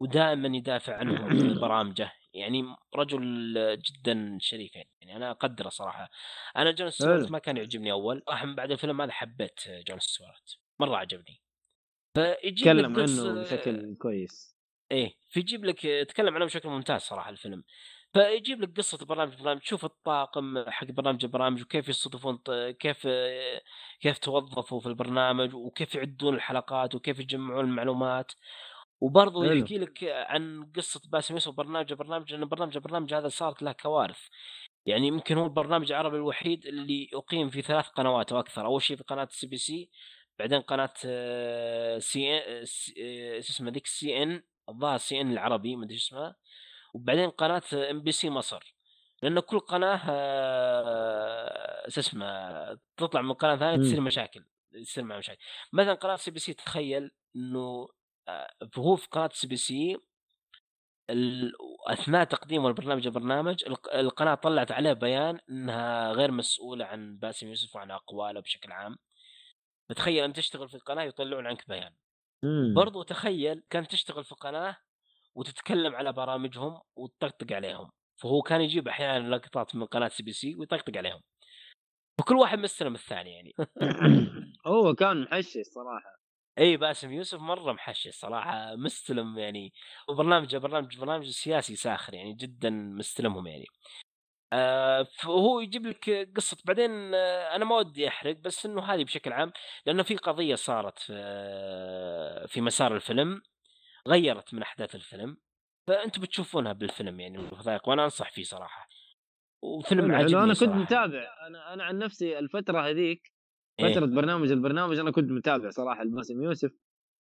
ودائما يدافع عنهم في برامجه يعني رجل جدا شريف يعني. أنا أقدره صراحة. أنا جون ستوارت. ما كان يعجبني أول. من بعد الفيلم هذا حبيت جون ستوارت. مرة عجبني. فيجي تكلم عنه بشكل كويس. إيه فيجيب لك يتكلم عنه بشكل ممتاز صراحة الفيلم. فيجيب لك قصة برنامج برنامج تشوف الطاقم حق برنامج البرامج وكيف يصطفون كيف كيف توظفوا في البرنامج وكيف يعدون الحلقات وكيف يجمعون المعلومات. وبرضه. يحكي لك عن قصة باسم يوسف برنامج برنامج لأن برنامج البرنامج هذا صارت له كوارث. يعني يمكن هو البرنامج العربي الوحيد اللي اقيم في ثلاث قنوات أو أكثر. أول شيء في قناة سي بي سي بعدين قناة آه، سي إن شو اسمه ذيك؟ سي إن الظاهر سي إن العربي ما أدري اسمها. وبعدين قناة إم بي سي مصر. لأن كل قناة آه، شو اسمه تطلع من قناة ثانية. تصير مشاكل يصير مع مشاكل. مثلا قناة سي بي سي تخيل إنه آه، هو في قناة سي بي سي ال- أثناء تقديم البرنامج البرنامج الق- القناة طلعت عليه بيان إنها غير مسؤولة عن باسم يوسف وعن أقواله بشكل عام. فتخيل أنت تشتغل في القناة يطلعون عنك بيان. مم. برضو تخيل كانت تشتغل في قناه وتتكلم على برامجهم وتطقطق عليهم. فهو كان يجيب أحيانا لقطات من قناة سي بي سي ويطقطق عليهم. وكل واحد مستلم الثاني يعني. هو كان محشي صراحة. إي باسم يوسف مرة محشي الصراحه مستلم يعني وبرنامج برنامج برنامج سياسي ساخر يعني جدا مستلمهم يعني آه فهو يجيب لك قصة بعدين آه أنا ما ودي أحرق بس إنه هذه بشكل عام لأنه في قضية صارت في آه في مسار الفيلم غيرت من أحداث الفيلم فأنتم بتشوفونها بالفيلم يعني الوثائق وأنا أنصح فيه صراحة وفيلم عجبني. أنا كنت صراحة. متابع أنا أنا عن نفسي الفترة هذيك. فترة برنامج البرنامج أنا كنت متابع صراحة لباسم يوسف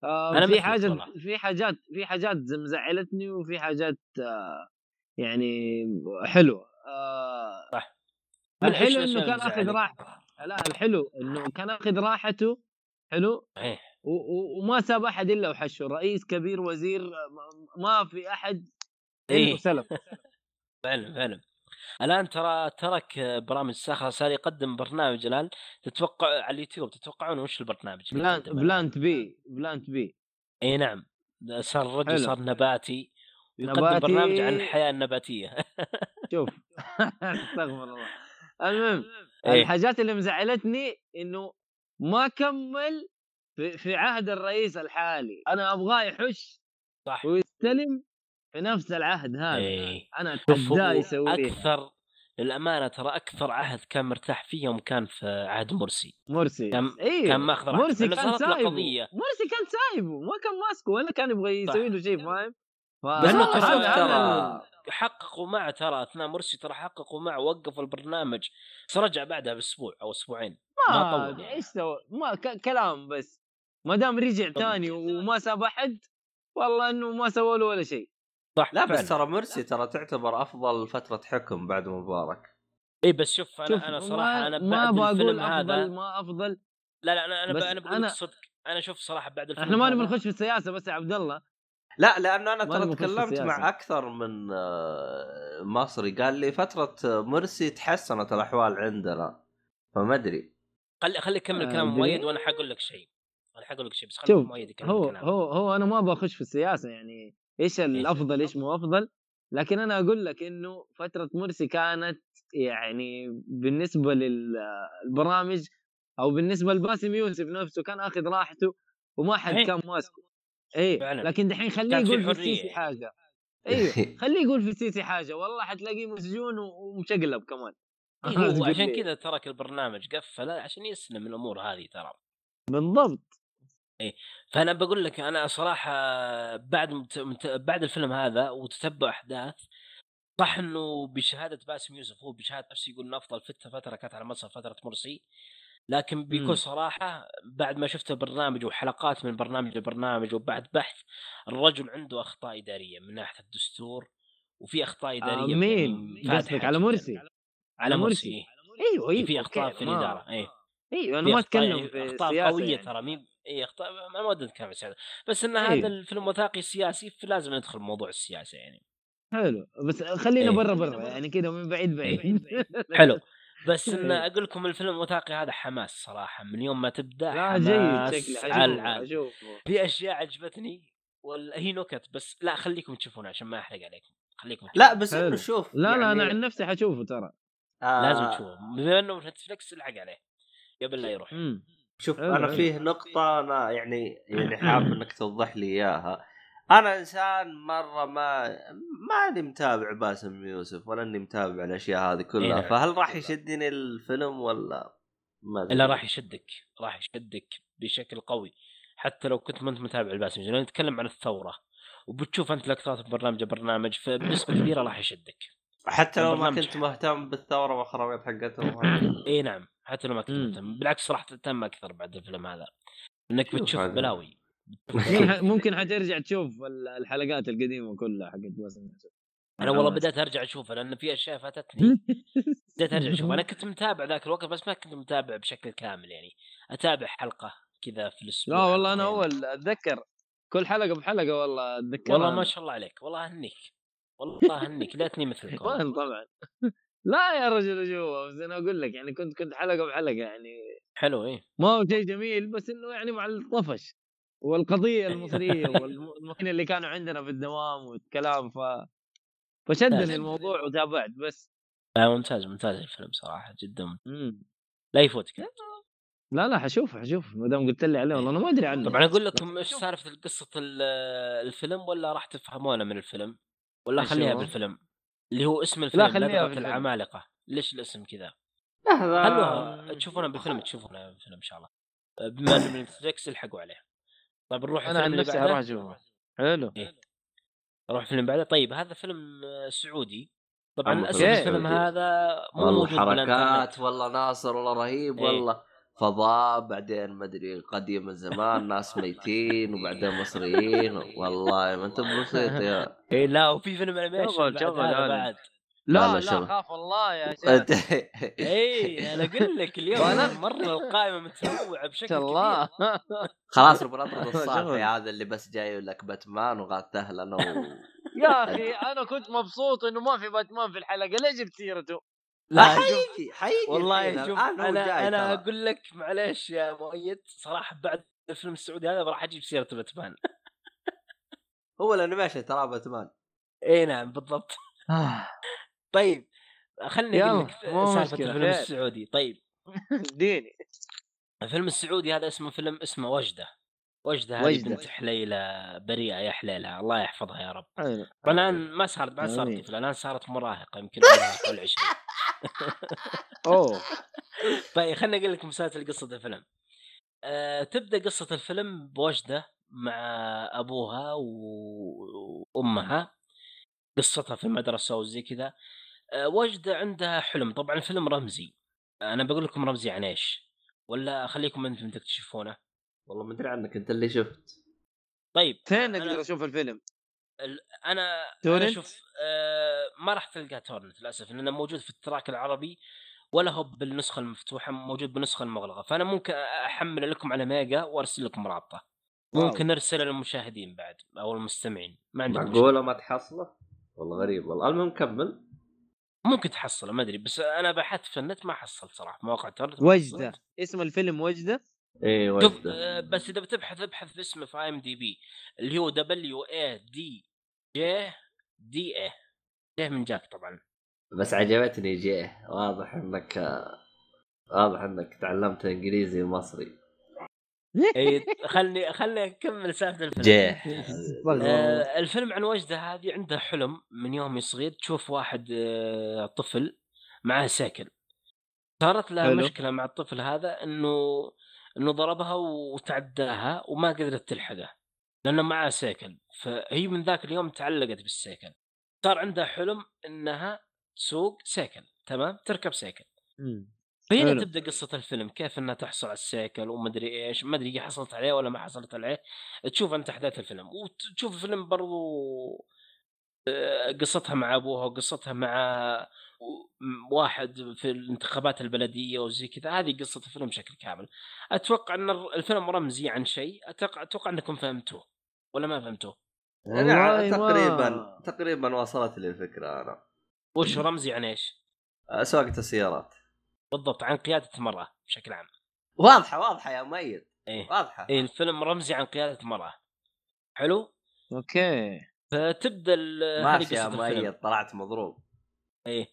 آه أنا في حاجة. في حاجات في حاجات مزعلتني وفي حاجات آه يعني حلوة آه صح. الحلو إنه كان آخذ؟ راحه لا الحلو إنه كان آخذ راحته حلو إيه. و- و- وما ساب أحد إلا وحشه رئيس كبير وزير ما- ما في أحد إلا إيه. وسلف فعلا فعلا الآن ترى ترك برامج ساخرة صار يقدم برنامج الآن. تتوقع على اليوتيوب تتوقعون وش البرنامج plant؟ plant B plant B. إي نعم. صار الرجل حلو. صار نباتي. ويقدم نباتي. برنامج عن الحياة النباتية. شوف. استغفر الله. المهم إيه. الحاجات اللي مزعلتني إنه ما كمل في, في عهد الرئيس الحالي. أنا أبغاه يحش صح. ويستلم في نفس العهد هذا إيه. أنا اتحداه يسويه أكثر للأمانة ترى أكثر عهد كان مرتاح فيه يوم كان في عهد مرسي. مرسي. كان- أيوه كان ماخذ راحته، مرسي كان سايبه. قضية. مرسي كان سايبه. ما كان ماسكه ولا كان يبغى يسوي له شيء فاهم؟ بس تشوف هذا- ترى حققوا معه ترى أثناء مرسي ترى حققوا معه وقفوا البرنامج. بس رجع بعدها بأسبوع أو أسبوعين. ما ما طول. إيش سوى. ما ك... كلام بس. ما دام رجع ثاني وما ساب أحد والله إنه ما سوى له ولا شيء. صح لا. بس ترى مرسي ترى تعتبر أفضل فترة حكم بعد مبارك. إي بس شوف أنا شوف أنا صراحة ما, أنا ما بعد بقول الفيلم أفضل هذا ما أفضل. لا لا أنا أنا, أنا بقول صدق أنا شوف صراحة بعد الفيلم إحنا ما نبي نخش في السياسة بس يا عبد الله. لا لأنه أنا ترى تكلمت. مع أكثر من آه، مصري قال لي فترة مرسي تحسنت الأحوال عندنا فما أدري. خلي خلي يكمل آه، كلام. مؤيد وأنا حقول لك شيء. أنا حقول لك شيء بس خلي مؤيد يكمل هو كلامه هو هو أنا ما بخش في السياسة يعني. إيش الافضل إيش مو أفضل لكن أنا أقول لك إنه فترة مرسي كانت يعني بالنسبة للبرامج أو بالنسبة لباسم يوسف نفسه كان أخذ راحته وما حد. كان ماسكه اي. لكن دحين خليه يقول في السيسي يعني. حاجة أيوه خليه يقول في السيسي حاجة والله حتلاقيه مسجون ومشقلب كمان إيه هو عشان. كذا ترك البرنامج قفل عشان يسلم الأمور هذه ترى بالضبط فأنا بقول لك أنا صراحة بعد مت... مت... بعد الفيلم هذا وتتبع أحداث صح إنه بشهادة باسم يوسف هو بشهادة نفسه يقول إنه أفضل فت- فترة كانت على مصر فترة مرسي لكن. بكل صراحة بعد ما شفت البرنامج وحلقات من برنامج لبرنامج وبعد بحث الرجل عنده أخطاء إدارية من ناحية الدستور وفي أخطاء إدارية مين قصدك على. مرسي على مرسي مرسي. إيه. أيوه أيوه في أخطاء في الإدارة اي أيوه أنا ما أتكلم يعني في أخطاء قوية يعني. ترى مي اي اخطاء ما ودي اتكلم بس إن هذا أيوه. الفيلم وثائقي سياسي فلازم ندخل موضوع السياسة يعني. حلو. بس خلينا إيه. برا برا يعني كذا من بعيد بعيد. حلو. بس إن إيه. أقول لكم الفيلم الوثائقي هذا حماس صراحة. من يوم ما تبدأ لا حماس جيد شكله على في أشياء عجبتني ولا هي نكت بس لا خليكم تشوفونها عشان ما احرق عليكم. خليكم لا تشوفون. بس حلو. انه شوف لا لا يعني أنا عن نفسي حشوفه ترى. آه. لازم تشوفه. بما إنه في نتفلكس الحق عليه. قبل لا يروح. امم شوف حلو، أنا. فيه نقطة أنا يعني يعني حاب إنك توضح لي إياها أنا إنسان مرة ما ماني متابع باسم يوسف ولا إني متابع الأشياء هذه كلها نعم. فهل راح يشدني الفيلم ولا ما. الا راح يشدك راح يشدك بشكل قوي حتى لو كنت ما أنت متابع الباسم لأن نتكلم عن الثورة وبتشوف أنت لقطات برنامج برنامج فبنسبة كبيرة راح يشدك حتى لو ما. كنت مهتم بالثورة والخرابيط حقتهم اي نعم حتى لو ما. مهتم بالعكس راح تهتم أكثر بعد الفيلم هذا. إنك شوف بتشوف هذا. بلاوي. ممكن حترجع تشوف ال- الحلقات القديمة كلها حقت أنا والله بديت أرجع أشوفها لأن في أشياء فاتتني. بديت أرجع أشوفها. أنا كنت متابع ذاك الوقت بس ما كنت متابع بشكل كامل يعني. أتابع حلقة كذا في الأسبوع لا والله أنا. أول أتذكر كل حلقة بحلقة والله اتذكر والله ما شاء الله عليك. والله أهنيك. والله أهنيك. ليتني مثلكم. وين طبعا. لا يا رجل شوف بس أنا أقول لك يعني كنت كنت حلقة بحلقة يعني حلو إيه. ما هو شيء جميل بس إنه يعني مع الطفش والقضية المصرية والمؤمنين اللي كانوا عندنا في الدوام والكلام ف فشدني الموضوع وتابعت بس. لا ممتاز ممتاز الفيلم صراحة جدا. مم. لا يفوتك لا لا حشوف حشوف ما دام قلت لي عليه والله أنا ما أدري عنه. طبعا أقول لكم إيش سالفة قصة ال- الفيلم ولا راح تفهمونه من الفيلم؟ ولا خليها هو؟ بالفيلم؟ اللي هو اسم الفيلم خليها لدغة بالفيلم. العمالقة. ليش الاسم كذا؟ لحظه خلوها تشوفونه بالفيلم تشوفونه بالفيلم إن شاء الله. بما إنه من نتفلكس الحقوا عليه. طيب نروح أنا عن نفسي أروح أشوفه. حلو. نروح الفيلم اللي بعده. طيب هذا فيلم آه، سعودي. طبعا اسم فيلم الفيلم سعودي. هذا مو والله موجود حركات والله ناصر والله رهيب إيه. والله. فضاء بعدين ما أدري قديم الزمان ناس ميتين وبعدين مصريين والله ما أنت بسيط يا إيه لا وفي فيلم animation شغل- بعد. بعد لا، لا لا،. خاف الله يا شيخ اي أنا أقول لك اليوم مرة القائمة متنوعة بشكل شاء الله خلاص شغل. الصالحي هذا اللي بس جاي لك باتمان وغاث اهلنا و... يا أخي أنا كنت مبسوط إنه ما في باتمان في الحلقة ليش جبت سيرته؟ لا شوف- حيجي حيجي والله شوف أنا أنا. أقول لك معليش يا مؤيد صراحة بعد الفيلم السعودي هذا راح أجيب سيرة باتمان هو ال animation ترى باتمان إي نعم بالضبط طيب خليني أقول لك سالفة الفيلم. السعودي طيب إديني الفيلم السعودي هذا اسمه فيلم اسمه وجدة وجدة هذه. بنت حليلة بريئة يا حليلة الله يحفظها يا رب. طبعا الان ما صارت بعد صارت. طفله الآن صارت مراهقة يمكن عمرها حول 20 أوه. طيب خليني أقول لكم مسلسل قصة الفيلم. أه تبدأ قصة الفيلم بوجدة مع أبوها و- وأمها. قصتها في المدرسة وزي كذا. أه وجدة عندها حلم. طبعا الفيلم رمزي. أنا بقول لكم رمزي عن إيش؟ ولا أخليكم أنتم تكتشفونه؟ والله ما أدري عنك أنت اللي شفت. طيب فين أنا- أقدر أشوف الفيلم؟ ال- أنا أنا torrent؟ شوف آه ما راح تلقاه torrent للأسف لأنه موجود في ال tracker العربي ولا هو بالنسخة المفتوحة موجود بالنسخة المغلقة. فأنا ممكن احمله لكم على ميجا وأرسل لكم رابطة. ممكن نرسله للمشاهدين بعد أو المستمعين ما عندكم معقولة مشكله ما تحصله؟ والله غريب. والله المهم كمل. ممكن تحصله ما أدري بس أنا بحثت في النت ما حصلت صراحة مواقع torrent وجدة. اسم الفيلم وجدة؟ إيه شوف آه، بس إذا بتبحث ابحث باسمه في IMDb اللي هو W A D J دي اي جيه من جاك طبعا. بس عجبتني جيه واضح إنك واضح إنك تعلمت إنجليزي ومصري. اي خلني خلني أكمل سالفة الفيلم. جيه آه الفيلم عن وجده هذه عنده حلم من يوم صغير. تشوف واحد آه طفل معاه سيكل صارت لها حلو. مشكلة مع الطفل هذا إنه إنه ضربها وتعداها وما قدرت تلحقه لأنه معاه سيكل. فهي من ذاك اليوم تعلقت بالسيكل. صار عندها حلم إنها تسوق سيكل تمام؟ تركب سيكل. فهنا. تبدأ قصة الفيلم كيف إنها تحصل على السيكل ومدري إيش ما أدري هي حصلت عليه ولا ما حصلت عليه. تشوف أنت أحداث الفيلم وتشوف الفيلم برضو آه، قصتها مع أبوها وقصتها مع واحد في الانتخابات البلدية وزي كذا هذه قصة الفيلم بشكل كامل. أتوقع إن الفيلم رمزي عن شيء. أتوقع أتوقع إنكم فهمتوه. ولا ما فهمتوه؟ ما- تقريبا تقريبا وصلت لي الفكرة أنا. وش رمزي عن إيش؟ سواقة السيارات. بالضبط عن قيادة المرأة بشكل عام. واضحة واضحة يا ميت إيه. واضحة. إيه الفيلم رمزي عن قيادة المرأة. حلو؟ okay. فتبدأ ماشي يا. ميت طلعت مضروب. إيه.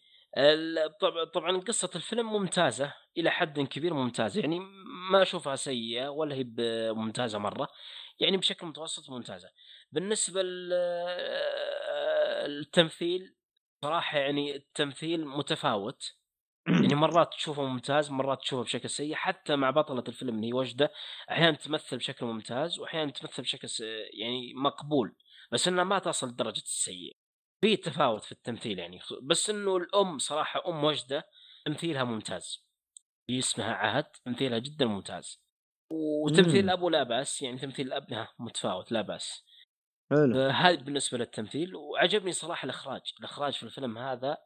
طبعا قصة الفيلم ممتازة إلى حد كبير ممتازة يعني ما أشوفها سيئة ولا هي ممتازة مرة يعني بشكل متوسط ممتازة بالنسبة للتمثيل صراحة يعني التمثيل متفاوت يعني مرات تشوفه ممتاز مرات تشوفه بشكل سيء حتى مع بطلة الفيلم اللي هي وجدة أحيانا تمثل بشكل ممتاز واحيانا تمثل بشكل. يعني مقبول بس إنها ما تصل لدرجة السيء في تفاوت في التمثيل يعني بس إنه الأم صراحة أم وجدة تمثيلها ممتاز. هي اسمها عهد تمثيلها جدا ممتاز. وتمثيل الاب لا بأس يعني تمثيل الاب متفاوت لا بأس. حلو. هذا بالنسبة للتمثيل وعجبني صراحة الإخراج. الإخراج في الفيلم هذا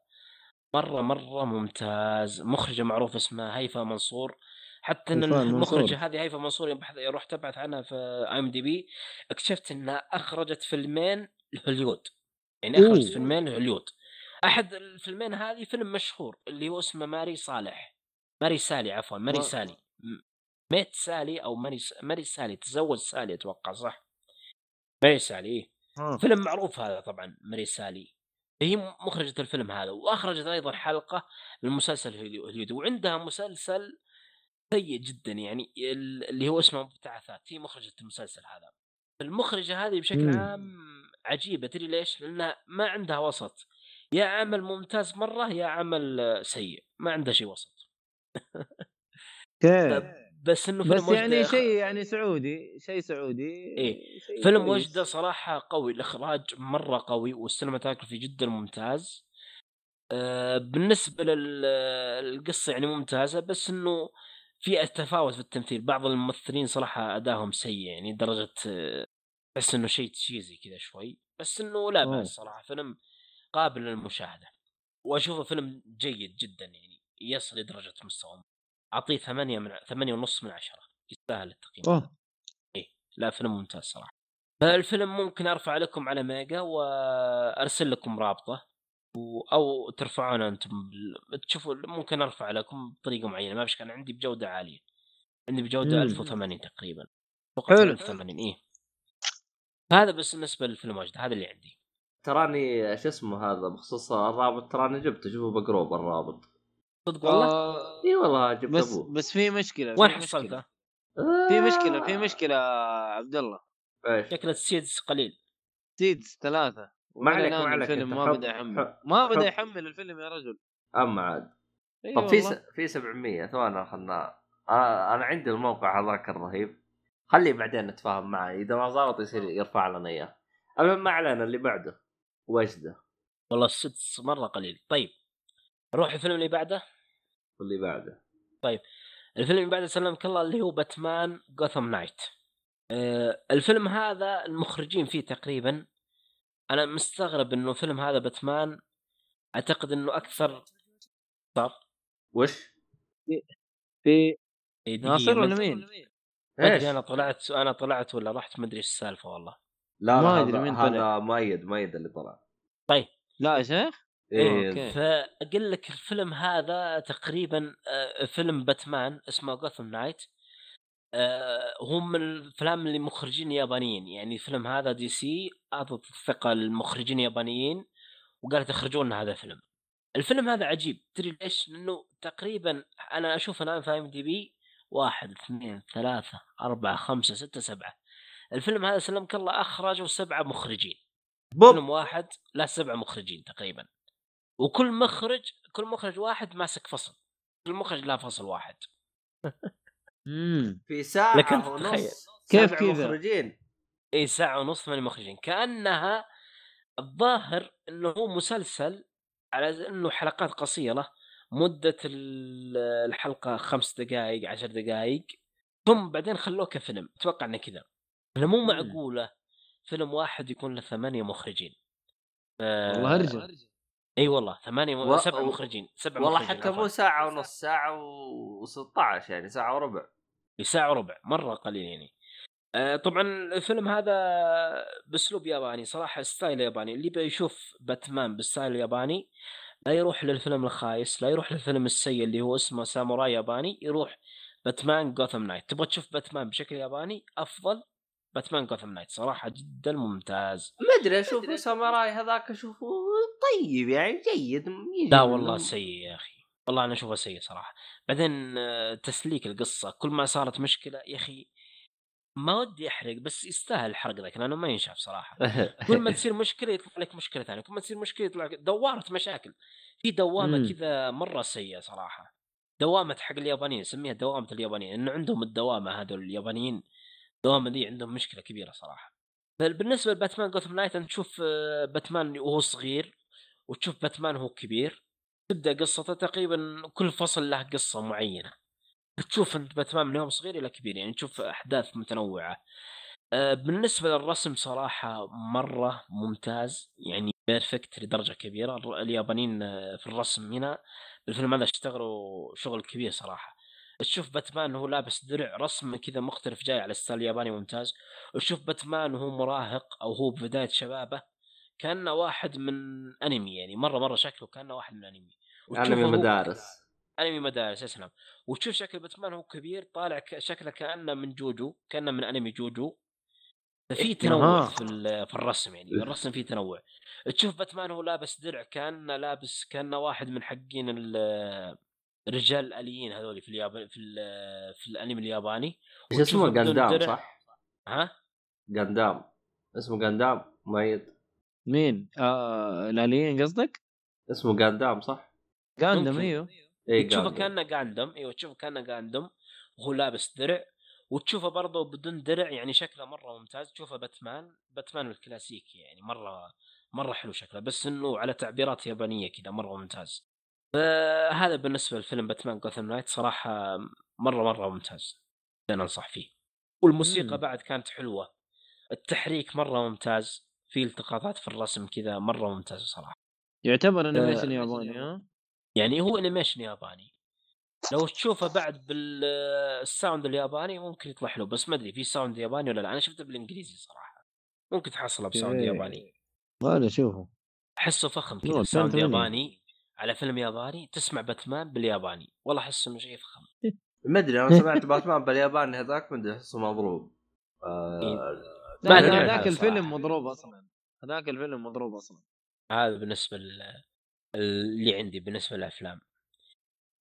مرة مرة ممتاز. مخرجة معروف اسمها هيفا منصور. حتى إن المخرجة. هذه هيفا منصور يوم بحث- رحت ابحث عنها في اي ام دي بي اكتشفت إنها أخرجت فيلمين لهوليوود يعني اخرجت أوه. فيلمين لهوليوود أحد الفيلمين هذه فيلم مشهور اللي هو اسمه ماري صالح ماري سالي عفوا ماري ما- سالي م- ميت سالي أو ماري س... ماري سالي تزوج سالي أتوقع صح ماري سالي إيه. ها. فيلم معروف هذا طبعا ماري سالي هي مخرجة الفيلم هذا وأخرجت أيضا حلقة للمسلسل هوليو- هوليودي وعندها مسلسل سيء جدا يعني ال- اللي هو اسمه مبتعثات هي مخرجة المسلسل هذا المخرجة هذه بشكل مم. عام عجيبة. تدري ليش؟ لانها ما عندها وسط. يا عمل ممتاز مرة يا عمل سيء. ما عندها شيء وسط. بس إنه فيلم بس يعني شيء يعني سعودي شيء سعودي إيه. شيء فيلم. وجده صراحة قوي. الإخراج مرة قوي والسينماتوجرافي جدا ممتاز. آه، بالنسبة للقصة يعني ممتازة بس إنه في تفاوت في التمثيل. بعض الممثلين صراحة أدائهم سيء يعني درجة آه، بس إنه شيء تشيزي كذا شوي بس إنه لا أوه. بأس صراحة فيلم قابل للمشاهدة وأشوفه فيلم جيد جدا يعني يصل لدرجة مستوى أعطيه ثمانية من ثمانية ونص من عشرة يستاهل التقييم اوه لا فيلم ممتاز صراحة فالفيلم ممكن أرفع لكم على ميجا وأرسل لكم رابطة. أو ترفعونه أنتم تشوفوا ممكن أرفع لكم بطريقة معينة ما بشكل عندي بجودة عالية عندي بجودة مم. 1080 تقريبا فقط حلو. 1080 إيه هذا بس بالنسبة للفيلم واجد هذا اللي عندي. تراني شو اسمه هذا؟ بخصوص الرابط تراني جبته شوفه بقروب الرابط صدق والله؟ آه، إي والله جبت بس أبوه. بس في مشكلة وين في مشكلة. حصلته؟ في مشكلة في مشكلة عبد الله إيش؟ شكله السيدز قليل. seeds ثلاثة. ما عليك، ما عليك، الفيلم ما بدأ يحمل. حب- ما بدأ. يحمل الفيلم يا رجل. أما عاد. إي طب في س... في 700 ثواني خلنا أنا أنا عندي الموقع هذاك الرهيب. خليه بعدين نتفاهم معه إذا ما ضابط يصير يرفع لنا إياه. المهم ما علينا اللي بعده وجده. والله ال seeds مرة قليل. طيب نروح الفيلم اللي بعده؟ واللي بعده. الفيلم اللي بعده سلمك الله اللي هو باتمان جوثام نايت آه الفيلم هذا المخرجين فيه تقريبا أنا مستغرب إنه فيلم هذا باتمان أعتقد إنه أكثر صار. في وش؟ إيه دقيقة، ناصر ولا مين؟ إيش؟ ادري أنا طلعت أنا طلعت ولا رحت؟ ما أدري إيش السالفة والله. لا ما هذا, مين طلع. هذا مؤيد مؤيد اللي طلع. لا يا شيخ؟ إيه. فأقول لك الفيلم هذا تقريبا آه، فيلم باتمان اسمه جوثام نايت هو من الأفلام اللي مخرجين يابانيين. يعني الفيلم هذا دي سي أعطت الثقة للمخرجين اليابانيين وقالت اخرجوا لنا هذا الفيلم. الفيلم هذا عجيب. تدري ليش؟ لأنه تقريبا أنا أشوف الآن في IMDb واحد اثنين ثلاثة أربعة خمسة ستة سبعة. الفيلم هذا سلمك الله أخرجوا سبعة مخرجين. بوب. فيلم واحد لا سبعة مخرجين تقريبا. وكل مخرج كل مخرج واحد ماسك فصل. كل مخرج له فصل واحد. امم في ساعة لكن ونص تخيل. كيف كذا؟ مخرجين. إي ساعة ونص من المخرجين كأنها الظاهر إنه هو مسلسل على إنه حلقات قصيرة. مدة ال- الحلقة خمس دقائق عشر دقائق ثم بعدين خلوه كفيلم. أتوقع إنه كذا. انه مو مم. معقولة فيلم واحد يكون له ثمانية مخرجين. ف... والله هرجه إي والله ثمانية. و- سبع و- مخرجين. سبع والله مخرجين حتى مو. ساعة ونص ساعة و16 يعني ساعة وربع. ساعة وربع. مرة قليل يعني. آه، طبعا الفيلم هذا بأسلوب ياباني. صراحة style ياباني. اللي بيشوف باتمان بال style الياباني لا يروح للفيلم الخايس لا يروح للفيلم السيء اللي هو اسمه ساموراي ياباني يروح باتمان جوثام نايت. تبغى تشوف باتمان بشكل ياباني؟ أفضل باتمان جوثام نايت صراحة جدا ممتاز. ما أدري أشوف ساموراي هذاك أشوفه طيب يعني جيد لا. والله سيء يا أخي. والله أنا أشوفه سيء صراحة. بعدين آه، تسليك القصة كل ما صارت مشكلة يا أخي ما ودي احرق بس يستاهل الحرق ذاك لأنه ما ينشاف صراحة. كل ما تصير مشكلة يطلع لك مشكلة ثانية كل ما تصير مشكلة يطلع لك دواره مشاكل. في دوامة مم. كذا مرة سيئة صراحة. دوامة حق اليابانيين نسميها دوامة اليابانيين إنه عندهم الدوامة هذول اليابانيين. الدوامه دي عندهم مشكلة كبيرة صراحة. بالنسبة لباتمان جوثام نايت أنت تشوف آه، باتمان وهو صغير وتشوف باتمان وهو كبير تبدأ قصته تقريبا كل فصل له قصة معينة. بتشوف انت باتمان من يوم صغير إلى كبير يعني تشوف أحداث متنوعة. آه، بالنسبة للرسم صراحة مرة ممتاز يعني perfect لدرجة كبيرة. اليابانيين آه، في الرسم هنا بالفيلم هذا اشتغلوا شغل كبير صراحة. تشوف باتمان وهو لابس درع رسم كذا مختلف جاي على ال style الياباني ممتاز. وتشوف باتمان وهو مراهق أو هو ببداية شبابه كأنه واحد من أنمي يعني مرة مرة شكله كأنه واحد من أنمي. أنمي مدارس. أنمي مدارس اسلم وتشوف شكل باتمان هو كبير طالع ك- شكله كأنه من جوجو كأنه من أنمي جوجو في تنوع أها. في في الرسم يعني الرسم فيه تنوع تشوف باتمان هو لابس درع كأنه لابس كأنه واحد من حقين ال- الرجال الآليين هذول في اليابان في ال- في الأنمي الياباني إيش اسمه درع. صح؟ ها جاندام اسمه جاندام ميت مين؟ آه الآليين قصدك؟ اسمه جاندام صح؟ ممكن. إيوه تشوفه. كأنه جاندم إيوه تشوفه كأنه جاندم وهو لابس درع. وتشوفه برضه بدون درع يعني شكله مرة ممتاز. تشوفه باتمان باتمان الكلاسيكي يعني مرة مرة حلو شكله. بس إنه على تعبيرات يابانية كذا مرة ممتاز. فهذا بالنسبة لفيلم Batman Gotham Knight صراحة مرة مرة ممتاز. أنا انصح فيه. والموسيقى مم. بعد كانت حلوة. التحريك مرة ممتاز. في التقاطات في الرسم كذا مرة ممتاز صراحة. يعتبر animation ياباني. ها؟ يعني هو animation ياباني. لو تشوفه بعد بال sound الياباني ممكن يطلع حلو بس ما أدري في sound ياباني ولا لا. أنا شفته بالإنجليزي صراحة. ممكن تحصله ب sound إيه. ياباني. ولا اشوفه أحسه فخم كذا sound 8. ياباني على فيلم ياباني تسمع باتمان بالياباني. والله احس إنه شيء فخم. ما أدري أنا سمعت باتمان بالياباني هذاك ما أدري أحسه مضروب. آه ما عنها هذاك. الفيلم مضروب أصلا. هذاك الفيلم مضروب أصلا. هذا بالنسبة لل- اللي عندي بالنسبة للأفلام.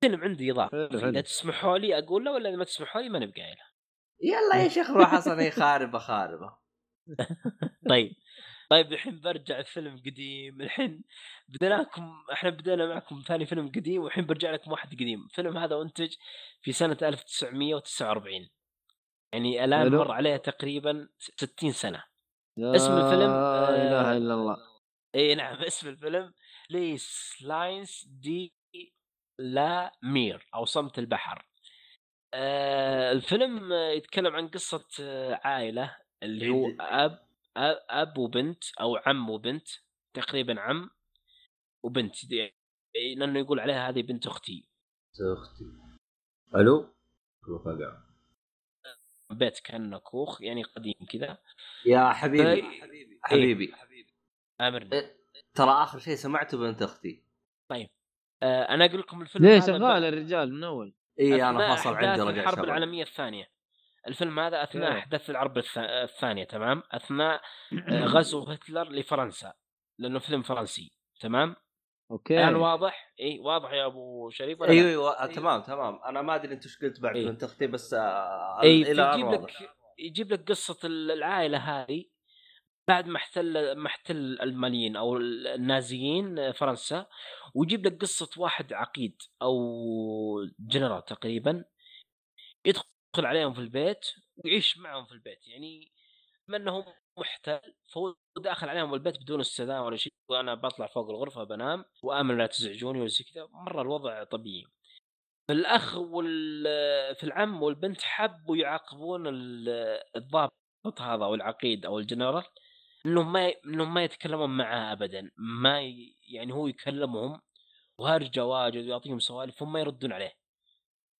فيلم عندي إضافة إذا. تسمحوا لي أقول له ولا إذا ما تسمحوا لي ما نبقى قايله يلا يا شيخ روح أصلا هي خاربة خاربة. طيب. طيب الحين برجع الفيلم قديم. الحين بديناكم إحنا بدينا معكم ثاني فيلم قديم والحين برجع لكم واحد قديم. الفيلم هذا أنتج في سنة 1949 يعني الآن. مر عليه تقريبا 60 سنة. اسم الفيلم، لا آه، اله إلا الله. اي نعم اسم الفيلم Le silence de la mer أو صمت البحر. آه الفيلم يتكلم عن قصة آه، عائلة اللي هو أب أب أب وبنت أو عم وبنت تقريبا عم وبنت دي- إيه، لأنه يقول عليها هذه بنت أختي. أختي. ألو؟ فقع بيت كأنه كوخ يعني قديم كذا. يا حبيبي إيه. حبيبي. أمرني. إيه. ترى آخر شيء سمعته بنت أختي. آه أنا أقول لكم الفيلم ليه هذا شغال الرجال من أول؟ إي أنا أحداث عندي رجع الحرب شغل العالمية الثانية. الفيلم هذا أثناء okay. أحداث الحرب الث- الثانية تمام؟ أثناء آه، غزو هتلر لفرنسا لأنه فيلم فرنسي تمام؟ okay. الآن واضح؟ إي واضح يا أبو شريف ولا أيوه؟ أيوه تمام تمام. أنا ما أدري أنت إيش قلت بعد إيه. بنت أختي بس آه إي يجيب لك يجيب لك قصة ال- العائلة هذه. بعد ما احتل ما احتل الالمانيين أو النازيين فرنسا ويجيب لك قصة واحد عقيد أو جنرال تقريبا يدخل عليهم في البيت ويعيش معهم في البيت. يعني بما إنه محتل فهو داخل عليهم البيت بدون استئذان ولا شيء وأنا بطلع فوق الغرفة بنام وآمن لا تزعجوني ولا زي كذا. مرة الوضع طبيعي. فالاخ وال في العم والبنت حبوا يعاقبون ال- الضابط هذا أو العقيد أو الجنرال. إنهم ما إنهم ما يتكلمون معاه ابدا ما ي... يعني هو يكلمهم وهرجة واجد ويعطيهم سوالف هم ما يردون عليه.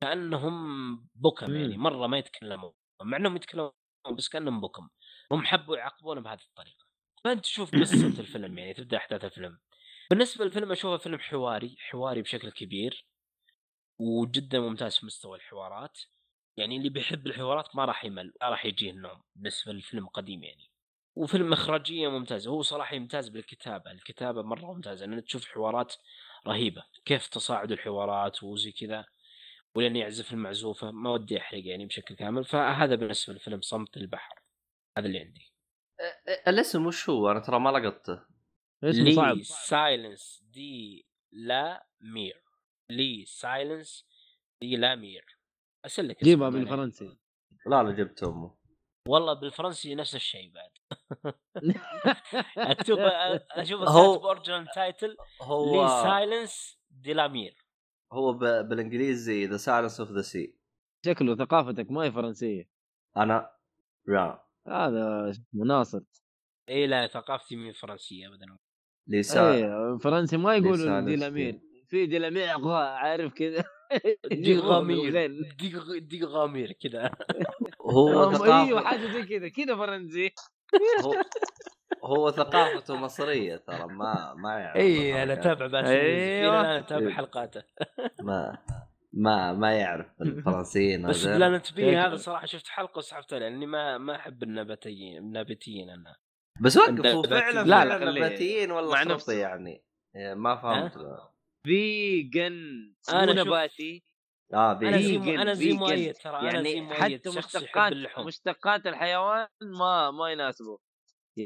كأنهم بكم يعني. مرة ما يتكلمون مع إنهم يتكلمون بس كأنهم بكم. هم حبوا يعاقبونه بهذه الطريقة. فأنت تشوف قصة الفيلم يعني تبدأ أحداث الفيلم. بالنسبة للفيلم أشوفه فيلم حواري حواري بشكل كبير وجدا ممتاز في مستوى الحوارات. يعني اللي بيحب الحوارات ما راح يمل ما راح يجيه النوم بالنسبة للفيلم قديم يعني. وفيلم إخراجية ممتازة. هو صراحة يمتاز بالكتابة الكتابة مرة ممتازة. لأن تشوف حوارات رهيبة. كيف تصاعد الحوارات وزي كذا. ولين يعزف المعزوفة. ما ودي احرق يعني بشكل كامل. فهذا بالنسبة للفيلم صمت البحر. هذا اللي عندي. الاسم وش هو؟ أنا ترى ما لقطته. صعب Le silence de la mer. Le silence de la mer. ارسل لك جيبها. بالفرنسي. لا لا جبت أمه. والله بالفرنسي نفس الشيء بعد. اكتب أشوف هو- كاتب اوريجنال تايتل لي هو سايلنس دي لا مير هو ب... بالإنجليزي ذا سايلنس اوف ذا سي شكله ثقافتك ما هي فرنسية. أنا لا هذا اسمه ناصر إي إيه، لا ثقافتي من فرنسية ابدا. لسا إيه فرنسي ما يقولوا لسان دي لامير. في دي لامير عارف كذا. دي غامير بالغين. دي غ- دي غامير كذا هو أيوه حاجة زي كذا كذا فرنسي هو, هو ثقافته مصرية ترى ما ما يعرف اي أنا. أتابع بس أيوة. إلى الآن أتابع إيه. حلقاته ما ما ما يعرف الفرنسيين بس هذول. بلانت بي شكله. هذا صراحة شفت حلقة وسحبتها لأني ما ما أحب النباتيين النباتيين أنا بس وقف هو النباتي- فعلا لا، لا، فعلا خليه نباتيين مع ولا نفسه. خرطي يعني إيه، ما فهمت فيجن شوف- نباتي آه أنا بي زي vegan، أنا زي vegan. مؤيد ترى أنا زي يعني مؤيد حتى مشتقات مشتقات الحيوان ما ما يناسبه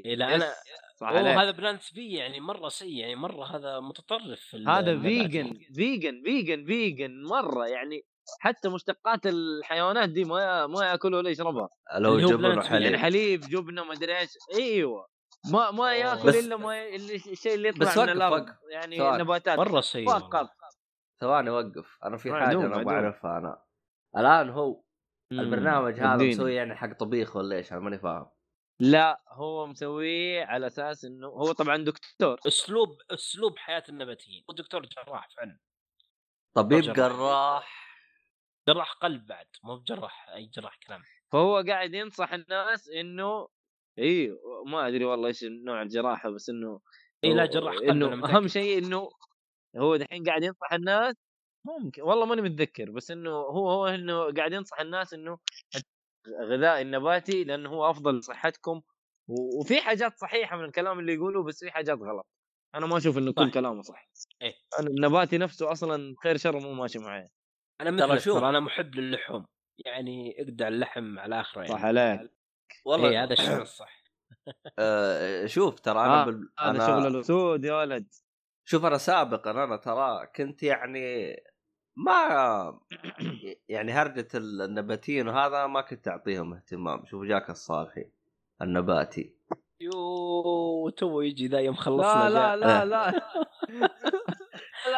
لا أنا صح. هذا بلانت بي يعني مرة سيء يعني مرة هذا متطرف في هذا. vegan vegan vegan vegan مرة يعني حتى مشتقات الحيوانات دي ما ما ياكلها ولا يشربها لو جبن وحليب يعني حليب جبنة ما أدري إيش أيوه ما ما ياكل بس- إلا ما الشيء اللي يطلع بس من الأرض وقف. يعني ثواني. نباتات. مرة سيء والله. فقط ثواني وقف. أنا في حاجة أنا معدوم. بعرفها أنا. الآن هو البرنامج هذا. مسوي يعني حق طبيخ ولا إيش؟ أنا ماني فاهم. لا هو مسويه على أساس إنه هو طبعا دكتور. أسلوب أسلوب حياة النباتيين. ودكتور جراح فعلا. طبيب جراح. جراح. جراح قلب بعد مو بجراح أي جراح كلام. فهو قاعد ينصح الناس إنه إي ما أدري والله إيش نوع الجراحة بس إنه إي لا جراح قلب إنه. أهم شيء إنه هو دحين قاعد ينصح الناس ممكن والله ماني متذكر بس إنه هو هو إنه قاعد ينصح الناس إنه الغذاء النباتي لأنه هو أفضل لصحتكم و- وفي حاجات صحيحة من الكلام اللي يقوله بس في حاجات غلط أنا ما أشوف إنه كل صح. كلامه صح إيه. أنا النباتي نفسه أصلا خير شر مو ماشي معي أنا ترى مثل شوف. ترى أنا محب للحوم يعني اقدع اللحم على اخره يعني صح عليك والله اي هذا الشيء الصح. آه شوف ترى أنا آه، بال... هذا أنا شغل الاسود يا ولد. شوف أنا سابقا أنا ترى كنت يعني ما يعني هرجة النباتيين وهذا ما كنت أعطيهم اهتمام. شوف جاك الصالحي النباتي. يو تو يجي ذا يوم خلصنا لا. لا لا لا.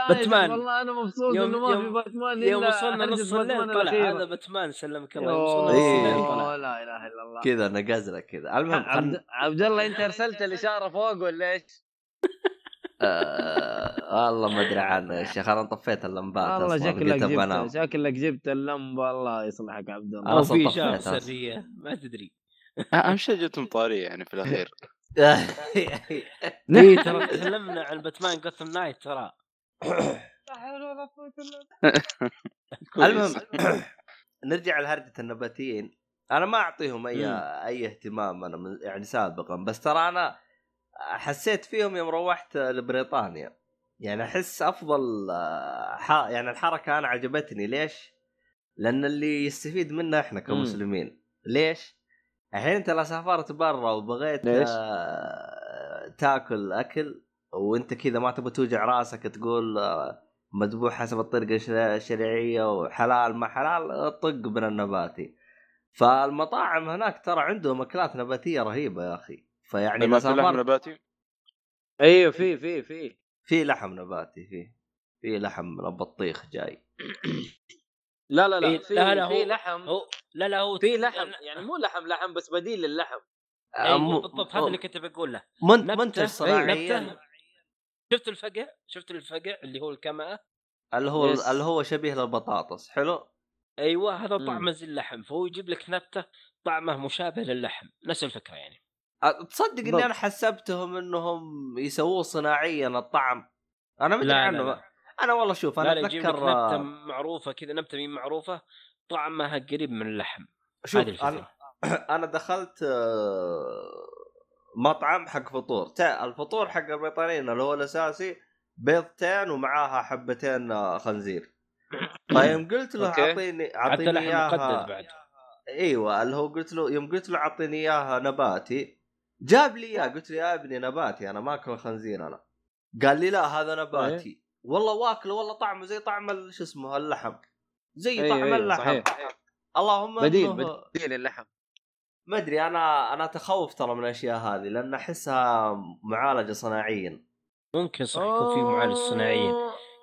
باتمان. والله أنا مبسوط يوم- إنه ما يوم- في باتمان يوم وصلنا نص الليل طلع. هذا باتمان سلمك الله يوم وصلنا نص إيه. الليل طلع لا إله إلا الله كذا نقزله كذا المهم عبد. عبد الله أنت أرسلت الإشارة فوق ولا إيش؟ آه... والله ما أدري عنه يا شيخ أنا طفيت اللمبات والله أصلا شكلك جبت شكلك جبت اللمبه الله يصلحك عبد الله أصلاً في اشاره. سرية ما تدري أهم شيء جتهم طارية يعني في الأخير اي ترى تكلمنا عن باتمان جوثم نايت ترى المهم نرجع لهرجة النباتيين. أنا ما أعطيهم أي أي اهتمام أنا من يعني سابقا. بس ترى أنا حسيت فيهم يوم روحت لبريطانيا. يعني أحس أفضل آه، ح... يعني الحركة أنا عجبتني. ليش؟ لأن اللي يستفيد منها إحنا كمسلمين. ليش؟ الحين أنت لو سافرت برا وبغيت ليش؟ آه، تاكل أكل وانت كذا ما تبغى توجع راسك تقول آه، مذبوح حسب الطريقة الش- الشرعية وحلال ما حلال طق من النباتي. فالمطاعم هناك ترى عندهم أكلات نباتية رهيبة يا أخي. فيعني ما في لحم نباتي أيوه في في في. في لحم نباتي في في لحم من البطيخ جاي. لا لا لا في لا، لا، في لحم. هو لا لا هو في لحم. يعني مو لحم لحم بس بديل للحم. أيوه بالضبط هذا اللي كنت بقول له من نبتة- منتج نبتة. شفت الفقع شفت الفقع اللي هو الكمأة اللي هو يس. اللي هو شبيه للبطاطس حلو؟ أيوه هذا. طعمه زي اللحم فهو يجيب لك نبتة طعمه مشابه للحم نفس الفكرة يعني. تصدق إني. أنا حسبتهم إنهم يسووه صناعيا الطعم. أنا مدري عنه لا. أنا والله شوف أنا لا, أتذكر نبتة معروفة كذا نبتة مين معروفة؟ طعمها قريب من اللحم. شوف أنا أنا دخلت آه، مطعم حق فطور. تا- الفطور حق البريطانيين اللي هو الأساسي بيضتين ومعاها حبتين آه، خنزير. طيب قلت له. اعطيني أعطيني اياها بعد. إيوه اللي هو قلت له يوم قلت له أعطيني إياها نباتي جاب لي اياه قلت له يا ابني نباتي أنا ما اكل خنزير أنا. قال لي لا هذا نباتي. والله واكله والله طعمه زي طعم شو اسمه اللحم. زي أيوه، طعم أيوه، اللحم. صحيح. اللهم بديل بديل اللحم ما أدري أنا أنا اتخوف ترى من الأشياء هذه لأن أحسها معالجة صناعيا. ممكن صح يكون في معالج صناعيين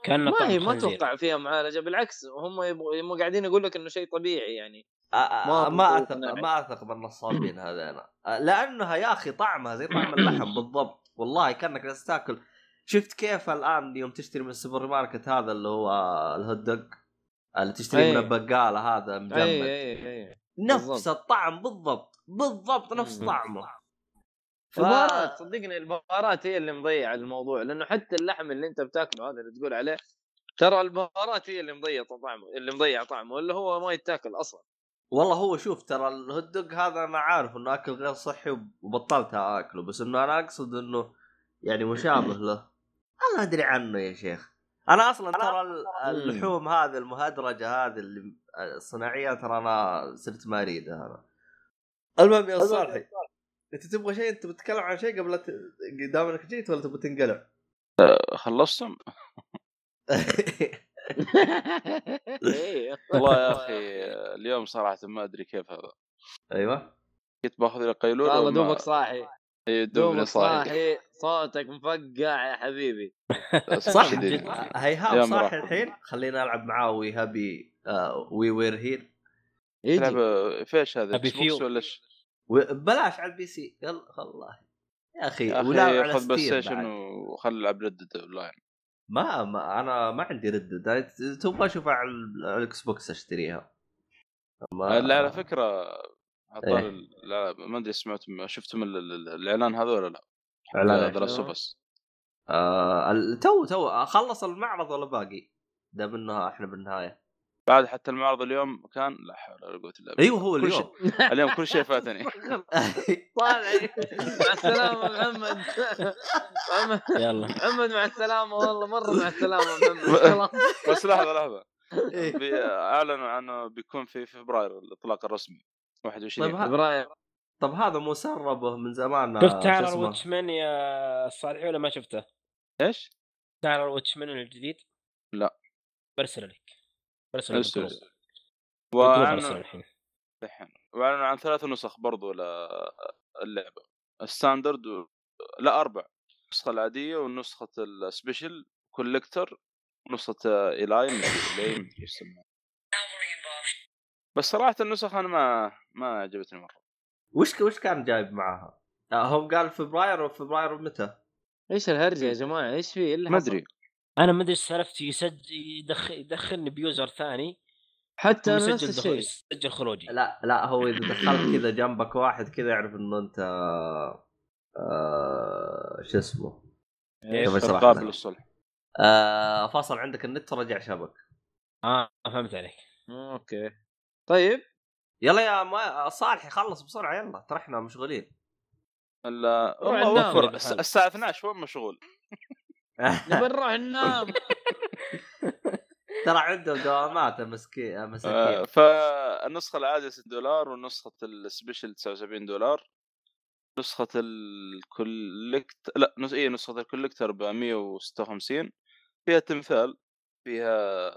كان ما هي ما أتوقع فيها معالجة بالعكس هم يبغوا هم قاعدين يقول لك إنه شيء طبيعي يعني. ما أثق. ما أثق بالنصابين هذين لأنها يا أخي طعمها زي طعم اللحم بالضبط. والله كأنك جالس تاكل. شفت كيف الآن يوم تشتري من السوبر ماركت هذا اللي هو ال hot dog اللي تشتري أي. من البقالة هذا مجمد. اي أي أي. نفس بالضبط. الطعم بالضبط بالضبط نفس. طعمه ف- البهارات صدقني البهارات هي اللي مضيعة الموضوع لأنه حتى اللحم اللي أنت بتاكله هذا اللي تقول عليه ترى البهارات هي اللي مضيعة طعمه اللي مضيع طعمه اللي هو ما يتاكل أصلا والله هو شوف ترى الهوت هذا أنا عارف إنه أكل غير صحي وبطلت آكله بس إنه أنا أقصد إنه يعني مشابه له أنا أدري عنه يا شيخ أنا أصلا ترى ال- اللحوم هذه المهدرجة هذه اللي الصناعيه ترى أنا صرت ما أريدها أنا المهم يا صالحي إنت تبغى شيء إنت بتتكلم عن شيء قبل لا ت- دام انك جيت ولا تبغى تنقلع؟ خلصتم؟ إيه. والله يا أخي اليوم صراحة ما أدري كيف هذا أيوه كنت باخذ لي قيلوله والله دوبك صاحي دوبني دوبك صاحي صاحي صوتك مفقع يا حبيبي صح. جد. هيهاب صح. الحين خلينا نلعب معاه وي هابي آه وي وير هير يجي لعبه فيش هذا بوكس. ولا إيش؟ بلاش على البي سي يلا والله يا أخي ولا على خذ بلاي ستيشن بعد. وخل العب ردد اون لاين ما, ما أنا ما عندي ردد تبغى اشوفها على ال- على الإكس بوكس أشتريها ما لا على فكرة عطار إيه. لا ما أدري سمعتم شفتم ال- ال- الإعلان هذا ولا لا؟ اوف اس آه ال- تو تو خلص المعرض ولا باقي؟ دام إنه إحنا بالنهاية. بعد حتى المعرض اليوم كان لا حول ولا قوة إلا بالله. أيوه هو كل اليوم. شيء اليوم كل شيء فاتني. طالع. مع السلامة محمد. محمد يلا. محمد مع السلامة والله مرة مع السلامة محمد. بس لحظة لحظة. إيه. بي- أعلنوا عنه بيكون في فبراير الإطلاق الرسمي. 21 طيب فبراير طب هذا مسربه من زمان شفت شو تايلر؟ واتشمان يا صالحي ولا ما شفته؟ إيش؟ تايلر Watchman الجديد؟ لا. برسل لك برسل لك واعلنوا واعلنوا عن ثلاث نسخ برضو للعبه ال standard و... لا أربع النسخة العادية والنسخه ال special collector ونسخة ايلاي إيش يسمونها بس صراحة النسخ أنا ما ما عجبتني مرة. وش وش كان جايب معاها؟ آه هم قال فبراير وفبراير متى؟ إيش الهرجة يا جماعة؟ إيش في إيه ما؟ أدري. أنا ما أدري إيش سالفتي يسجل يدخل يدخلني ب user ثاني حتى أنا نفس الشيء. يسجل خروجي. لا لا هو إذا دخلت كذا جنبك واحد كذا يعرف إنه أنت آه شو اسمه؟ قابل. للصلح. آه فصل عندك النت رجع شبك. آه فهمت عليك. أوكي. طيب. يلا يا ما صالح خلص بسرعة يلا ترى إحنا مشغولين. لا روح والله وفر. الساعة 12 وين مشغول؟ نبي نروح ننام. ترى عنده دوامات مسكين آه، مساكين فالنسخة العادية 6 دولار والنسخه ال special 79 دولار. نسخة ال collect لا نس... إيه نسخة ال collector ب 156 فيها تمثال فيها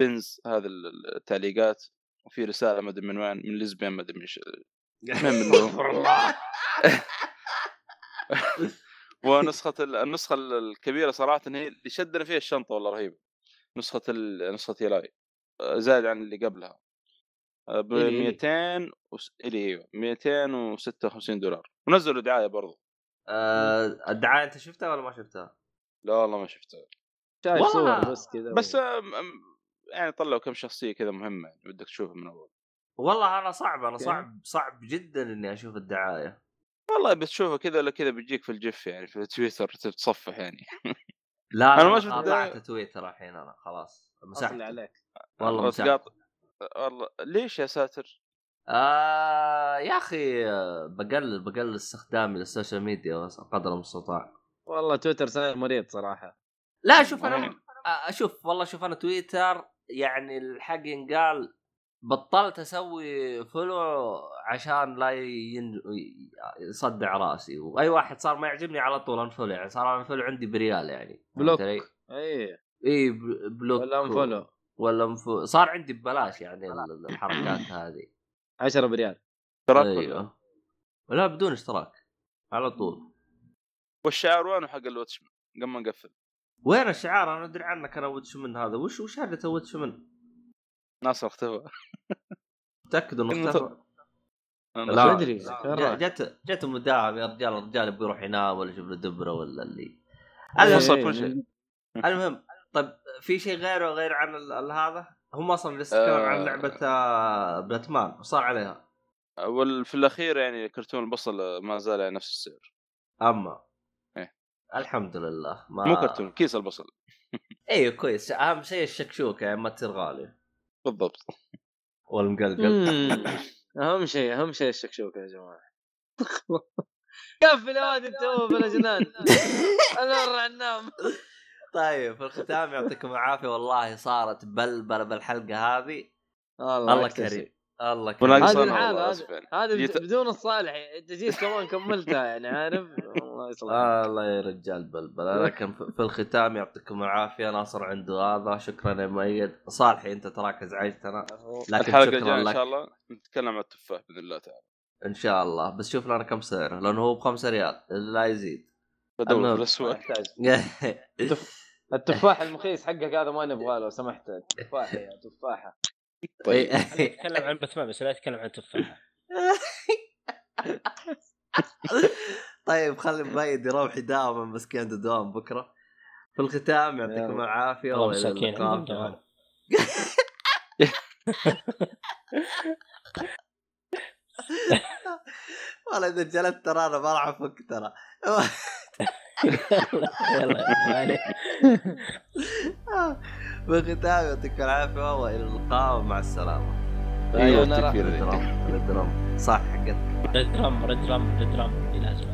بنز هذه التعليقات وفي رسالة ما أدري من وين من ليزبيان ما أدري من استغفر الله ونسخة ال- النسخة الكبيرة صراحة هي اللي شدنا فيها الشنطة والله رهيبة نسخة ال... نسخة يلاي زاد عن اللي قبلها ب إيه إيه. 200 وس... إيه أيوه 256 دولار ونزلوا دعاية برضو آه الدعاية أنت شفتها ولا ما شفتها؟ لا والله ما شفتها شايف. صور بس كذا بس يعني طلعوا كم شخصية كذا يعني بدك تشوفها من أول. والله أنا صعب أنا. صعب صعب جدا إني أشوف الدعاية. والله بتشوفها كذا ولا كذا بيجيك في الجف يعني في تويتر تتصفح يعني. لا أنا ما شفت قاطعت تويتر الحين أنا خلاص. مسحت عليك. والله مسحت والله ليش يا ساتر؟ آه يا أخي بقلل بقلل استخدامي لل social media قدر المستطاع. والله تويتر صاير مريض صراحة. لا شوف أنا؟ أشوف والله شوف أنا تويتر يعني الحق ينقال بطلت أسوي follow عشان لا ين... يصدع رأسي. وأي واحد صار ما يعجبني على طول unfollow يعني صار unfollow عندي بريال يعني. block. علي؟ اي إي ب- block ولا unfollow ولا unfollow صار عندي ببلاش يعني ال- الحركات هذه. 10 بريال. تراك ولا؟ أيوه. لا بدون اشتراك. على طول. والشعار وينه حق ال Watchman قبل ما نقفل؟ وين الشعار؟ أنا أدري عنك أنا Watchman هذا. وش وش هذا Watchman ناصر اختفى. متأكد إنه اختفى؟ لا. أدري. جت جت مداهم يا رجال الرجال يبغى يروح ينام ولا يشوف له دبره ولا اللي. فصل كل شيء. المهم طيب في شيء غيره غير عن هذا؟ هم أصلا لسه تكلم عن. لعبة آه، باتمان وش صار عليها وفي الأخير يعني كرتون البصل ما زال على نفس السعر. أما. الحمد لله ما مو كرتون كيس البصل. أيوه كويس. أهم شيء الشكشوكة يعني ما تصير غاليه بالضبط. والمقلقل. أهم شيء أهم شيء الشكشوكة يا جماعة. قفل يا واد أنت هو بلا جنان أنا راح ننام طيب في الختام يعطيكم العافية. والله صارت بلبله بالحلقة هذه. الله الله. كريم. الله كريم. هذه الحالة هذه بدون الصالحي انت جيت كمان كملتها يعني عارف؟ الله يصلح آه الله يا رجال بلبل لكن في الختام يعطيكم العافية. ناصر عنده هذا. شكرا يا مؤيد. صالحي أنت تراك ازعجتنا لكن الحلقة شكرا الجاية إن شاء الله نتكلم عن التفاح بإذن الله تعالى. إن شاء الله. بس شوف لنا كم سعره لأنه هو بخمسة ريال لا يزيد. بدور التفاح المخيس حقك هذا ما نبغاه لو سمحت. تفاحة يا تفاحة. طيب. نتكلم عن باتمان بس لا نتكلم عن تفاحة. طيب خلي مؤيد يروح يداوم مسكين عنده دوام بكرة. في الختام يعطيكم. العافية والله وإلى مساكين اللقاء. والله إذا جلست ترى أنا ما راح أفك ترى. يلا. في الختام يعطيكم العافية والى اللقاء ومع السلامة أيوه راح تكفير. الدرام الدرام صح حقتك ريد درام ريد درام ريد درام لازم